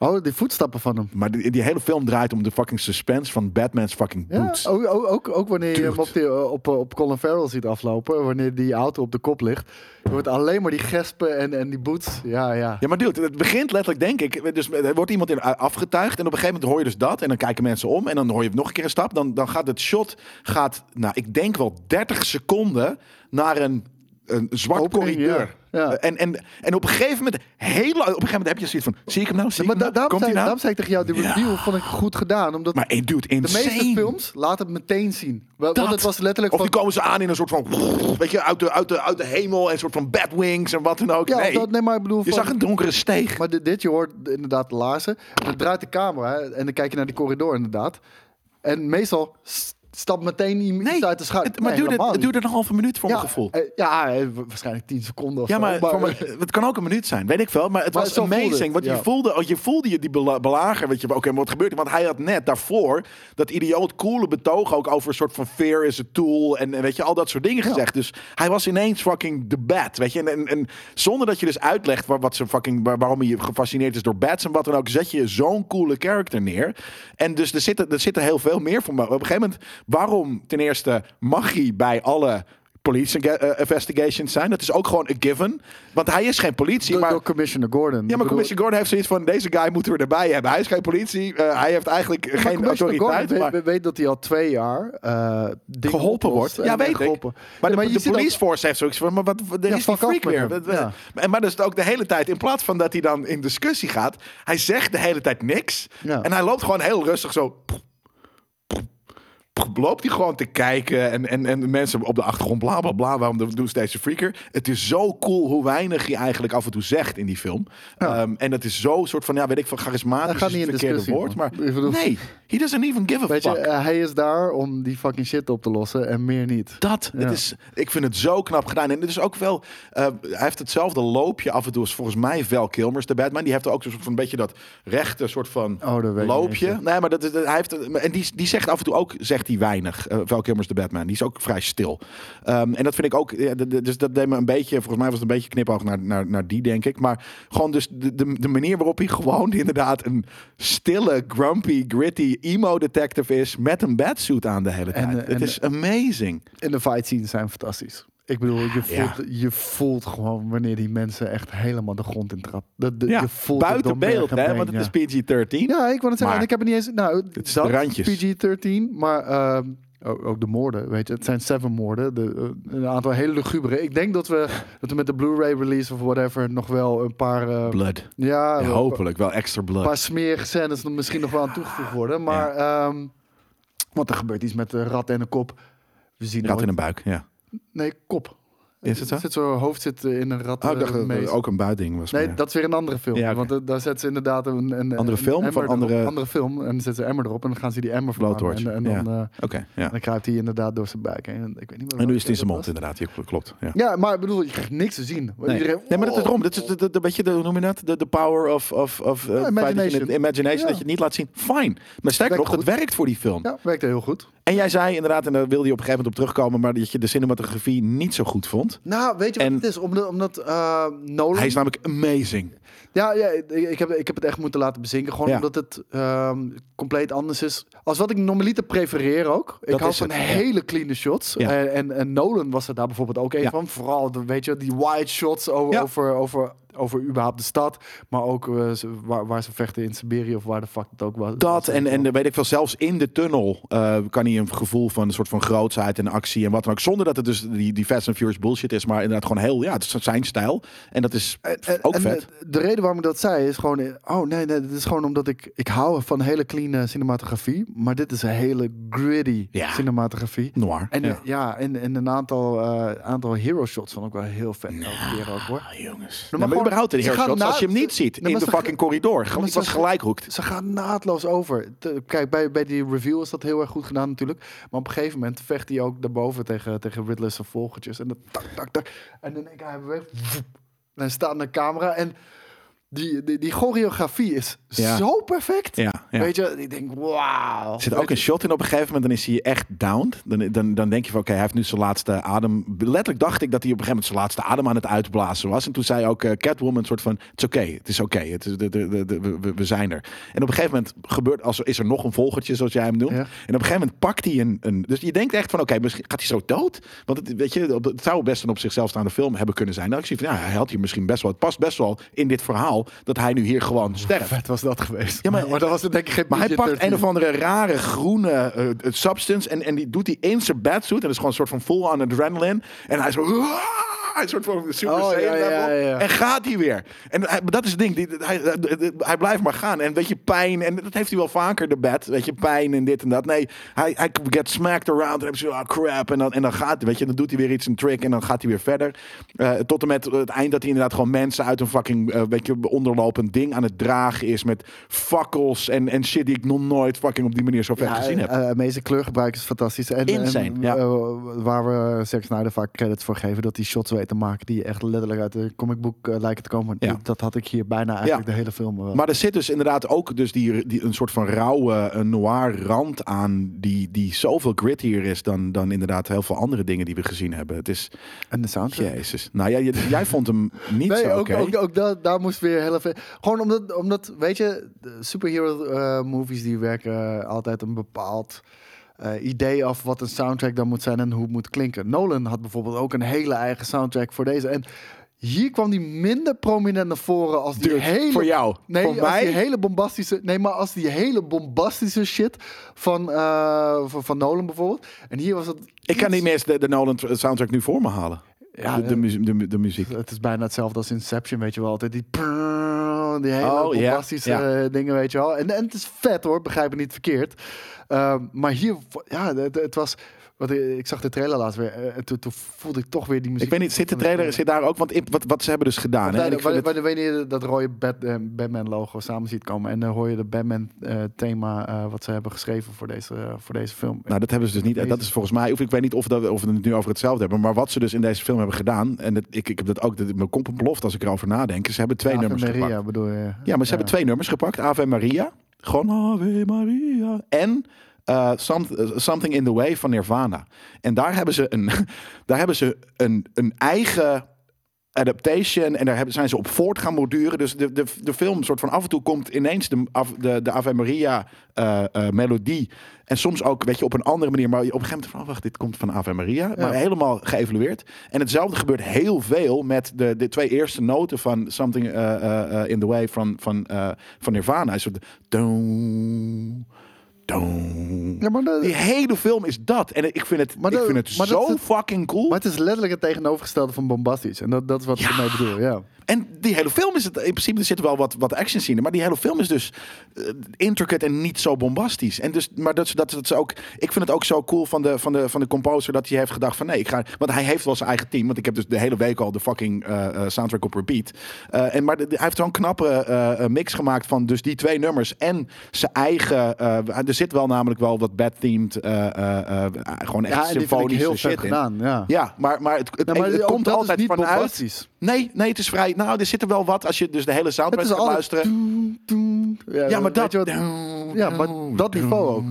Oh, die voetstappen van hem. Maar die, die hele film draait om de fucking suspense van Batman's fucking Ja, boots. ook, ook, ook, ook wanneer je hem op, die, eh, op, eh, op Colin Farrell ziet aflopen, wanneer die auto op de kop ligt, je wordt alleen maar die gespen en, en die boots. Ja, ja. Ja, maar dude, het begint letterlijk, denk ik. Dus er wordt iemand in afgetuigd. En op een gegeven moment hoor je dus dat. En dan kijken mensen om. En dan hoor je nog een keer een stap. Dan, dan gaat het shot, gaat, nou, ik denk wel 30 seconden naar een, een zwart Opening, corridor. Ja. Ja. En, en, en op een gegeven moment, heel, op een gegeven moment heb je zoiets van, zie ik hem nou? Zie maar hem da- nou? hij zei, nou? daarom zei ik tegen jou, de Ja. review vond ik goed gedaan. Omdat Maar hey, dude, de insane. meeste films laten het meteen zien. Dat. Want het was letterlijk Of van... die komen ze aan in een soort van, weet je, uit de, uit de, uit de hemel. En een soort van batwings en wat dan ook. Ja, nee, dat, nee, maar ik bedoel... je van- zag een donkere steeg. Maar dit, dit, je hoort inderdaad de laarzen. En dan draait de camera en dan kijk je naar die corridor inderdaad. En meestal stapt meteen iemand Nee, uit de schaduw. het, maar Nee, het, duurde, het duurde een halve minuut voor ja, mijn gevoel. eh, ja, eh, wa- waarschijnlijk 10 seconden of Ja, zo. maar, me- het kan ook een minuut zijn, weet ik veel. Maar het Maar was voelde amazing. het, want je voelde, je voelde je die bela- belager. Weet je, oké, maar wat gebeurt er? Want hij had net daarvoor dat idioot coole betoog ook over een soort van fear is a tool. En, en weet je, al dat soort dingen gezegd. Dus hij was ineens fucking the bat. Weet je, en, en, en zonder dat je dus uitlegt waar, wat ze fucking, waar- waarom hij gefascineerd is door bats en wat dan ook, zet je zo'n coole character neer. En dus er zit, er zit er heel veel meer voor me. Op een gegeven moment, waarom ten eerste mag hij bij alle police eh, investigations zijn? Dat is ook gewoon a given. Want hij is geen politie, door, maar... door Commissioner Gordon. Ja, maar bedoel- Commissioner Gordon heeft zoiets van: deze guy moeten we erbij hebben. Hij is geen politie. eh, hij heeft eigenlijk Maar geen autoriteit. Gordon Maar weet, weet dat hij al twee jaar eh, geholpen wordt. Ja, weet en ik. geholpen. Maar Ja, de, de ook- police force heeft zoiets van: maar wat, wat- er Ja, is die freak weer. En Maar dus ook de hele tijd, in plaats van dat hij dan in discussie gaat, hij zegt de hele tijd niks. En hij loopt gewoon heel rustig zo. Loopt hij gewoon te kijken en, en, en de mensen op de achtergrond, bla bla bla. Waarom doen ze deze freaker? Het is zo cool hoe weinig hij eigenlijk af en toe zegt in die film. Ehm, en dat is zo soort van, ja, weet ik van charismatisch gaat is niet het in verkeerde discussie, woord. Maar bedoel- nee, he doesn't even give a Weet fuck. je, eh, hij is daar om die fucking shit op te lossen en meer niet. Dat, Ja. het is, ik vind het zo knap gedaan. En het is ook wel, eh, hij heeft hetzelfde loopje af en toe als volgens mij Val Kilmers, de Batman. Die heeft ook soort van een beetje dat rechte soort van Oh, dat loopje. Nee, maar dat, is- dat- hij heeft, en die, die zegt af en toe ook, zegt hij weinig. eh Val de Batman. Die is ook vrij stil. Ehm, en dat vind ik ook, ja, de- de- dus dat deed me een beetje, volgens mij was het een beetje knipoog naar, naar, naar die, denk ik. Maar gewoon dus de, de, de manier waarop hij (laughs) gewoon inderdaad een stille, grumpy, gritty emo detective is met een batsuit aan de hele tijd. En, eh, het en- is amazing. En de fight scenes zijn fantastisch. Ik bedoel, je ja. voelt, je voelt gewoon wanneer die mensen echt helemaal de grond in trappen. Ja, je voelt het buiten beeld, hè? Want het ja. is PG-13. Ja, ik wou het zeggen. En ik heb het niet eens... Nou, is dat, de randjes. PG-13, maar ehm, ook, ook de moorden, weet je. Het zijn seven moorden. De, eh, een aantal hele lugubere. Ik denk dat we, dat we met de Blu-ray release of whatever nog wel een paar... eh, Blood. ja, hopelijk wel extra een blood. paar smerige scènes er misschien nog wel aan toegevoegd worden. Maar, ehm, want er gebeurt iets met de rat en de kop. We zien Rat in een buik, ja. Nee, kop. Is het zo? Zit zo'n hoofd zit eh, in een rat. Oh, ik dacht eh, dat mees. het ook een buitding was. Nee, maar- dat is weer een andere film. Ja. Want eh, daar zetten ze inderdaad een, een Andere film een andere- andere film. En dan zetten ze emmer erop en dan gaan ze die emmer vervangen. En, en dan, ja. dan kruipt hij inderdaad door zijn buik heen. Ik weet niet meer En nu is het in zijn mond, was. inderdaad. Ja, klopt. Ja. Ja, maar ik bedoel, je krijgt niks te zien. Nee. Iedereen, nee, maar dat is oh. erom. Dat is de, de, beetje de, hoe noem je dat? De, de power of, of, of uh, feit dat je imagination. imagination, dat je het niet laat zien. Fine. Maar sterker Werkt nog, dat werkt voor die film. Ja, werkte heel goed. En jij zei inderdaad, en daar wilde je op een gegeven moment op terugkomen, maar dat je de cinematografie niet zo goed vond. Nou, weet je En- wat het is? Omdat, omdat eh, Nolan... Hij is namelijk amazing. Ja, ja ik, heb, ik heb het echt moeten laten bezinken. Gewoon Ja. omdat het ehm, compleet anders is. Als wat ik normaliter prefereer ook. Ik Dat hou van het, hele clean shots. Ja. En, en, en Nolan was er daar bijvoorbeeld ook een Ja. van. Vooral, weet je, die wide shots over, over, over, over überhaupt de stad. Maar ook eh, waar, waar ze vechten in Siberië of waar de fuck het ook was. Dat en, en weet ik veel, zelfs in de tunnel eh, kan hij een gevoel van een soort van grootsheid en actie en wat dan ook. Zonder dat het dus die, die Fast and Furious bullshit is, maar inderdaad gewoon heel, ja, het is zijn stijl. En dat is En- en- ook en vet. De, de reden waarom ik dat zei is gewoon... eh, Oh nee, nee, dit is gewoon omdat ik... Ik hou van hele clean eh, cinematografie. Maar dit is een hele gritty Ja. cinematografie. Noir. En ja. en, en een aantal, eh, aantal hero shots vond ik wel heel vet. elke keer ook hoor. Ah, jongens. maar maar, gewoon- überhaupt na- als je hem niet ziet Nee, in de fucking corridor, gewoon iets wat ze- gelijk roekt. Ze gaan naadloos over. Te- kijk, bij, bij die review is dat heel erg goed gedaan natuurlijk. Maar op een gegeven moment vecht hij ook daarboven tegen, tegen Ridley's volgertjes. En dat tak, tak, tak. En dan denk ik, hij. Woep. En hij staat de camera. En die, die, die choreografie is Ja. zo perfect. Ja, ja. Weet je, ik denk, wauw. Er zit ook een shot in op een gegeven moment, dan is hij echt downed. Dan, dan, dan denk je van, oké, hij heeft nu zijn laatste adem. Letterlijk dacht ik dat hij op een gegeven moment zijn laatste adem aan het uitblazen was. En toen zei ook eh, Catwoman soort van, het is oké, het is oké, het is we, we zijn er. En op een gegeven moment gebeurt, als er, is er nog een volgertje, zoals jij hem noemt. En op een gegeven moment pakt hij een, een dus je denkt echt van, oké, misschien gaat hij zo dood? Want het, weet je, het zou best een op zichzelf staande film hebben kunnen zijn. Nou, ik zie van, ja, hij had hier misschien best wel, het past best wel in dit verhaal, dat hij nu hier gewoon sterft. Vet was dat geweest. Ja, maar- maar dat was het denk ik geen Maar hij pakt PG-13. een of andere rare groene eh, substance en, en die doet hij in zijn batsuit. En dat is gewoon een soort van full on adrenaline. En hij zo... een soort van Super Oh, Saiyan ja, ja, level. ja. En gaat hij weer. En hij, dat is het ding. Die, hij, hij, hij blijft maar gaan. En weet je, pijn. En dat heeft hij wel vaker, de bed. Weet je, pijn en dit en dat. Nee, hij, hij gets smacked around. En dan zo, ah, crap. En dan, en dan gaat hij, weet je, dan doet hij weer iets, een trick. En dan gaat hij weer verder. Eh, tot en met het eind dat hij inderdaad gewoon mensen uit een fucking, eh, weet je, onderlopend ding aan het dragen is. Met fakkels en, en shit die ik nog nooit fucking op die manier zo vet gezien heb. eh, meeste kleurgebruik is fantastisch. En, Insane, en, eh, waar we Zack Snyder vaak credits voor geven, dat hij shots te maken die echt letterlijk uit de comicboek eh, lijken te komen. Ja. Dat, dat had ik hier bijna eigenlijk Ja. de hele film wel. Maar er zit dus inderdaad ook dus die, die, een soort van rauwe een noir rand aan. Die, die zoveel grittier is dan, dan inderdaad heel veel andere dingen die we gezien hebben. Het is, en de soundtrack. jezus. Nou ja, jij- jij vond hem niet Nee, zo oké. ook, ook dat, daar moest weer heel even... Gewoon omdat, omdat weet je, superhero eh, movies die werken altijd een bepaald eh, idee af wat een soundtrack dan moet zijn en hoe het moet klinken. Nolan had bijvoorbeeld ook een hele eigen soundtrack voor deze. En hier kwam die minder prominent naar voren als die Dude, hele... voor jou. Nee, Voor als mij- die hele bombastische... Nee, maar als die hele bombastische shit van, eh, van, van Nolan bijvoorbeeld. En hier was het... Ik kan niet meer eens de, de Nolan soundtrack nu voor me halen. Ja, de, de, de, mu- de muziek. Het is bijna hetzelfde als Inception, weet je wel. Altijd die, die hele Oh, bombastische eh, dingen, weet je wel. En, en het is vet hoor, begrijp me niet verkeerd. Ehm, maar hier, ja, het, het was... Wat, ik zag de trailer laatst weer. eh, En toen, toen voelde ik toch weer die muziek. Ik weet niet, zit de trailer zit daar ook? Want wat, wat ze hebben dus gedaan. Hè? Ik het- Wanneer wanneer je dat rode eh, Batman logo samen ziet komen. En dan hoor je de Batman eh, thema eh, wat ze hebben geschreven voor deze, eh, voor deze film. Nou, dat hebben ze dus niet. Dat is volgens mij, of ik weet niet of, dat, of we het nu over hetzelfde hebben, maar wat ze dus in deze film hebben gedaan, en het, ik, ik heb dat ook, dat, mijn kop ontploft als ik erover nadenk, ze hebben twee Ave nummers Maria gepakt. bedoel je? Ja, maar ze hebben twee nummers gepakt. Ave Maria. Gewoon Ave Maria. En eh, Some- Something in the Way van Nirvana. En daar hebben ze een, (laughs) daar hebben ze een, een eigen adaptation en daar hebben, zijn ze op voort gaan borduren. Dus de, de, de film, soort van af en toe komt ineens de, af- de, de Ave Maria eh, eh, melodie. En soms ook, weet je, op een andere manier. Maar op een gegeven moment van, oh, wacht, dit komt van Ave Maria. Maar helemaal geëvalueerd. En hetzelfde gebeurt heel veel met de, de twee eerste noten van Something in the Way van, van, van Nirvana. Een soort... Doom. Ja, maar dat- Die hele film is dat. En ik vind het, Maar ik vind het maar zo fucking cool. Maar het is letterlijk het tegenovergestelde van bombastisch. En dat, dat is wat ik ermee bedoel, ja. En die hele film is het, in principe er zit wel wat, wat action scene maar die hele film is dus eh, intricate en niet zo bombastisch. En dus, maar dat, dat, dat is ook, ik vind het ook zo cool van de, van de, van de composer dat hij heeft gedacht van nee, ik ga, want hij heeft wel zijn eigen team, want ik heb dus de hele week al de fucking eh, eh, soundtrack op repeat. Eh, en maar de- hij heeft zo'n knappe mix gemaakt van dus die twee nummers en zijn eigen, er zit wel namelijk wel wat bad-themed, gewoon echt Ja, symfonische shit in. gedaan, ja. Ja, maar, maar het, het, Ja, maar het komt altijd niet vanuit. Nee, nee, het is vrij. Nou, er zit er wel wat als je dus de hele Het soundtrack gaat altijd... luisteren. Ja, Ja, maar dat. wat- Ja, maar dat niveau ook.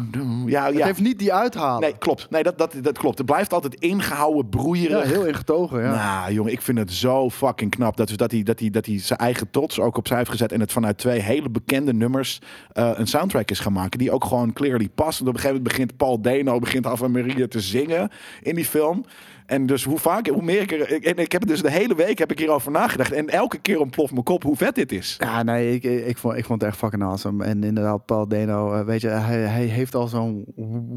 Ja, Het ja. heeft niet die uithalen. Nee, klopt. Nee, dat, dat, dat klopt. Het blijft altijd ingehouden, ja, broeierig. heel ingetogen, ja. Nou, jongen, ik vind het zo fucking knap. Dat, dat, hij, dat, hij, dat hij zijn eigen trots ook opzij heeft gezet. En het vanuit twee hele bekende nummers eh, een soundtrack is gaan maken. Die ook gewoon clearly past. En op een gegeven moment begint Paul Dano, begint Ava Maria te zingen in die film. En dus hoe vaak, hoe meer ik er... ik- En ik heb het dus de hele week heb ik hierover nagedacht. En elke keer ontploft mijn kop hoe vet dit is. Ja, nee, ik, ik, ik, vond, ik vond het echt fucking awesome. En inderdaad, Paul Dano, eh, weet je, hij, hij heeft al zo'n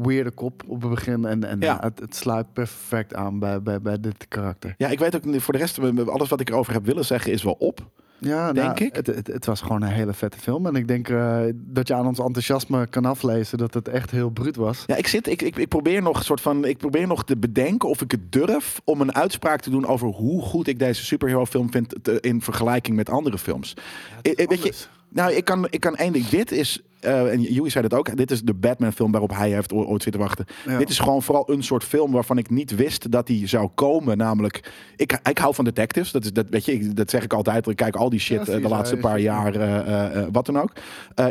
weirde kop op het begin. En, en Ja. het, het sluit perfect aan bij, bij, bij dit karakter. Ja, ik weet ook voor de rest, alles wat ik erover heb willen zeggen is wel op. Ja, Denk nou, ik. Het, het, het was gewoon een hele vette film. En ik denk eh, dat je aan ons enthousiasme kan aflezen dat het echt heel bruut was. Ja, ik, zit, ik, ik, ik probeer nog soort van, ik probeer nog te bedenken of ik het durf om een uitspraak te doen over hoe goed ik deze superhero film vind te- in vergelijking met andere films. Weet je, nou, ik kan, ik kan één ding. Dit is, eh, en Joey zei dat ook, dit is de Batman film waarop hij heeft ooit zitten wachten. Ja. Dit is gewoon vooral een soort film waarvan ik niet wist dat die zou komen. Namelijk, ik, ik hou van detectives. Dat, is, dat, weet je, ik- dat zeg ik altijd. Ik kijk al die shit Ja, eh, de laatste paar jaar, eh, wat dan ook.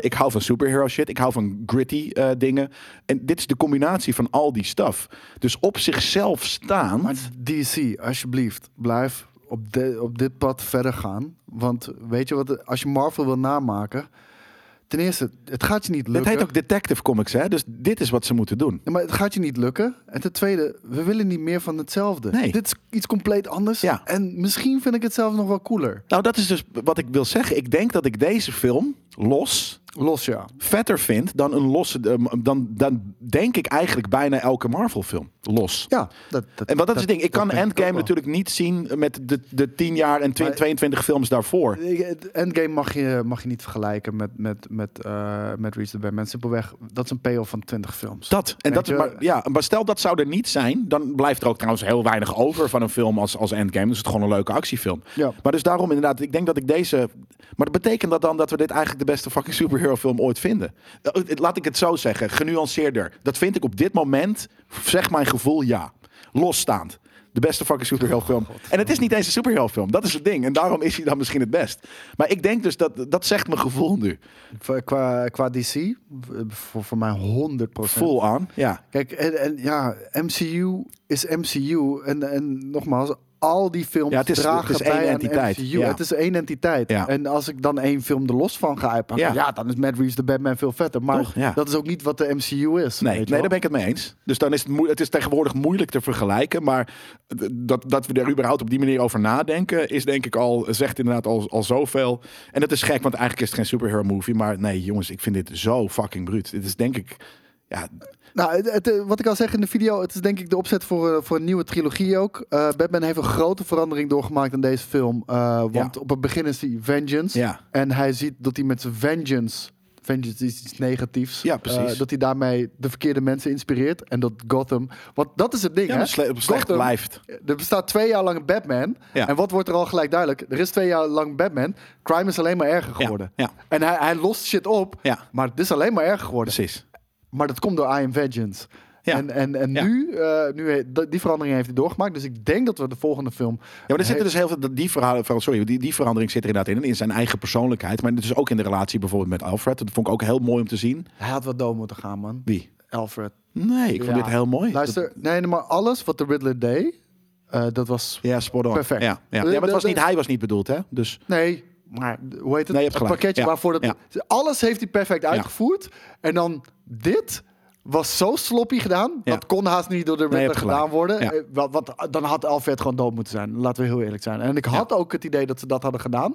Ik hou van superhero shit. Ik hou van gritty dingen. En dit is de combinatie van al die stuff. Dus op zichzelf staan. Maar DC, alsjeblieft, blijf op, de, op dit pad verder gaan. Want weet je wat, als je Marvel wil namaken... Ten eerste, het gaat je niet Het lukken. heet ook Detective Comics, hè? Dus dit is wat ze moeten doen. Ja, maar het gaat je niet lukken. En ten tweede, we willen niet meer van hetzelfde. Nee. Dit is iets compleet anders. Ja. En misschien vind ik het zelf nog wel cooler. Nou, dat is dus wat ik wil zeggen. Ik denk dat ik deze film los Los, ja. vetter vind dan een losse. eh, dan, dan denk ik eigenlijk bijna elke Marvel-film. Los. Ja, dat, dat, En wat dat is het ding. Ik kan ik Endgame natuurlijk niet zien met de, de 10 jaar en twi- Maar- 22 films daarvoor. Het Endgame mag je, mag je niet vergelijken met, met, met, eh met Reach the Batman. Simpelweg, dat is een payoff van 20 films. Dat. En dat je- maar, ja, maar stel dat zou er niet zijn, dan blijft er ook trouwens heel weinig over van een film als, als Endgame. Dus het is gewoon een leuke actiefilm. Ja. Maar dus daarom inderdaad, ik denk dat ik deze. Maar dat betekent dat dan dat we dit eigenlijk de beste fucking superhero film ooit vinden? Eh, Laat ik het zo zeggen, genuanceerder. Dat vind ik op dit moment, zeg mijn gevoel, ja. Losstaand. De beste fucking superhero film. (laughs) En het is niet eens een superhero film. Dat is het ding. En daarom is hij dan misschien het best. Maar ik denk dus dat dat zegt mijn gevoel nu. Qua, qua DC, voor, voor mij 100% Full on. Ja. Kijk, en, en ja, MCU is MCU. En, en nogmaals, al die films Ja, het is- dragen het is één bij aan entiteit. MCU. Ja. Het is één entiteit. Ja. En als ik dan één film er los van ga uitpakken, Ja. dan is Matt Reeves de Batman veel vetter. Maar Toch? Dat is ook niet wat de MCU is. Nee, weet je nee, daar ben ik het mee eens. Dus dan is het, moe- het is tegenwoordig moeilijk te vergelijken. Maar dat, dat we er überhaupt op die manier over nadenken, is denk ik al, zegt inderdaad al, al zoveel. En dat is gek, want eigenlijk is het geen superhero movie. Maar nee, jongens, ik vind dit zo fucking bruut. Dit is denk ik. Ja, Nou, het, het, eh, wat ik al zeg in de video, het is denk ik de opzet voor, eh, voor een nieuwe trilogie ook. Eh, Batman heeft een grote verandering doorgemaakt in deze film. want op het begin is hij Vengeance. Ja. En hij ziet dat hij met zijn Vengeance, Vengeance is iets negatiefs. Ja, precies. dat hij daarmee de verkeerde mensen inspireert. En dat Gotham, want dat is het ding ja hè. sle- slecht Gotham- blijft. Er bestaat twee jaar lang Batman. Ja. En wat wordt er al gelijk duidelijk? Er is twee jaar lang Batman. Crime is alleen maar erger geworden. ja. En hij, hij lost shit op. Maar het is alleen maar erger geworden. Precies. Maar dat komt door I Am Vengeance. Ja. En, en, en Ja. nu, eh, nu die verandering heeft hij doorgemaakt. Dus ik denk dat we de volgende film... Ja, maar er zitten dus heel veel. Die, verhalen, vooral- sorry, die, die verandering zit er inderdaad in. In zijn eigen persoonlijkheid. Maar het is ook in de relatie bijvoorbeeld met Alfred. Dat vond ik ook heel mooi om te zien. Hij had wat dood moeten gaan, man. Wie? Alfred. Nee, ik vond Ja. dit heel mooi. Luister, nee, maar alles wat de Riddler deed, eh, dat was... Ja, spot on. Perfect. Ja, ja. ja, maar het was niet, hij was niet bedoeld, hè? Dus Nee, maar hoe heet het? Nee, het pakketje Ja. waarvoor dat... Ja. Alles heeft hij perfect uitgevoerd. En dan dit was zo sloppy gedaan. Dat kon haast niet door de Nee, hebt gedaan gelijk. worden. Eh, wat, wat, dan had Alfred gewoon dood moeten zijn. Laten we heel eerlijk zijn. En ik had ook het idee dat ze dat hadden gedaan.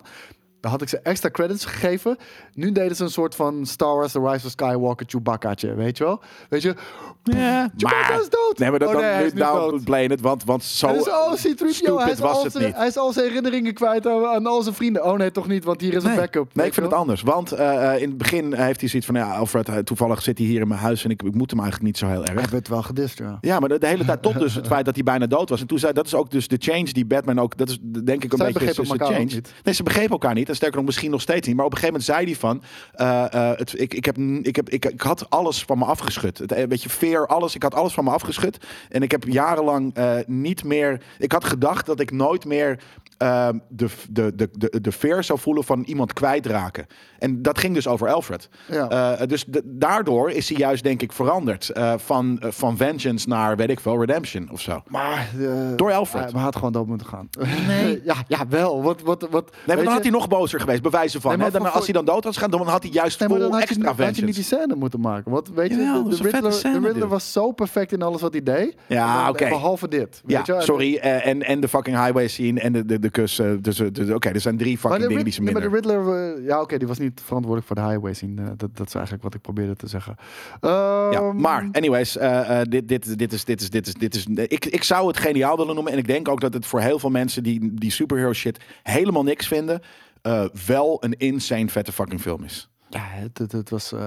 Dan had ik ze extra credits gegeven. Nu deden ze een soort van Star Wars The Rise of Skywalker Chewbaccaatje. Weet je wel? Weet je? Ja, Chewbacca is dood! Nee, maar dat, Oh, dan, nee, hij nu, is niet nou dood. blame het, want, want zo oh, C-3PO, hij is, was al het zijn, niet. hij is al zijn herinneringen kwijt aan, aan al zijn vrienden. Oh nee, toch niet, want hier is een backup. nee, ik vind het anders. Want eh, eh, in het begin heeft hij zoiets van... Ja, Alfred, eh, toevallig zit hij hier in mijn huis... en ik, ik moet hem eigenlijk niet zo heel Hij erg. werd wel gedist, ja. Ja, maar de, de hele tijd tot dus (laughs) het feit dat hij bijna dood was. En toen zei dat is ook dus de change die Batman ook... Dat is denk ik een Zij beetje begrepen tussen elkaar change. niet. Nee, ze begrepen elkaar niet. Sterker nog, misschien nog steeds niet. Maar op een gegeven moment zei hij van... eh, eh, het, ik, ik, heb, ik, heb, ik, ik had alles van me afgeschud. Een beetje fear, alles. Ik had alles van me afgeschud. En ik heb jarenlang eh, niet meer... Ik had gedacht dat ik nooit meer... eh, de, de, de, de, de fear zou voelen van iemand kwijtraken. En dat ging dus over Alfred. Ja. Eh, dus de- daardoor is hij juist, denk ik, veranderd. eh, van, eh, van vengeance naar, weet ik veel, redemption of zo. Maar, eh, Door Alfred. Hij, hij had gewoon dood moeten gaan. Nee. (laughs) ja, ja, wel. Wat, wat, wat, Nee, maar weet dan had je- hij nog bozer geweest, bewijzen van. Nee, maar hè? Dan, voor- als hij dan dood was gegaan, dan had hij juist Nee, maar vol dan had je, extra niet- had je niet die scène moeten maken. Want weet je, de, de Riddler, scène, de Riddler was zo perfect in alles wat hij deed. Ja, oké. Behalve dit. Ja, weet je? sorry. eh, en, en de fucking highway scene en de, de, de kus. eh, dus, eh, dus, oké, er zijn drie fucking dingen die ze nee, maar de minder... Riddler, eh, ja oké, die was niet verantwoordelijk voor de highway scene. Dat, dat is eigenlijk wat ik probeerde te zeggen. Ehm, Ja, maar anyways, dit, dit, dit is, dit is, dit is, dit is, ik, ik zou het geniaal willen noemen. En ik denk ook dat het voor heel veel mensen die die superhero shit helemaal niks vinden, wel een insane vette fucking film is. Ja, het, was... eh,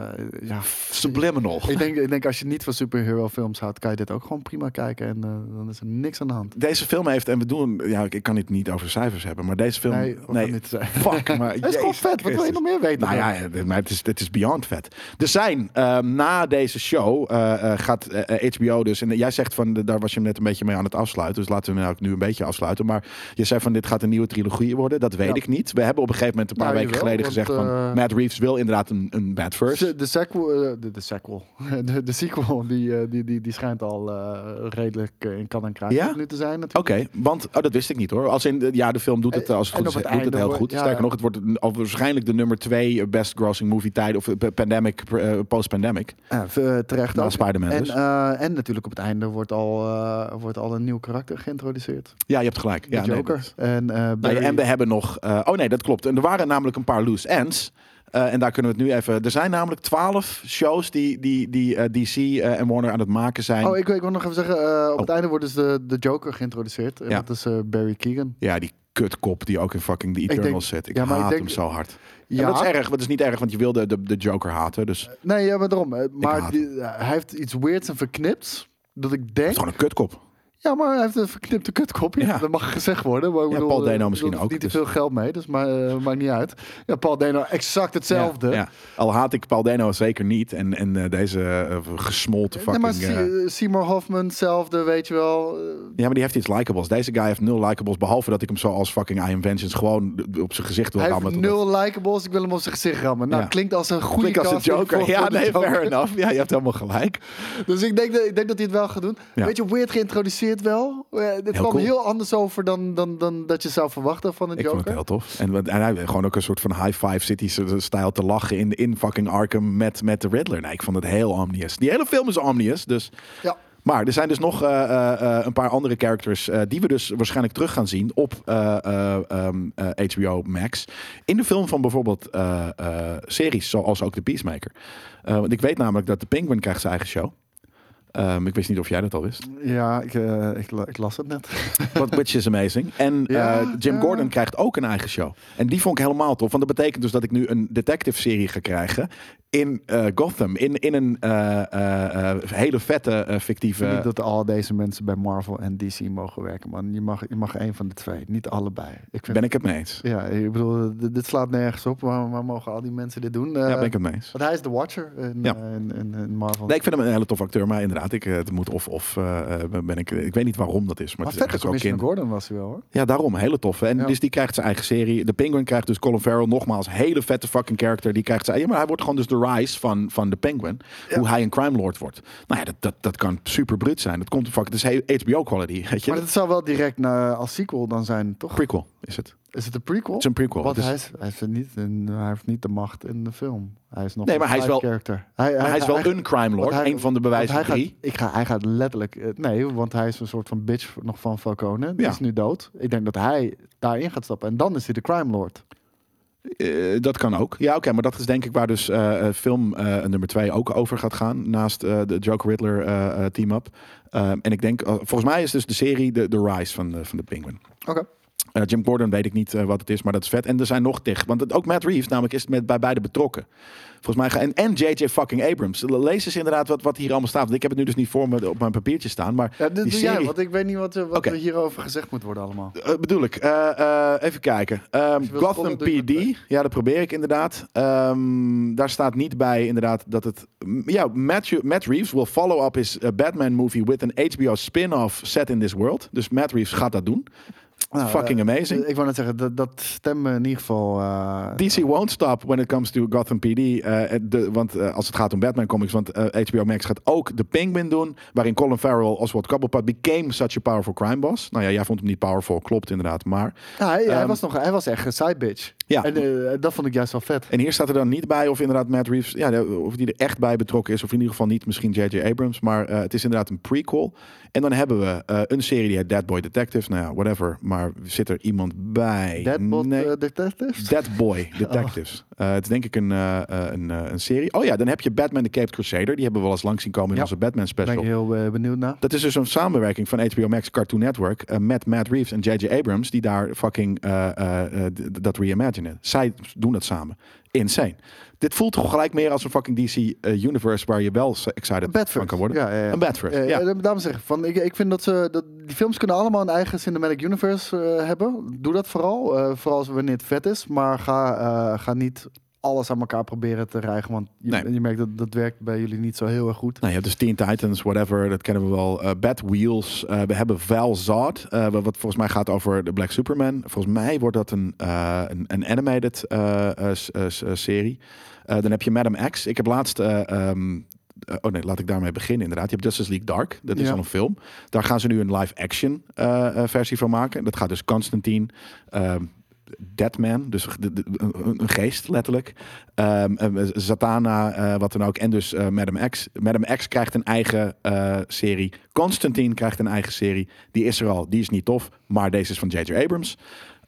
ja. Subliminal. Ik denk, ik denk als je niet van superhero films houdt, kan je dit ook gewoon prima kijken. En eh, dan is er niks aan de hand. Deze film heeft, en we doen, ja, ik ik kan het niet over cijfers hebben, maar deze film, Nee, gaan niet (laughs) fuck, maar (laughs) Het is gewoon vet. Wat wil je nog meer weten? Nou ja, het- maar het is, het is beyond vet. Er zijn eh, na deze show eh, gaat HBO dus. En jij zegt van daar was je net een beetje mee aan het afsluiten. Dus laten we hem ook nu een beetje afsluiten. Maar je zei van dit gaat een nieuwe trilogie worden. Dat weet Ja. ik niet. We hebben op een gegeven moment een paar Nou, weken geleden want, gezegd van Matt Reeves wil inderdaad een, een bad verse. De, de sequel, eh, de, de sequel, (laughs) de, de sequel, die, eh, die, die, die schijnt al eh, redelijk in kan en kruid Ja? nu te zijn Oké, want oh, dat wist ik niet hoor. Als in, ja, de film doet het, als het en goed is, doet het heel goed. ja. Sterker nog, het wordt al waarschijnlijk de nummer twee best grossing movie tijden of pandemic, post-pandemic. Ja, terecht Na. Spider-Man en, dus. en natuurlijk op het einde wordt al, wordt al een nieuw karakter geïntroduceerd. Ja, je hebt gelijk. De Ja, nee, Joker. dat- en, Barry- en we hebben nog. oh nee, dat klopt. En er waren namelijk een paar loose ends. Eh, en daar kunnen we het nu even... Er zijn namelijk twaalf shows die, die, die eh, DC eh, en Warner aan het maken zijn. Oh, ik, ik wil nog even zeggen, op het einde wordt dus de, de Joker geïntroduceerd. En Ja. dat is Barry Keegan. Ja, die kutkop die ook in fucking The denk- Eternals zit. Ik ja, maar ik haat denk- hem zo hard. Ja, dat is erg. Dat is niet erg, want je wilde de, de Joker haten. Dus het nee, ja, maar daarom. Maar die- hij heeft iets weirds en verknips. Dat ik denk... is gewoon een kutkop. Ja, maar hij heeft een verknipte kutkop. Ja, Ja. Dat mag gezegd worden. Maar ik Ja, bedoel, Paul Dano eh, misschien dat ook, Niet te dus- veel geld mee, dus maar, eh, maakt niet uit. Ja, Paul Dano exact hetzelfde. Ja, ja. Al haat ik Paul Dano zeker niet. En, en eh, deze gesmolten Nee, fucking... maar eh, Se- Seymour Hoffman, hetzelfde, weet je wel. Ja, maar die heeft iets likables. Deze guy heeft nul likables. Behalve dat ik hem zo als fucking I Am Vengeance gewoon op zijn gezicht wil Hij rammen. heeft totdat- nul likables, ik wil hem op zijn gezicht rammen. Nou, Ja. klinkt als een goede Klinkt als een Joker. voor- Ja, voor nee, Joker. fair enough. Ja, je hebt helemaal gelijk. Dus ik denk, dat, ik denk dat hij het wel gaat doen. Ja. Beetje weird geïntroduceerd wel. Eh, dit Heel kwam cool. heel anders over dan, dan, dan dat je zou verwachten van een Ik vond Joker. het heel tof. En, en hij gewoon ook een soort van high five city stijl te lachen in, in fucking Arkham met, met de Riddler. Nee, ik vond het heel omnious. Die hele film is omnious, dus... Ja. Maar er zijn dus nog eh, eh, een paar andere characters die we dus waarschijnlijk terug gaan zien op eh, ehm, eh, HBO Max. In de film van bijvoorbeeld series zoals ook The Peacemaker. Want ik weet namelijk dat de Penguin krijgt zijn eigen show. Ehm, ik wist niet of jij dat al wist. Ja, ik, eh, ik, la- ik las het net. (laughs) What, which is amazing. En Ja, eh, Jim ja. Gordon krijgt ook een eigen show. En die vond ik helemaal tof. Want dat betekent dus dat ik nu een detective-serie ga krijgen in eh, Gotham. In, in een hele vette Niet fictieve... dat al deze mensen bij Marvel en DC mogen werken, man. Je mag, je mag één van de twee, niet allebei. Ik vind, Ben ik het mee eens? Ja, ik bedoel, dit, slaat nergens op. Waarom mogen al die mensen dit doen? Ja, ben ik het mee eens. Want hij is de Watcher in, Ja. in, in, in Marvel. Nee, ik vind hem een hele tof acteur. Maar inderdaad, ik, eh, het moet of of eh, eh, ben ik... Ik weet niet waarom dat is. Maar, maar het is Commissioner kind. Gordon was hij wel, hoor. Ja, daarom. Hele toffe. En Ja. dus die krijgt zijn eigen serie. De Penguin krijgt dus Colin Farrell. Nogmaals, hele vette fucking character. Die krijgt zijn... Ja, maar hij wordt gewoon dus de rise van, van de Penguin. Hoe hij een crime lord wordt. Nou ja, dat, dat, dat kan super bruut zijn. Dat komt fucking... Het is HBO quality, weet je. Maar het zou wel direct naar, als sequel dan zijn, toch? prequel is het. Is het een prequel? Het is een prequel. Want hij, is, hij, is niet in, hij heeft niet de macht in de film. Hij is nog Nee, een maar hij is wel- character. Hij, hij is wel een crime lord. hij- een van de bewijzen hij drie. gaat, ik ga, hij gaat letterlijk... eh, Nee, want hij is een soort van bitch nog van Falcone. Die Ja. is nu dood. Ik denk dat hij daarin gaat stappen. En dan is hij de crime lord. Eh, dat kan ook. Ja, oké, maar dat is denk ik waar dus eh, film nummer twee ook over gaat gaan. Naast de Joker Riddler team-up. Ehm, en ik denk, volgens mij is dus de serie de, de Rise van de, van de Penguin. Oké. Eh, Jim Gordon weet ik niet eh, wat het is, maar dat is vet. En er zijn nog tig. Want het, ook Matt Reeves namelijk is met, bij beide betrokken. Volgens mij en, en JJ fucking Abrams. Lees eens inderdaad wat, wat hier allemaal staat. Want ik heb het nu dus niet voor me op mijn papiertje staan. Maar Ja, dit doe serie... jij, want ik weet niet wat, eh, wat er hierover gezegd moet worden allemaal. Bedoel ik. Even kijken. Ehm, Gotham PD. Ja, dat probeer ik inderdaad. Ehm, daar staat niet bij inderdaad dat het... Ja, Matt, Matt Reeves will follow up his Batman movie with an HBO spin-off set in this world. Dus Matt Reeves gaat dat doen. Nou, Fucking eh, amazing. Ik wou net zeggen, dat, dat stemt me in ieder geval... eh, DC won't stop when it comes to Gotham PD. eh, de, want als het gaat om Batman comics, want HBO Max gaat ook The Penguin doen, waarin Colin Farrell, Oswald Cobblepot became such a powerful crime boss. Nou ja, jij vond hem niet powerful, klopt inderdaad, maar... ja, hij, hij Ehm, was nog, hij was echt een side bitch. Ja. En dat vond ik juist wel vet. En hier staat er dan niet bij of inderdaad Matt Reeves, ja, of die er echt bij betrokken is, of in ieder geval niet misschien J.J. Abrams, maar het is inderdaad een prequel. En dan hebben we eh, een serie die heet Dead Boy Detective, nou ja, whatever, maar zit er iemand bij? Deadbot Nee. eh, Detectives? Dead Boy (laughs) Detectives. Eh, het is denk ik een, eh, een, een serie. Oh ja, dan heb je Batman The Caped Crusader. Die hebben we wel eens langs zien komen in Ja. onze Batman Daar ben special. ik heel benieuwd naar. Dat is dus een samenwerking van HBO Max Cartoon Network met Matt Reeves en J.J. Abrams, die daar fucking dat reimaginen. Zij doen dat samen. Insane. Dit voelt toch gelijk meer als een fucking DC eh, universe waar je wel excited van kan worden. Ja, ja, ja. Een Bedford, Eh, ja. eh, Daarom zeg ik, van, ik, ik vind dat ze... Dat, die films kunnen allemaal een eigen cinematic universe hebben. Doe dat vooral. vooral als wanneer het vet is. Maar ga, ga niet alles aan elkaar proberen te rijgen. Want je, Nee. je merkt dat dat werkt bij jullie niet zo heel erg goed. Nou, je hebt dus Teen Titans, whatever, dat kennen we wel. Eh Bad Wheels. Eh, we hebben Val Zod, eh, wat volgens mij gaat over de Black Superman. Volgens mij wordt dat een, een, een animated serie. Dan heb je Madam X. Ik heb laatst... eh, ehm, eh, oh nee, laat ik daarmee beginnen inderdaad. Je hebt Justice League Dark. Dat is Ja. al een film. Daar gaan ze nu een live-action versie van maken. Dat gaat dus Constantine... ehm, Deadman, dus een geest letterlijk. Ehm, eh, Zatanna, eh, wat dan ook. En dus eh, Madam X. Madam X krijgt een eigen eh, serie. Constantine krijgt een eigen serie. Die is er al, die is niet tof. Maar deze is van J.J. Abrams.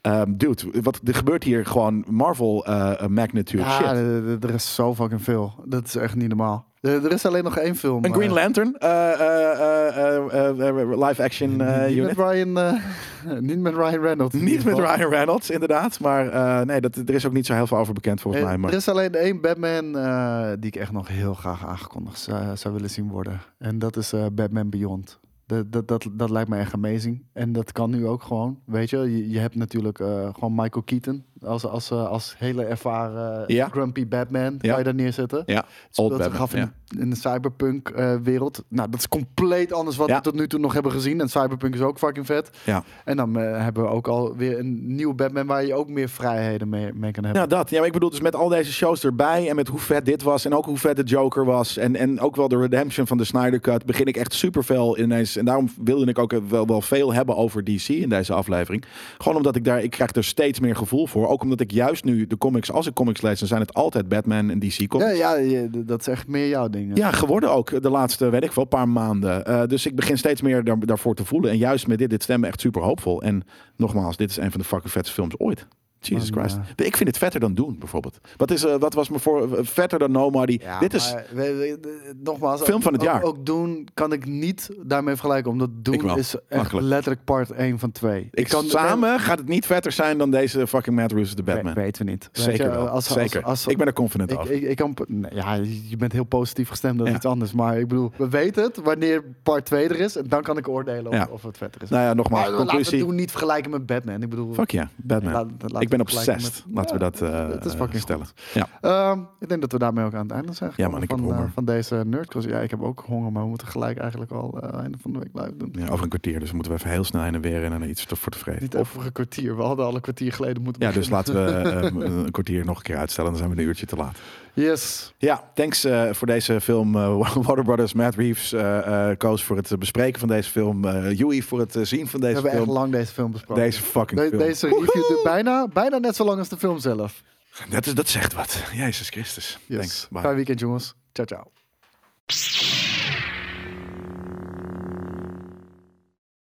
Ehm, dude, wat, er gebeurt hier gewoon Marvel eh, magnitude Ja, shit. er- er is zo fucking veel. Dat is echt niet normaal. Er, is alleen nog één film. Een Green eh, Lantern eh, eh, eh, eh, eh, live action eh, niet, unit. met Ryan, eh, (laughs) niet met Ryan Reynolds. Niet met. Ryan Reynolds, inderdaad. Maar eh, nee, dat, er is ook niet zo heel veel over bekend volgens Eh, mij. Maar... Er is alleen één Batman eh, die ik echt nog heel graag aangekondigd zou, zou willen zien worden. En dat is eh, Batman Beyond. Dat, dat, dat, lijkt me echt amazing. En dat kan nu ook gewoon. Weet je, je, je hebt natuurlijk eh, gewoon Michael Keaton als, als, eh, als hele ervaren Ja. grumpy Batman. Ja. Kan je daar neerzetten? Ja, Het old speelt zich Batman. af in, ja. de- in de cyberpunk eh, wereld. Nou, dat is compleet anders wat we tot nu toe nog hebben gezien. En cyberpunk is ook fucking vet. Ja. En dan eh, hebben we ook alweer een nieuwe Batman waar je ook meer vrijheden mee, mee kan hebben. Ja, dat. Ja, maar ik bedoel, dus met al deze shows erbij en met hoe vet dit was en ook hoe vet de Joker was en, en ook wel de redemption van de Snyder Cut, begin ik echt super veel ineens. En daarom wilde ik ook wel, wel veel hebben over DC in deze aflevering. Gewoon omdat ik daar, ik krijg er steeds meer gevoel voor. Ook omdat ik juist nu de comics, als ik comics lees, dan zijn het altijd Batman en DC comics. Ja, ja, dat is echt meer jouw ding. Ja, geworden ook de laatste, weet ik wel, paar maanden. Eh, dus ik begin steeds meer daar, daarvoor te voelen. En juist met dit, dit stemmen echt super hoopvol. En nogmaals, dit is een van de fucking vetste films ooit. Jesus Christ. ja. Ik vind het vetter dan Doen, bijvoorbeeld. Wat, is, eh, wat was me voor eh, vetter dan Nobody? Ja, dit is... maar we- nogmaals, Film ook- van het ook- jaar. Ook, doen kan ik niet daarmee vergelijken, omdat Ik doen is echt Makkelijk. letterlijk part 1 van 2. Ik kan, samen gaat het niet vetter zijn dan deze fucking Reeves de Batman. We, weten we niet. Zeker je, wel. Als, Zeker. Als, als, ik ben er confident ik, over. ik, ik kan, nee, ja, je bent heel positief gestemd, dat is Ja. iets anders. Maar ik bedoel, we weten het wanneer part 2 er is. En dan kan ik oordelen of, Ja. of het vetter is. nou ja, nogmaals, maar laten we conclusie. doen niet vergelijken met Batman. Ik bedoel, Fuck ja, Batman. laat- laten we ik ben obsessed. met- Laten we dat eh, het is fucking stellen. goed. Ja. Ehm, ik denk dat we daarmee ook aan het einde zijn Ja, man, ik heb van, eh, honger. van deze nerdcast. Ja, ik heb ook honger, maar we moeten gelijk eigenlijk al eh, einde van de week live doen. ja, over een kwartier. Dus moeten we even heel snel heen en weer en dan iets te- voor tevreden. Niet over een kwartier. We hadden al een kwartier geleden moeten Ja, dus laten we eh, (laughs) een kwartier nog een keer uitstellen. Dan zijn we een uurtje te laat. Yes. Ja, thanks eh, voor deze film. eh (laughs) Water Brothers, Matt Reeves, eh, Koos voor het bespreken van deze film. eh Joey voor het zien van We deze hebben echt film. lang deze film besproken. Deze fucking De- film. deze review duurt bijna, bijna net zo lang als de film zelf. Dat, is, dat zegt wat. Jezus Christus. Yes. Thanks. Bye. Fijn weekend jongens. Ciao, ciao.